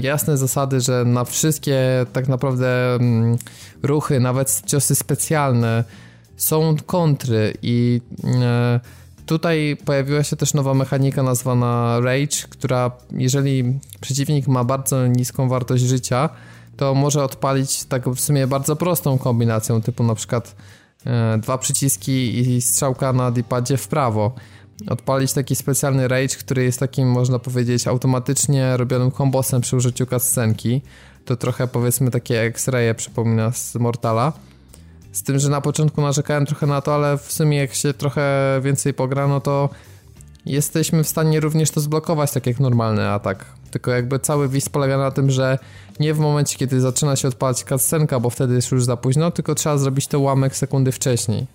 jasne zasady, że na wszystkie tak naprawdę mm, ruchy, nawet ciosy specjalne są kontry i Tutaj pojawiła się też nowa mechanika nazwana Rage, która jeżeli przeciwnik ma bardzo niską wartość życia, to może odpalić tak w sumie bardzo prostą kombinacją, typu na przykład e, dwa przyciski i strzałka na d w prawo. Odpalić taki specjalny rage, który jest takim, można powiedzieć, automatycznie robionym kombosem przy użyciu cutscenki. To trochę powiedzmy takie X-raye przypomina z Mortala Z tym, że na początku narzekałem trochę na to, ale w sumie jak się trochę więcej pogra, no to jesteśmy w stanie również to zblokować tak jak normalny atak. Tylko jakby cały wis polega na tym, że nie w momencie, kiedy zaczyna się odpalać cutscenka, bo wtedy jest już za późno, tylko trzeba zrobić to ułamek sekundy wcześniej.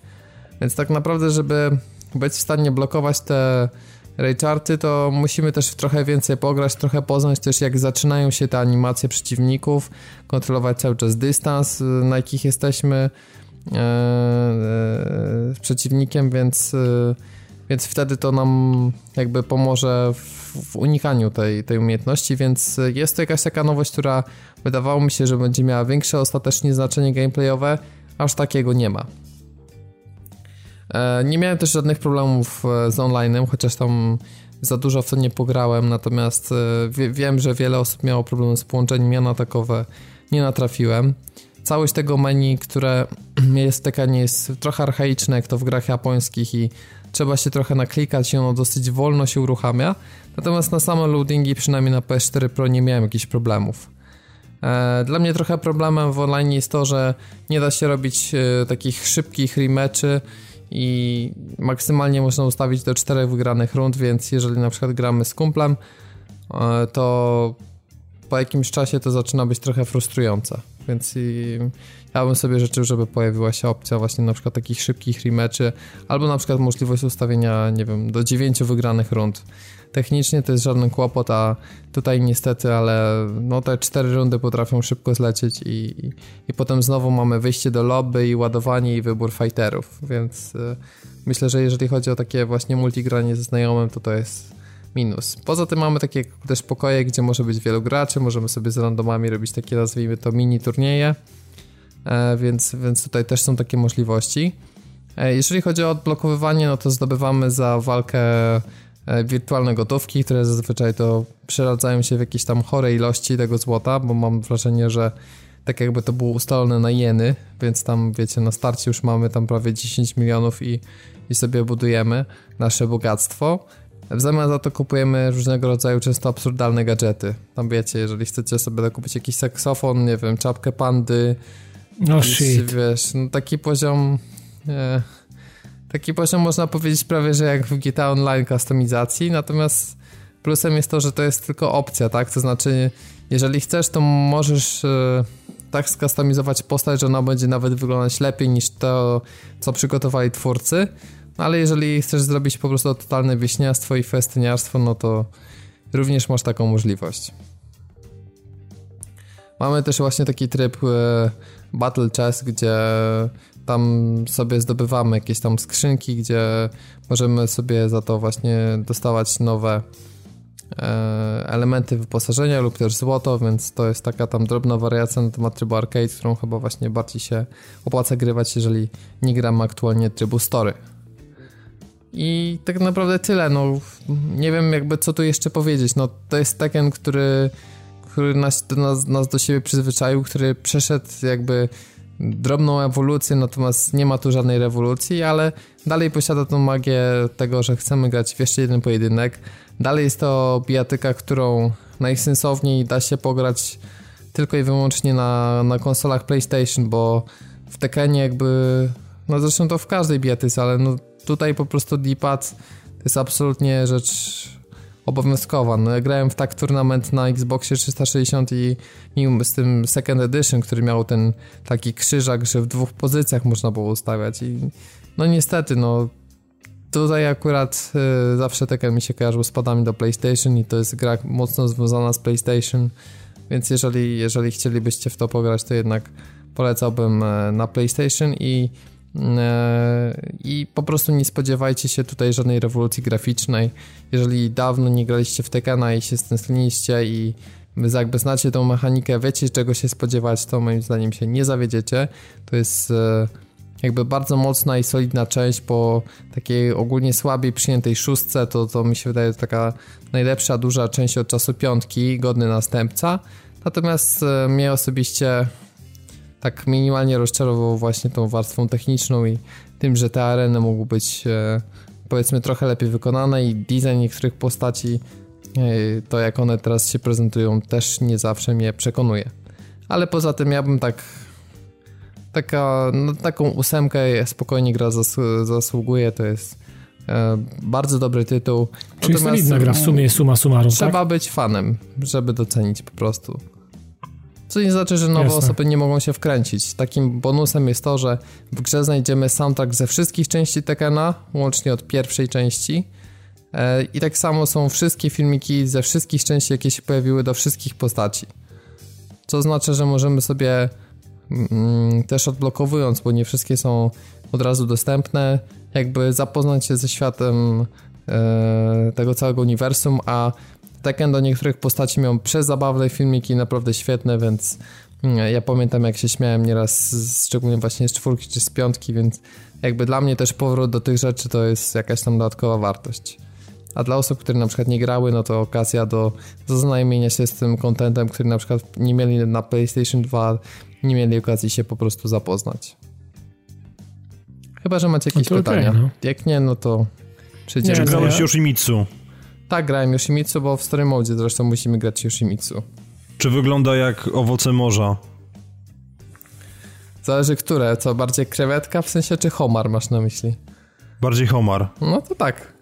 Więc tak naprawdę, żeby być w stanie blokować te raycharty, to musimy też trochę więcej pograć, trochę poznać też jak zaczynają się te animacje przeciwników, kontrolować cały czas dystans, na jakich jesteśmy e, e, przeciwnikiem, więc, e, więc wtedy to nam jakby pomoże w, w unikaniu tej, tej umiejętności, więc jest to jakaś taka nowość, która wydawało mi się, że będzie miała większe ostatecznie znaczenie gameplayowe, aż takiego nie ma. E, nie miałem też żadnych problemów e, z online'em, chociaż tam za dużo w to nie pograłem, natomiast e, wiem, że wiele osób miało problemy z połączeniem, ja na takowe nie natrafiłem. Całość tego menu, które jest taka nie jest trochę archaiczne, jak to w grach japońskich i trzeba się trochę naklikać i ono dosyć wolno się uruchamia. Natomiast na same loadingi, przynajmniej na PS4 Pro, nie miałem jakichś problemów. Dla mnie trochę problemem w online jest to, że nie da się robić takich szybkich rematchy i maksymalnie można ustawić do czterech wygranych rund, więc jeżeli na przykład gramy z kumplem, e, to po jakimś czasie to zaczyna być trochę frustrujące. Więc ja bym sobie życzył, żeby pojawiła się opcja właśnie na przykład takich szybkich rematchy, albo na przykład możliwość ustawienia, nie wiem, do dziewięciu wygranych rund. Technicznie to jest żaden kłopot, a tutaj niestety, ale no te cztery rundy potrafią szybko zlecieć i, i, i potem znowu mamy wyjście do lobby i ładowanie i wybór fighterów, więc y, myślę, że jeżeli chodzi o takie właśnie multigranie ze znajomym, to to jest minus. Poza tym mamy takie też pokoje, gdzie może być wielu graczy, możemy sobie z randomami robić takie, nazwijmy to, mini turnieje, e, więc, więc tutaj też są takie możliwości. E, jeżeli chodzi o odblokowywanie, no to zdobywamy za walkę wirtualne gotówki, które zazwyczaj to przeradzają się w jakieś tam chore ilości tego złota, bo mam wrażenie, że tak jakby to było ustalone na jeny, więc tam wiecie, na starcie już mamy tam prawie 10 milionów i, i sobie budujemy nasze bogactwo. W zamian za to kupujemy różnego rodzaju często absurdalne gadżety. Tam wiecie, jeżeli chcecie sobie kupić jakiś saksofon, nie wiem, czapkę pandy. No jakiś, shit. Wiesz, no taki poziom... E, taki poziom można powiedzieć prawie, że jak w GTA Online kustomizacji, natomiast plusem jest to, że to jest tylko opcja, tak? To znaczy, jeżeli chcesz, to możesz e, tak skustomizować postać, że ona będzie nawet wyglądać lepiej niż to, co przygotowali twórcy, no ale jeżeli chcesz zrobić po prostu totalne wieśniarstwo i festyniarstwo, no to również masz taką możliwość. Mamy też właśnie taki tryb e, Battle Chess, gdzie tam sobie zdobywamy jakieś tam skrzynki, gdzie możemy sobie za to właśnie dostawać nowe e, elementy wyposażenia lub też złoto, więc to jest taka tam drobna wariacja na temat trybu arcade, którą chyba właśnie bardziej się opłaca grywać, jeżeli nie gramy aktualnie trybu story. I tak naprawdę tyle, no nie wiem jakby co tu jeszcze powiedzieć, no to jest Tekken, który, który nas, nas, nas do siebie przyzwyczaił, który przeszedł jakby drobną ewolucję, natomiast nie ma tu żadnej rewolucji, ale dalej posiada tą magię tego, że chcemy grać w jeszcze jeden pojedynek. Dalej jest to bijatyka, którą najsensowniej da się pograć tylko i wyłącznie na, na konsolach PlayStation, bo w Tekkenie jakby, no zresztą to w każdej bijatyce, ale no tutaj po prostu D-pad to jest absolutnie rzecz obowiązkowa. No, ja grałem w tak turnament na Xboxie 360 i, i z tym Second Edition, który miał ten taki krzyżak, że w dwóch pozycjach można było ustawiać i no niestety, no tutaj akurat y, zawsze Tekken mi się kojarzył z padami do PlayStation i to jest gra mocno związana z PlayStation, więc jeżeli, jeżeli chcielibyście w to pograć, to jednak polecałbym y, na PlayStation i E, I po prostu nie spodziewajcie się tutaj żadnej rewolucji graficznej. Jeżeli dawno nie graliście w Tekkena i się stęskniliście i jakby znacie tą mechanikę, wiecie czego się spodziewać, to moim zdaniem się nie zawiedziecie. To jest e, jakby bardzo mocna i solidna część po takiej ogólnie słabiej przyjętej szóstce, to, to mi się wydaje taka najlepsza, duża część od czasu piątki, godny następca. Natomiast e, mnie osobiście tak minimalnie rozczarował właśnie tą warstwą techniczną i tym, że te areny mogły być e, powiedzmy trochę lepiej wykonane i design niektórych postaci, e, to jak one teraz się prezentują też nie zawsze mnie przekonuje. Ale poza tym ja bym tak taka, no, taką ósemkę spokojnie gra zas zasługuje, to jest e, bardzo dobry tytuł. Czyli solidna gra w sumie, suma summarum, Trzeba tak? być fanem, żeby docenić po prostu. Co nie znaczy, że nowe Jasne. osoby nie mogą się wkręcić. Takim bonusem jest to, że w grze znajdziemy soundtrack ze wszystkich części Tekena, łącznie od pierwszej części. E, I tak samo są wszystkie filmiki ze wszystkich części, jakie się pojawiły do wszystkich postaci. Co znaczy, że możemy sobie mm, też odblokowując, bo nie wszystkie są od razu dostępne, jakby zapoznać się ze światem e, tego całego uniwersum, a Tekken do niektórych postaci miał przezabawne filmiki, naprawdę świetne, więc mm, ja pamiętam jak się śmiałem nieraz, szczególnie właśnie z czwórki czy z piątki, więc jakby dla mnie też powrót do tych rzeczy to jest jakaś tam dodatkowa wartość. A dla osób, które na przykład nie grały, no to okazja do zaznajomienia się z tym kontentem, który na przykład nie mieli na PlayStation 2, nie mieli okazji się po prostu zapoznać. Chyba, że macie jakieś no pytania. Okay, no. Jak nie, no to przejdziemy. Czy grałeś Yoshimitsu? Tak, grałem Yoshimitsu, bo w story mode zresztą musimy grać Yoshimitsu. Czy wygląda jak owoce morza? Zależy które, co bardziej krewetka w sensie, czy homar masz na myśli? Bardziej homar. No to tak.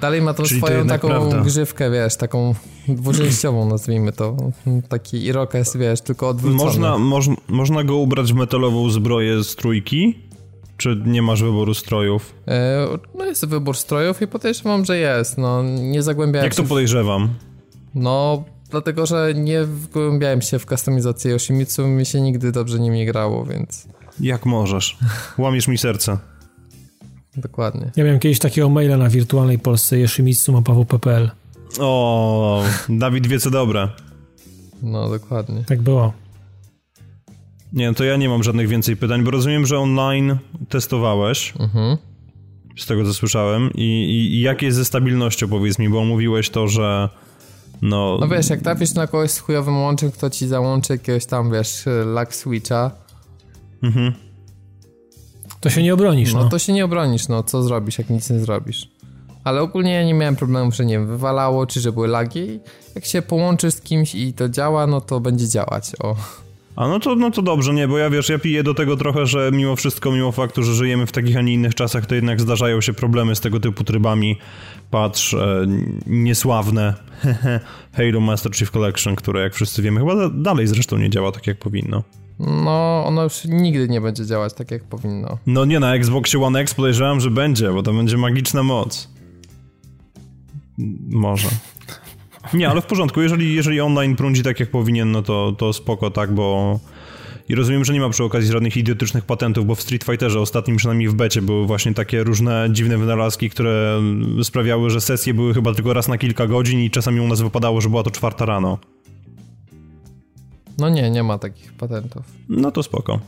Dalej ma tą Czyli swoją taką prawda. grzywkę, wiesz, taką dwuczęściową nazwijmy to. Taki irokes, wiesz, tylko odwrócony. Można, moż, można go ubrać w metalową zbroję z trójki? Czy nie masz wyboru strojów? E, no jest wybór strojów i podejrzewam, że jest. No nie zagłębiałem Jak się... Jak to podejrzewam? No dlatego, że nie wgłębiałem się w kustomizację Yoshimitsu, mi się nigdy dobrze nim nie grało, więc... Jak możesz? Łamiesz mi serce. Dokładnie. Ja miałem kiedyś takiego maila na wirtualnej Polsce Yoshimitsu ma. O, Dawid wie co dobre. No, dokładnie. Tak było. Nie, to ja nie mam żadnych więcej pytań, bo rozumiem, że online testowałeś. Mhm. Z tego co słyszałem. I, i, I jak jest ze stabilnością, powiedz mi, bo mówiłeś to, że. No... no wiesz, jak trafisz na kogoś z chujowym łączem, kto ci załączy jakiegoś tam, wiesz, lag switcha. Mhm. To się nie obronisz, no. no. to się nie obronisz, no. Co zrobisz, jak nic nie zrobisz? Ale ogólnie ja nie miałem problemów, że nie wiem, wywalało, czy że były lagi. Jak się połączy z kimś i to działa, no to będzie działać, o. A no to, no to dobrze, nie, bo ja wiesz, ja piję do tego trochę, że mimo wszystko, mimo faktu, że żyjemy w takich, a nie innych czasach, to jednak zdarzają się problemy z tego typu trybami. Patrz, e, niesławne Halo Master Chief Collection, które jak wszyscy wiemy, chyba dalej zresztą nie działa tak jak powinno. No, ono już nigdy nie będzie działać tak jak powinno. No nie, na Xboxie One X podejrzewam, że będzie, bo to będzie magiczna moc. Może. Nie, ale w porządku, jeżeli, jeżeli online prądzi tak jak powinien, no to, to spoko, tak, bo... I rozumiem, że nie ma przy okazji żadnych idiotycznych patentów, bo w Street Fighterze ostatnim, przynajmniej w becie, były właśnie takie różne dziwne wynalazki, które sprawiały, że sesje były chyba tylko raz na kilka godzin i czasami u nas wypadało, że była to czwarta rano. No nie, nie ma takich patentów. No to spoko.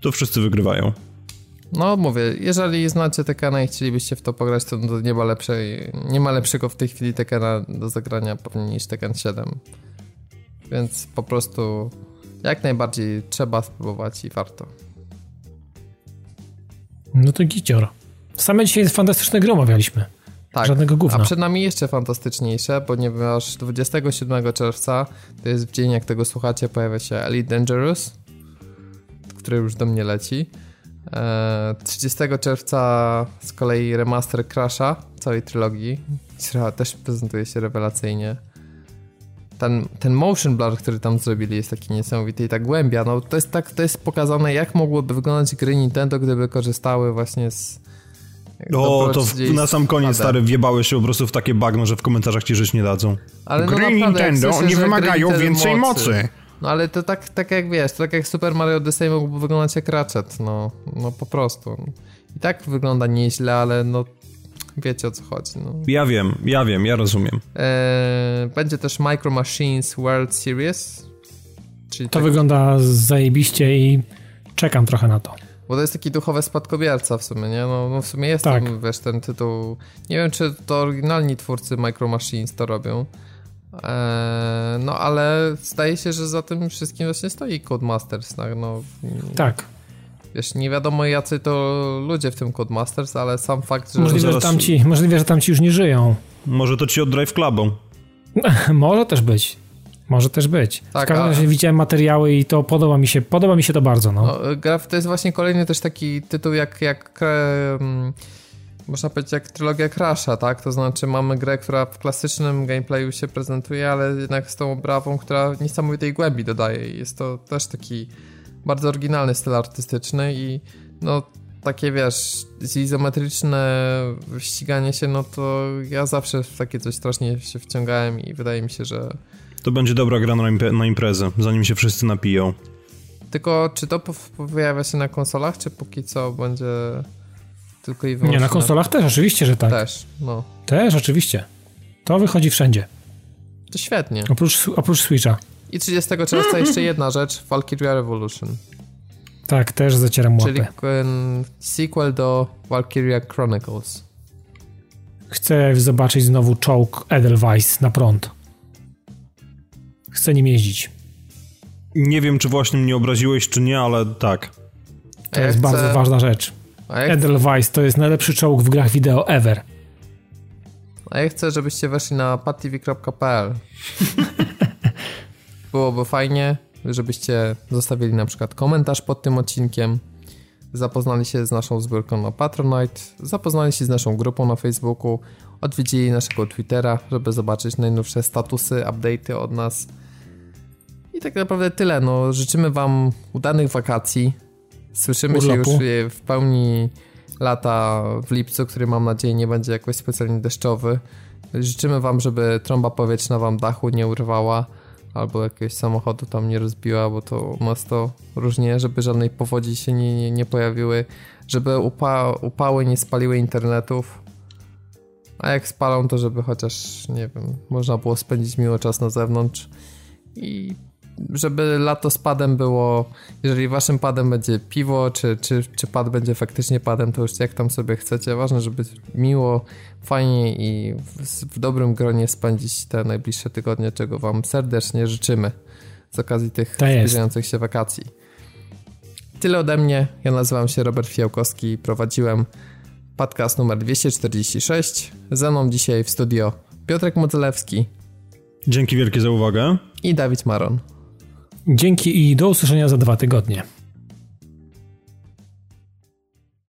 To wszyscy wygrywają. No mówię, jeżeli znacie Tekena i chcielibyście w to pograć, to nie ma, lepszej, nie ma lepszego w tej chwili Tekena do zagrania pewnie niż Tekken 7. Więc po prostu jak najbardziej trzeba spróbować i warto. No to gicior. Same dzisiaj fantastyczne gry omawialiśmy. Tak, Żadnego gówna. a przed nami jeszcze fantastyczniejsze, ponieważ 27 czerwca, to jest w dzień jak tego słuchacie, pojawia się Elite Dangerous, który już do mnie leci. 30 e, czerwca z kolei remaster Crash'a, całej trylogii, też prezentuje się rewelacyjnie. Ten, ten motion blur, który tam zrobili jest taki niesamowity i ta głębia, no to jest tak, to jest pokazane jak mogłyby wyglądać gry Nintendo, gdyby korzystały właśnie z o, to w, na sam koniec, stary, wjebały się po prostu w takie bagno, że w komentarzach ci żyć nie dadzą. Ale gry no Nintendo słyszę, nie wymagają więcej mocy. mocy. No ale to tak, tak jak wiesz, to tak jak Super Mario Odyssey mógłby wyglądać jak Ratchet, no, no po prostu. I tak wygląda nieźle, ale no wiecie o co chodzi. No. Ja wiem, ja wiem, ja rozumiem. Eee, będzie też Micro Machines World Series. Czyli to tak... wygląda zajebiście i czekam trochę na to. Bo to jest taki duchowy spadkobierca w sumie, nie? No, no w sumie jest tak. tam, wiesz, ten tytuł. Nie wiem, czy to oryginalni twórcy Micro Machines to robią. Eee, no ale zdaje się, że za tym wszystkim właśnie stoi Codemasters, tak? No, tak. Wiesz, nie wiadomo jacy to ludzie w tym Codemasters, ale sam fakt, że... Możliwe, że tamci, możliwe, że tamci już nie żyją. Może to ci od Drive Clubu. Może też być. Może też być. Tak, w każdym razie a... widziałem materiały i to podoba mi się, podoba mi się to bardzo. No. no to jest właśnie kolejny też taki tytuł jak, jak um, można powiedzieć jak trylogia Crasha, tak? To znaczy mamy grę, która w klasycznym gameplayu się prezentuje, ale jednak z tą oprawą, która niesamowitej głębi dodaje. Jest to też taki bardzo oryginalny styl artystyczny i no takie wiesz, izometryczne ściganie się, no to ja zawsze w takie coś strasznie się wciągałem i wydaje mi się, że... To będzie dobra gra na, impe na imprezę, zanim się wszyscy napiją. Tylko czy to pojawia się na konsolach, czy póki co będzie tylko i wyłącznie... Nie, na konsolach też, oczywiście, że tak. Też, no. Też, oczywiście. To wychodzi wszędzie. To świetnie. Oprócz, oprócz Switcha. I 30 czerwca jeszcze jedna rzecz, Valkyria Revolution. Tak, też zacieram łapę. Czyli sequel do Valkyria Chronicles. Chcę zobaczyć znowu czołg Edelweiss na prąd. Chcę nim jeździć. Nie wiem, czy właśnie mnie obraziłeś, czy nie, ale tak. To ja jest chcę... bardzo ważna rzecz. Edelweiss to jest najlepszy czołg w grach wideo ever. A ja chcę, żebyście weszli na patv.pl. Byłoby fajnie, żebyście zostawili na przykład komentarz pod tym odcinkiem, zapoznali się z naszą zbiórką na Patronite, zapoznali się z naszą grupą na Facebooku, odwiedzili naszego Twittera, żeby zobaczyć najnowsze statusy, update'y od nas. I tak naprawdę tyle. No, życzymy Wam udanych wakacji. Słyszymy Urlopu. się już w pełni lata w lipcu, który mam nadzieję nie będzie jakoś specjalnie deszczowy. Życzymy Wam, żeby trąba powietrzna Wam dachu nie urwała albo jakiegoś samochodu tam nie rozbiła, bo to u nas to różnie, żeby żadnej powodzi się nie, nie, nie pojawiły, żeby upa upały nie spaliły internetów, a jak spalą, to żeby chociaż, nie wiem, można było spędzić miło czas na zewnątrz i żeby lato z padem było, jeżeli waszym padem będzie piwo, czy, czy, czy pad będzie faktycznie padem, to już jak tam sobie chcecie. Ważne, żeby miło, fajnie i w, w dobrym gronie spędzić te najbliższe tygodnie, czego wam serdecznie życzymy z okazji tych zbliżających się wakacji. Tyle ode mnie. Ja nazywam się Robert Fiałkowski i prowadziłem podcast numer 246. Ze mną dzisiaj w studio Piotrek Modzelewski. Dzięki wielkie za uwagę. I Dawid Maron. Dzięki i do usłyszenia za dwa tygodnie.